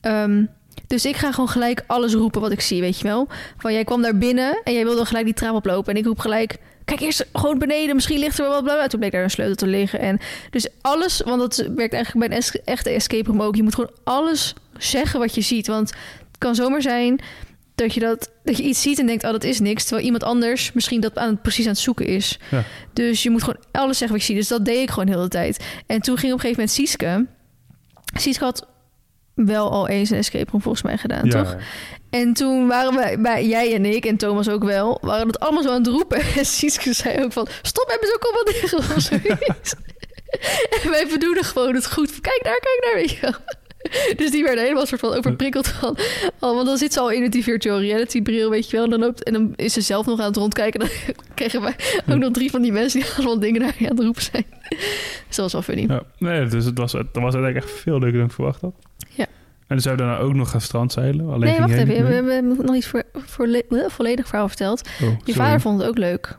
Ehm, dus ik ga gewoon gelijk alles roepen wat ik zie, weet je wel. Van jij kwam daar binnen en jij wilde gelijk die trap oplopen. En ik roep gelijk, kijk eerst gewoon beneden, misschien ligt er wel wat blauw. Toen bleek daar een sleutel te liggen. En dus alles, want dat werkt eigenlijk bij een es- echte escape room ook. Je moet gewoon alles zeggen wat je ziet. Want het kan zomaar zijn dat je, dat, dat je iets ziet en denkt, oh dat is niks. Terwijl iemand anders misschien dat aan, precies aan het zoeken is. Ja. Dus je moet gewoon alles zeggen wat je ziet. Dus dat deed ik gewoon de hele tijd. En toen ging op een gegeven moment Sieske. Sieske had wel al eens een escape room volgens mij gedaan, toch? En toen waren wij, bij, jij en ik en Thomas ook wel, waren het allemaal zo aan het roepen. [laughs] En Sieske zei ook van, stop, hebben ze ook allemaal dicht [laughs] of zoiets. [laughs] en wij bedoelden gewoon het goed. Kijk daar, kijk daar, weet je wel. [laughs] Dus die werden helemaal soort van overprikkeld van... Oh, want dan zit ze al in die virtual reality bril, weet je wel. En dan, loopt, en dan is ze zelf nog aan het rondkijken. [laughs] Dan kregen wij ook nog drie van die mensen die allemaal dingen naar je aan het roepen zijn. Dus dat was wel funny. Ja, nee, dus het was, het was uiteindelijk echt veel leuker dan ik verwacht had. Ja. En dan zou je daarna ook nog gaan strandzeilen. Alleen nee, wacht even. We hebben nog iets voor, voor, volledig verhaal verteld. Oh, Je vader vond het ook leuk.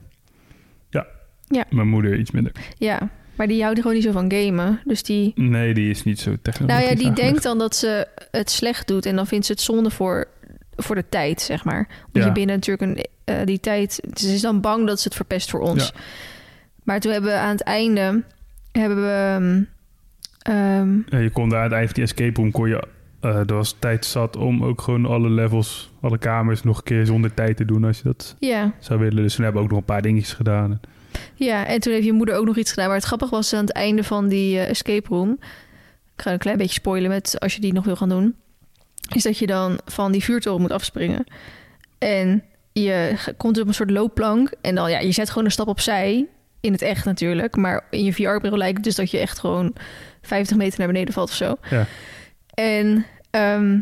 Mijn moeder iets minder. Ja, maar die houdt gewoon niet zo van gamen. Dus die... Nee, die is niet zo technologisch Nou ja, die denkt dan dat ze het slecht doet. En dan vindt ze het zonde voor, voor de tijd, zeg maar. Omdat Ja. je binnen natuurlijk een, eh, die tijd... Ze is dan bang dat ze het verpest voor ons. Maar toen hebben we aan het einde... Hebben we... ehm, ehm, Ja, je kon daar aan het van die escape room... Kon je, eh, er was tijd zat om ook gewoon alle levels, alle kamers... nog een keer zonder tijd te doen als je dat ja, zou willen. Dus toen hebben we ook nog een paar dingetjes gedaan. Ja, en toen heeft je moeder ook nog iets gedaan. Maar het grappige was aan het einde van die eh, escape room... Ik ga een klein beetje spoilen met als je die nog wil gaan doen... is dat je dan van die vuurtoren moet afspringen. En je komt op een soort loopplank. En dan, ja, je zet gewoon een stap opzij. In het echt natuurlijk. Maar in je VR-bril lijkt het dus dat je echt gewoon 50 meter naar beneden valt of zo. Ja. En ehm,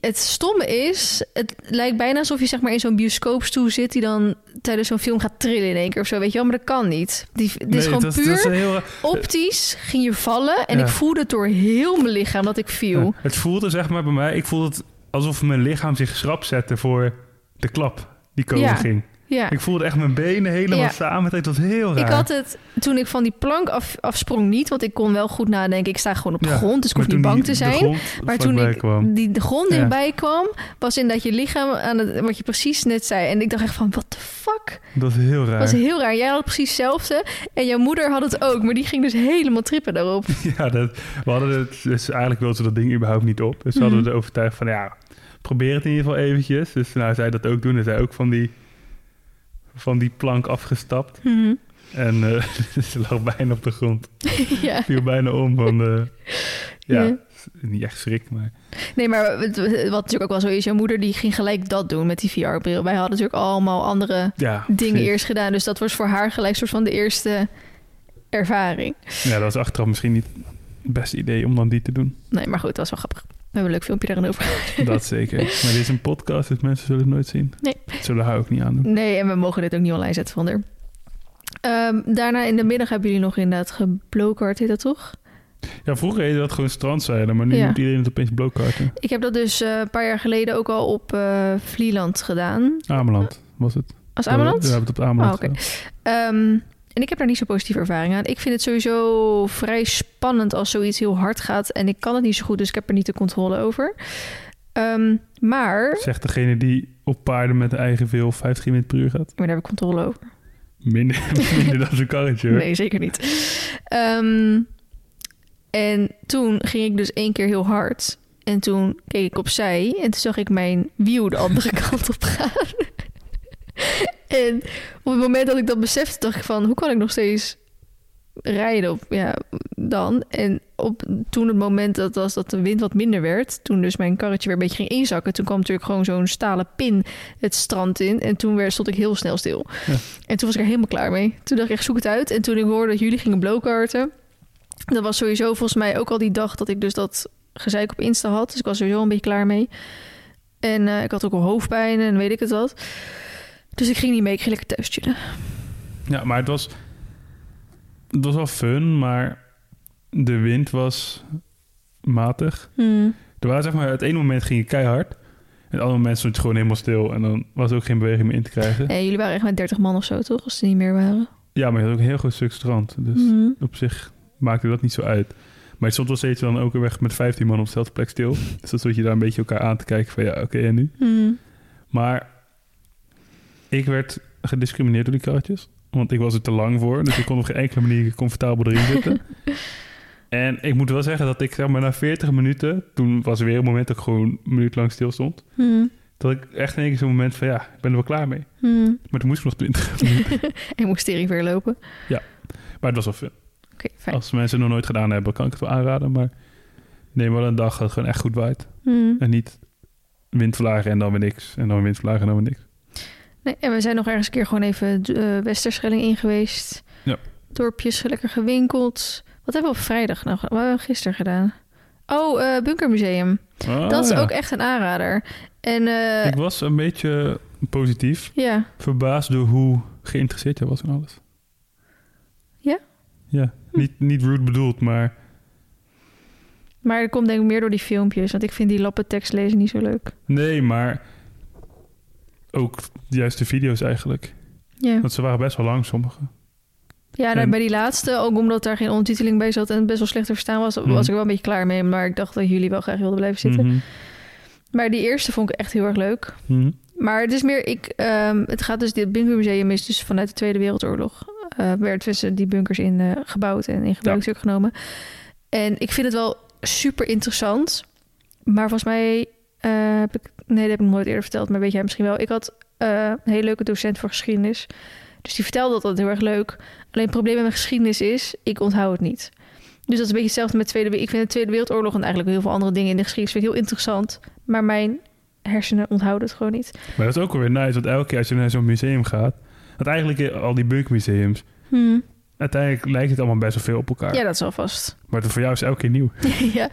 het stomme is, het lijkt bijna alsof je zeg maar in zo'n bioscoopstoel zit... die dan tijdens zo'n film gaat trillen in één keer of zo, weet je wel. Maar dat kan niet. Die, dit is gewoon dat, puur dat is een heel, optisch ging je vallen. En Ja. ik voelde het door heel mijn lichaam dat ik viel. Ja, het voelde zeg maar bij mij... Ik voelde het alsof mijn lichaam zich schrap zette voor de klap die komen Ja. ging. Ja. Ik voelde echt mijn benen helemaal Ja. samen. Het was heel raar. Ik had het toen ik van die plank af, afsprong niet, want ik kon wel goed nadenken. Ik sta gewoon op de Ja, grond, dus ik hoef niet bang te de zijn. Maar toen ik kwam. die de grond dichtbij kwam, was in dat je lichaam aan het, wat je precies net zei. En ik dacht echt van, what the fuck? Dat is heel raar. Dat was heel raar. Jij had precies hetzelfde. En jouw moeder had het ook, maar die ging dus helemaal trippen daarop. [laughs] Ja, dat, we hadden het, dus eigenlijk wilden ze dat ding überhaupt niet op. Dus we hadden Mhm. het overtuigd van, ja, probeer het in ieder geval eventjes. Dus nou, zij dat ook doen. En zij ook van die, van die plank afgestapt. Mhm. En eh, [laughs] ze lag bijna op de grond. [laughs] ja. Viel bijna om van de, Ja, Ja. niet echt schrik, maar... Nee, maar wat wat natuurlijk ook wel zo is, jouw moeder die ging gelijk dat doen met die VR-bril. Wij hadden natuurlijk allemaal andere Ja, dingen precies. eerst gedaan. Dus dat was voor haar gelijk soort van de eerste ervaring. Ja, dat was achteraf misschien niet het beste idee om dan die te doen. Nee, maar goed, dat was wel grappig. We hebben een leuk filmpje daarin over. [laughs] Dat zeker. Maar dit is een podcast, dus mensen zullen het nooit zien. Nee. Dat zullen haar ook niet aandoen. Nee, en we mogen dit ook niet online zetten van er. Ehm, daarna in de middag hebben jullie nog inderdaad geblokerd, heet dat toch? Ja, vroeger heette dat gewoon strandzeilen, maar nu Ja. moet iedereen het opeens blokkarten. Ik heb dat dus eh, een paar jaar geleden ook al op eh Vlieland gedaan. Ameland was het. Als Ameland? We hebben het op Ameland Oh, oké. gedaan. En ik heb daar niet zo positieve ervaring aan. Ik vind het sowieso vrij spannend als zoiets heel hard gaat. En ik kan het niet zo goed, dus ik heb er niet de controle over. Ehm, maar, Zegt degene die op paarden met eigen veel 50 km per uur gaat. maar daar heb ik controle over. Minder, [laughs] minder dan zo'n karretje. hoor. Nee, zeker niet. Ehm, en toen ging ik dus één keer heel hard. En toen keek ik opzij en toen zag ik mijn wiel de andere [laughs] kant op gaan. [laughs] en op het moment dat ik dat besefte, dacht ik van... hoe kan ik nog steeds rijden op, ja, dan? En op, toen het moment dat, was dat de wind wat minder werd... toen dus mijn karretje weer een beetje ging inzakken... toen kwam natuurlijk gewoon zo'n stalen pin het strand in... en toen weer, stond ik heel snel stil. Ja. En toen was ik er helemaal klaar mee. Toen dacht ik echt, zoek het uit. En toen ik hoorde dat jullie gingen blowkarten... dat was sowieso volgens mij ook al die dag dat ik dus dat gezeik op Insta had. Dus ik was sowieso een beetje klaar mee. En eh, ik had ook al hoofdpijn en weet ik het wat. Dus ik ging niet mee, ik ging lekker thuis chillen. Ja, maar het was, het was wel fun, maar de wind was matig. Hmm. Er waren zeg maar, het ene moment ging je keihard. En het andere moment stond je gewoon helemaal stil. En dan was er ook geen beweging meer in te krijgen. En jullie waren echt met 30 man of zo, toch? Als ze niet meer waren. Ja, maar je had ook een heel groot stuk strand. Dus Mhm. op zich maakte dat niet zo uit. Maar stond wel steeds dan ook weg met 15 man op dezelfde plek stil. Dus dan stond je daar een beetje elkaar aan te kijken van ja, oké, en nu? Hmm. Maar ik werd gediscrimineerd door die karretjes. Want ik was er te lang voor. Dus ik kon op geen enkele manier comfortabel erin zitten. [laughs] en ik moet wel zeggen dat ik zeg maar na 40 minuten... Toen was er weer een moment dat ik gewoon een minuut lang stil stond. Hmm. Dat ik echt in één keer zo'n moment van ja, ik ben er wel klaar mee. Hmm. Maar toen moest ik nog 20 [laughs] minuten. En moest stering weer lopen. Maar het was wel fun. Fijn. Als mensen het nog nooit gedaan hebben, kan ik het wel aanraden. Maar neem wel een dag dat het gewoon echt goed waait. Hmm. En niet windvlagen en dan weer niks. En dan weer windvlagen en dan weer niks. Nee, en we zijn nog ergens een keer gewoon even uh, Westerschelling in geweest. Ja. Dorpjes, lekker gewinkeld. Wat hebben we op vrijdag nog? Wat hebben we gisteren gedaan? Oh, eh Bunkermuseum. Ah, dat is ja. ook echt een aanrader. En eh, Ik was een beetje positief. ja, Verbaasd door hoe geïnteresseerd jij was in alles. Ja? Ja, niet, niet rude bedoeld, maar... maar dat komt denk ik meer door die filmpjes. Want ik vind die lappen tekst lezen niet zo leuk. Nee, maar... Ook juist de video's eigenlijk. Ja, Want ze waren best wel lang, sommige. ja En- bij die laatste, ook omdat daar geen ondertiteling bij zat... en het best wel slecht te verstaan was, Mhm. was ik wel een beetje klaar mee. Maar ik dacht dat jullie wel graag wilden blijven zitten. Mhm. Maar die eerste vond ik echt heel erg leuk. Mhm. Maar het is meer, ik, ehm, het gaat dus, dit bunkermuseum is dus vanuit de Tweede Wereldoorlog. eh werd tussen die bunkers in eh, gebouwd en in gebruik genomen. En ik vind het wel super interessant. Maar volgens mij eh, heb ik, nee, dat heb ik nooit eerder verteld, maar weet jij misschien wel. Ik had eh, een hele leuke docent voor geschiedenis. Dus die vertelde dat dat heel erg leuk. Alleen het probleem met geschiedenis is, ik onthoud het niet. Dus dat is een beetje hetzelfde met Tweede Wereldoorlog. Ik vind de Tweede Wereldoorlog en eigenlijk heel veel andere dingen in de geschiedenis vind ik heel interessant. Maar mijn hersenen onthouden het gewoon niet. Maar dat is ook wel weer nice, want elke keer als je naar zo'n museum gaat... Want eigenlijk al die bunkermuseums... Hmm. Uiteindelijk lijkt het allemaal best wel veel op elkaar. Ja, dat is alvast. Maar voor jou is elke keer nieuw. [laughs] ja.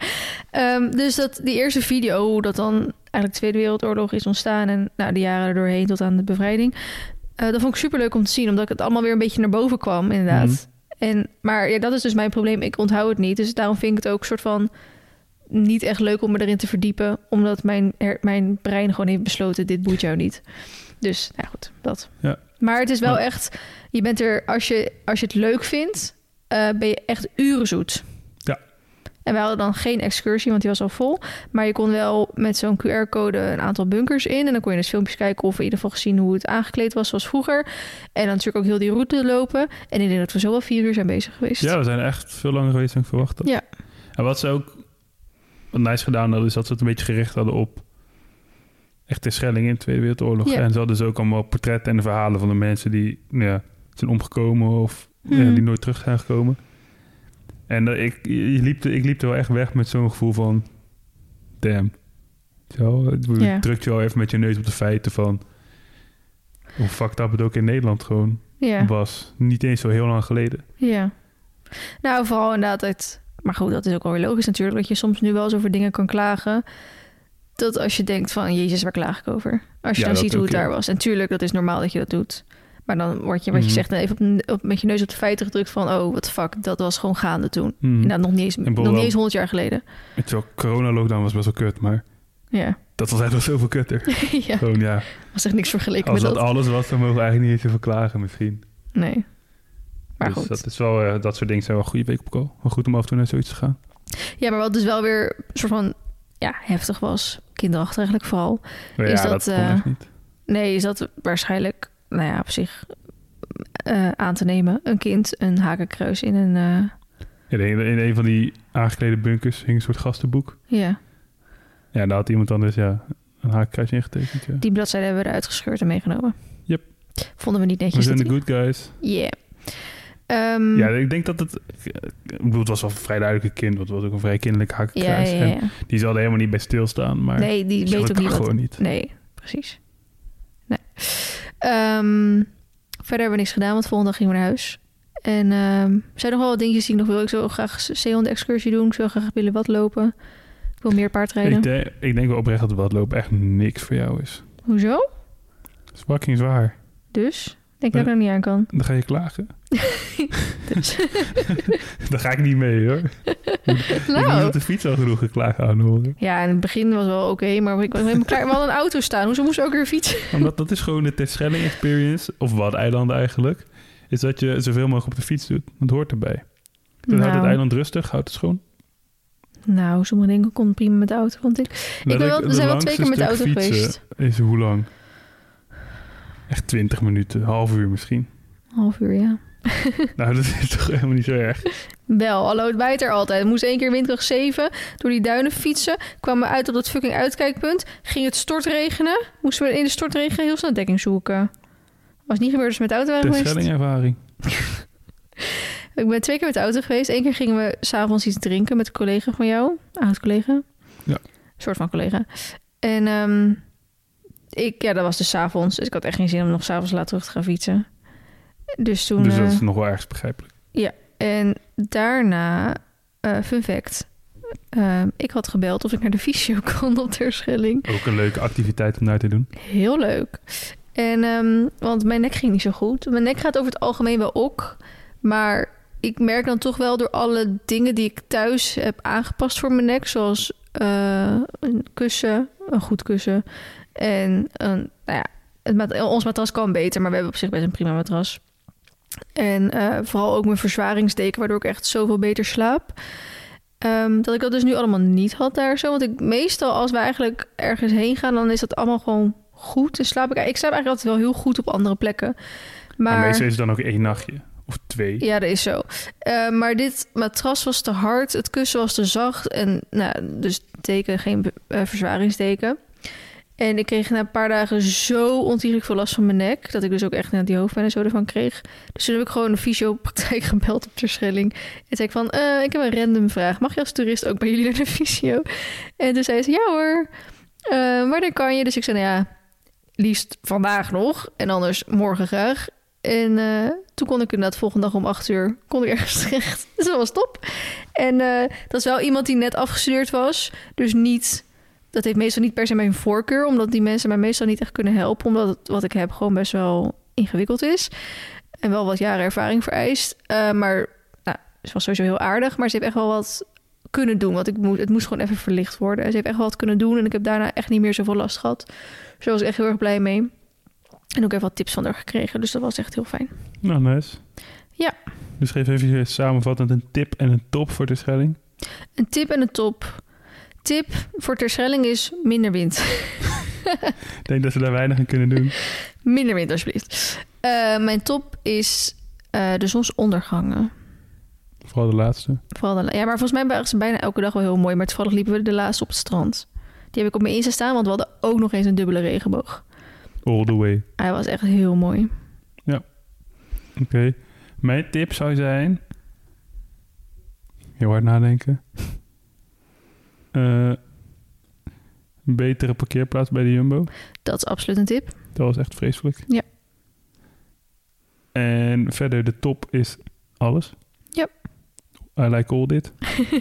Ehm, dus dat, die eerste video, hoe dat dan eigenlijk de Tweede Wereldoorlog is ontstaan... en nou, de jaren erdoorheen tot aan de bevrijding... eh, dat vond ik super leuk om te zien, omdat het allemaal weer een beetje naar boven kwam, inderdaad. Mhm. En, maar ja, dat is dus mijn probleem. Ik onthoud het niet. Dus daarom vind ik het ook soort van niet echt leuk om me erin te verdiepen. Omdat mijn, mijn brein gewoon heeft besloten, dit boeit jou niet. Dus, nou goed, dat. Ja. Maar het is wel Ja. echt... Je bent er, als je, als je het leuk vindt, eh, ben je echt uren zoet. Ja. En we hadden dan geen excursie, want die was al vol. Maar je kon wel met zo'n QR-code een aantal bunkers in. En dan kon je dus filmpjes kijken of in ieder geval gezien hoe het aangekleed was zoals vroeger. En dan natuurlijk ook heel die route lopen. En ik denk dat we zo wel vier uur zijn bezig geweest. Ja, we zijn echt veel langer geweest dan ik verwacht had. Ja. En wat ze ook wat nice gedaan hadden, is dat ze het een beetje gericht hadden op echt de Schelling in de Tweede Wereldoorlog. Ja. En ze hadden dus ook allemaal portretten en de verhalen van de mensen die nou ja, zijn omgekomen of ja, Mhm. die nooit terug zijn gekomen. En eh, ik, je liep, ik liep er wel echt weg met zo'n gevoel van... Damn. Zo, het Ja. drukt je wel even met je neus op de feiten van... Hoe fucked up het ook in Nederland gewoon Ja. was. Niet eens zo heel lang geleden. Ja. Nou, vooral inderdaad het... Maar goed, dat is ook wel weer logisch natuurlijk... dat je soms nu wel eens over dingen kan klagen... dat als je denkt van... Jezus, waar klaag ik over? Als je Ja, dan ziet hoe het ja. daar was. En tuurlijk, dat is normaal dat je dat doet. Maar dan word je, wat je Mhm. zegt, dan even op, op, met je neus op de feiten gedrukt van... oh, wat fuck, dat was gewoon gaande toen. Hmm. Nou, nog niet eens, En nog niet eens 100 jaar geleden. Terwijl corona-lockdown was best wel kut, maar Ja. dat was echt wel zoveel kutter. [laughs] ja, Gewoon ja, was echt niks vergeleken als met dat dat. alles was, dan mogen we eigenlijk niet eens even klagen misschien. Nee. Maar dus goed. dat is wel, eh, dat soort dingen zijn wel een goede week op call. Wel goed om af en toe naar zoiets te gaan. Ja, maar wat dus wel weer een soort van... ja, heftig was, kinderachtig eigenlijk vooral... Maar Is ja, dat, dat, kon eh, niet. Nee, is dat waarschijnlijk, nou ja, op zich eh, aan te nemen. Een kind een hakenkruis in een... eh, Ja, in, in een van die aangeklede bunkers hing een soort gastenboek. ja, Ja, daar had iemand dan dus ja, een haakkruis ingetekend. Ja. die bladzijde hebben we eruit gescheurd en meegenomen. Yep. Vonden we niet We netjes. zijn de dat- good guys. Yeah. Ehm, Ja, ik denk dat het... Ik bedoel, het was wel een vrij duidelijk kind. Want het was ook een vrij kinderlijk ja, haakkruis. ja, die zal er helemaal niet bij stilstaan. Maar Nee, die weet ook niet wat... gewoon niet. Nee, precies. Nee. Ehm, verder hebben we niks gedaan, want volgende dag gingen we naar huis. En ehm, er zijn nog wel wat dingetjes die ik nog wil. Ik zou graag zeehondenexcursie doen. Ik zou graag willen wat lopen. Ik wil meer paardrijden. Ik denk, ik denk wel oprecht dat het lopen echt niks voor jou is. Hoezo? Het is fucking zwaar. Dus? Denk dat ik er niet aan kan. Dan ga je klagen. [laughs] Dus. [laughs] Dan ga ik niet mee hoor. [laughs] Ik heb niet nou. op de fiets al genoeg geklaagd aan horen. Ja, in het begin was wel oké, maar ik was helemaal klaar. We hadden een auto staan. Hoezo moest ik ook weer fietsen? Omdat dat is gewoon de Terschelling experience. Of wat eilanden eigenlijk. Is dat je zoveel mogelijk op de fiets doet. Dat hoort erbij. Dat houdt het eiland rustig, houdt het schoon. nou, sommige dingen konden prima met de auto, vond ik. Nou, ben wel- we zijn wel twee keer met de auto geweest. Is hoe lang? Echt 20 minuten, half uur misschien. Half uur, ja. [laughs] Nou, dat is toch helemaal niet zo erg. Wel, hallo, het bijt er altijd. We moesten één keer windkracht 7 door die duinen fietsen. Kwamen we uit op dat fucking uitkijkpunt. Ging het stortregenen. Moesten we in de stortregen heel snel dekking zoeken. Was niet gebeurd als we met de auto geweest. Terschelling ervaring. [laughs] Ik ben twee keer met de auto geweest. Eén keer gingen we s'avonds iets drinken met een collega van jou. Oud collega. Ja. Een soort van collega. En ehm, ik, ja, dat was dus s'avonds. Dus ik had echt geen zin om nog s'avonds laat terug te gaan fietsen. Dus toen... Dus dat eh, is nog wel ergens begrijpelijk. En daarna, eh, fun fact... eh, ik had gebeld of ik naar de fysio [laughs] kon op Terschelling. Ook een leuke activiteit om daar te doen. Heel leuk. En, ehm, want mijn nek ging niet zo goed. Mijn nek gaat over het algemeen wel ok. Maar ik merk dan toch wel door alle dingen die ik thuis heb aangepast voor mijn nek. Zoals eh, een kussen, een goed kussen. En een, nou ja, het mat- ons matras kan beter, maar we hebben op zich best een prima matras. En eh, vooral ook mijn verzwaringsdeken, waardoor ik echt zoveel beter slaap. Ehm, dat ik dat dus nu allemaal niet had daar zo. Want ik meestal als we eigenlijk ergens heen gaan, dan is dat allemaal gewoon goed. En slaap ik, ik slaap eigenlijk altijd wel heel goed op andere plekken. Maar, Maar, meestal is het dan ook één nachtje. Of twee. ja, dat is zo. Eh, maar dit matras was te hard, het kussen was te zacht. En nou, dus teken, geen eh, verzwaringsdeken. En ik kreeg na een paar dagen zo ontiegelijk veel last van mijn nek... dat ik dus ook echt naar die hoofdpijn en zo ervan kreeg. Dus toen heb ik gewoon een fysiopraktijk [laughs] gebeld op Terschelling. En zei ik van, eh, ik heb een random vraag. Mag je als toerist ook bij jullie naar de fysio? En toen zei ze, ja hoor. Eh, wanneer kan je? Dus ik zei, nou ja, liefst vandaag nog. En anders morgen graag. En eh, toen kon ik inderdaad volgende dag om acht uur kon ik ergens [laughs] terecht. Dus dat was top. En dat is wel iemand die net afgestudeerd was. Dus niet, dat heeft meestal niet per se mijn voorkeur. Omdat die mensen mij meestal niet echt kunnen helpen. Omdat het, wat ik heb gewoon best wel ingewikkeld is. En wel wat jaren ervaring vereist. Eh, maar nou, ze was sowieso heel aardig. Maar ze heeft echt wel wat kunnen doen. Want ik moest, het moest gewoon even verlicht worden. En ze heeft echt wel wat kunnen doen. En ik heb daarna echt niet meer zoveel last gehad. Dus daar was ik echt heel erg blij mee. En ook even wat tips van haar gekregen. Dus dat was echt heel fijn. Nou, nice. Ja. Dus geef even samenvattend een tip en een top voor de Schelling. Een tip en een top. Tip voor Terschelling is minder wind. Ik denk dat ze daar weinig aan kunnen doen. minder wind, alsjeblieft. Eh, mijn top is eh, de zonsondergangen. Vooral de laatste. Vooral de, ja, maar volgens mij waren ze bijna elke dag wel heel mooi. Maar toevallig liepen we de laatste op het strand. Die heb ik op mijn Insta staan, want we hadden ook nog eens een dubbele regenboog. All the way. Hij was echt heel mooi. Oké. Mijn tip zou zijn... Heel hard nadenken. Eh, een betere parkeerplaats bij de Jumbo. Dat is absoluut een tip. Dat was echt vreselijk. Ja. En verder, de top is alles. Ja. I like all dit.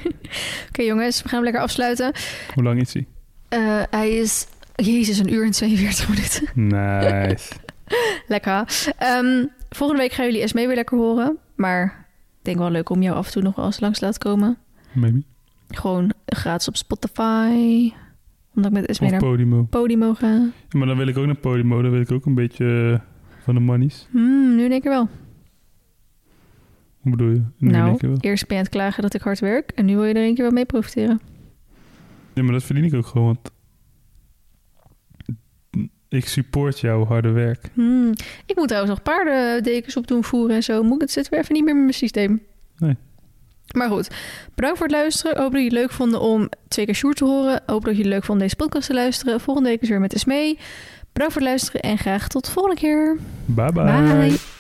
[laughs] Oké jongens, we gaan hem lekker afsluiten. Hoe lang is hij? Eh, hij is, jezus, een uur en 42 minuten. Nice. [laughs] lekker. Ehm, volgende week gaan jullie Esmee weer lekker horen. Maar ik denk wel leuk om jou af en toe nog wel eens langs te laten komen. Maybe. Gewoon gratis op Spotify. Omdat ik met Esmee Of naar Podimo. Podimo ga. Ja, maar dan wil ik ook naar Podimo. Dan wil ik ook een beetje eh, van de monies. Hmm, nu in één keer wel. Hoe bedoel je? Nu nou, wel. eerst ben je aan het klagen dat ik hard werk. En nu wil je er één keer wel mee profiteren. Ja, maar dat verdien ik ook gewoon. Want ik support jouw harde werk. Hmm. Ik moet trouwens nog paardendekens op doen voeren en zo. Moet ik het zit weer even niet meer in mijn systeem. Nee. Maar goed, bedankt voor het luisteren. Hoop dat jullie het leuk vonden om twee keer Sjoerd te horen. Hoop dat jullie het leuk vonden deze podcast te luisteren. Volgende week is weer met Esmee. Bedankt voor het luisteren en graag tot de volgende keer. bye. bye. Bye.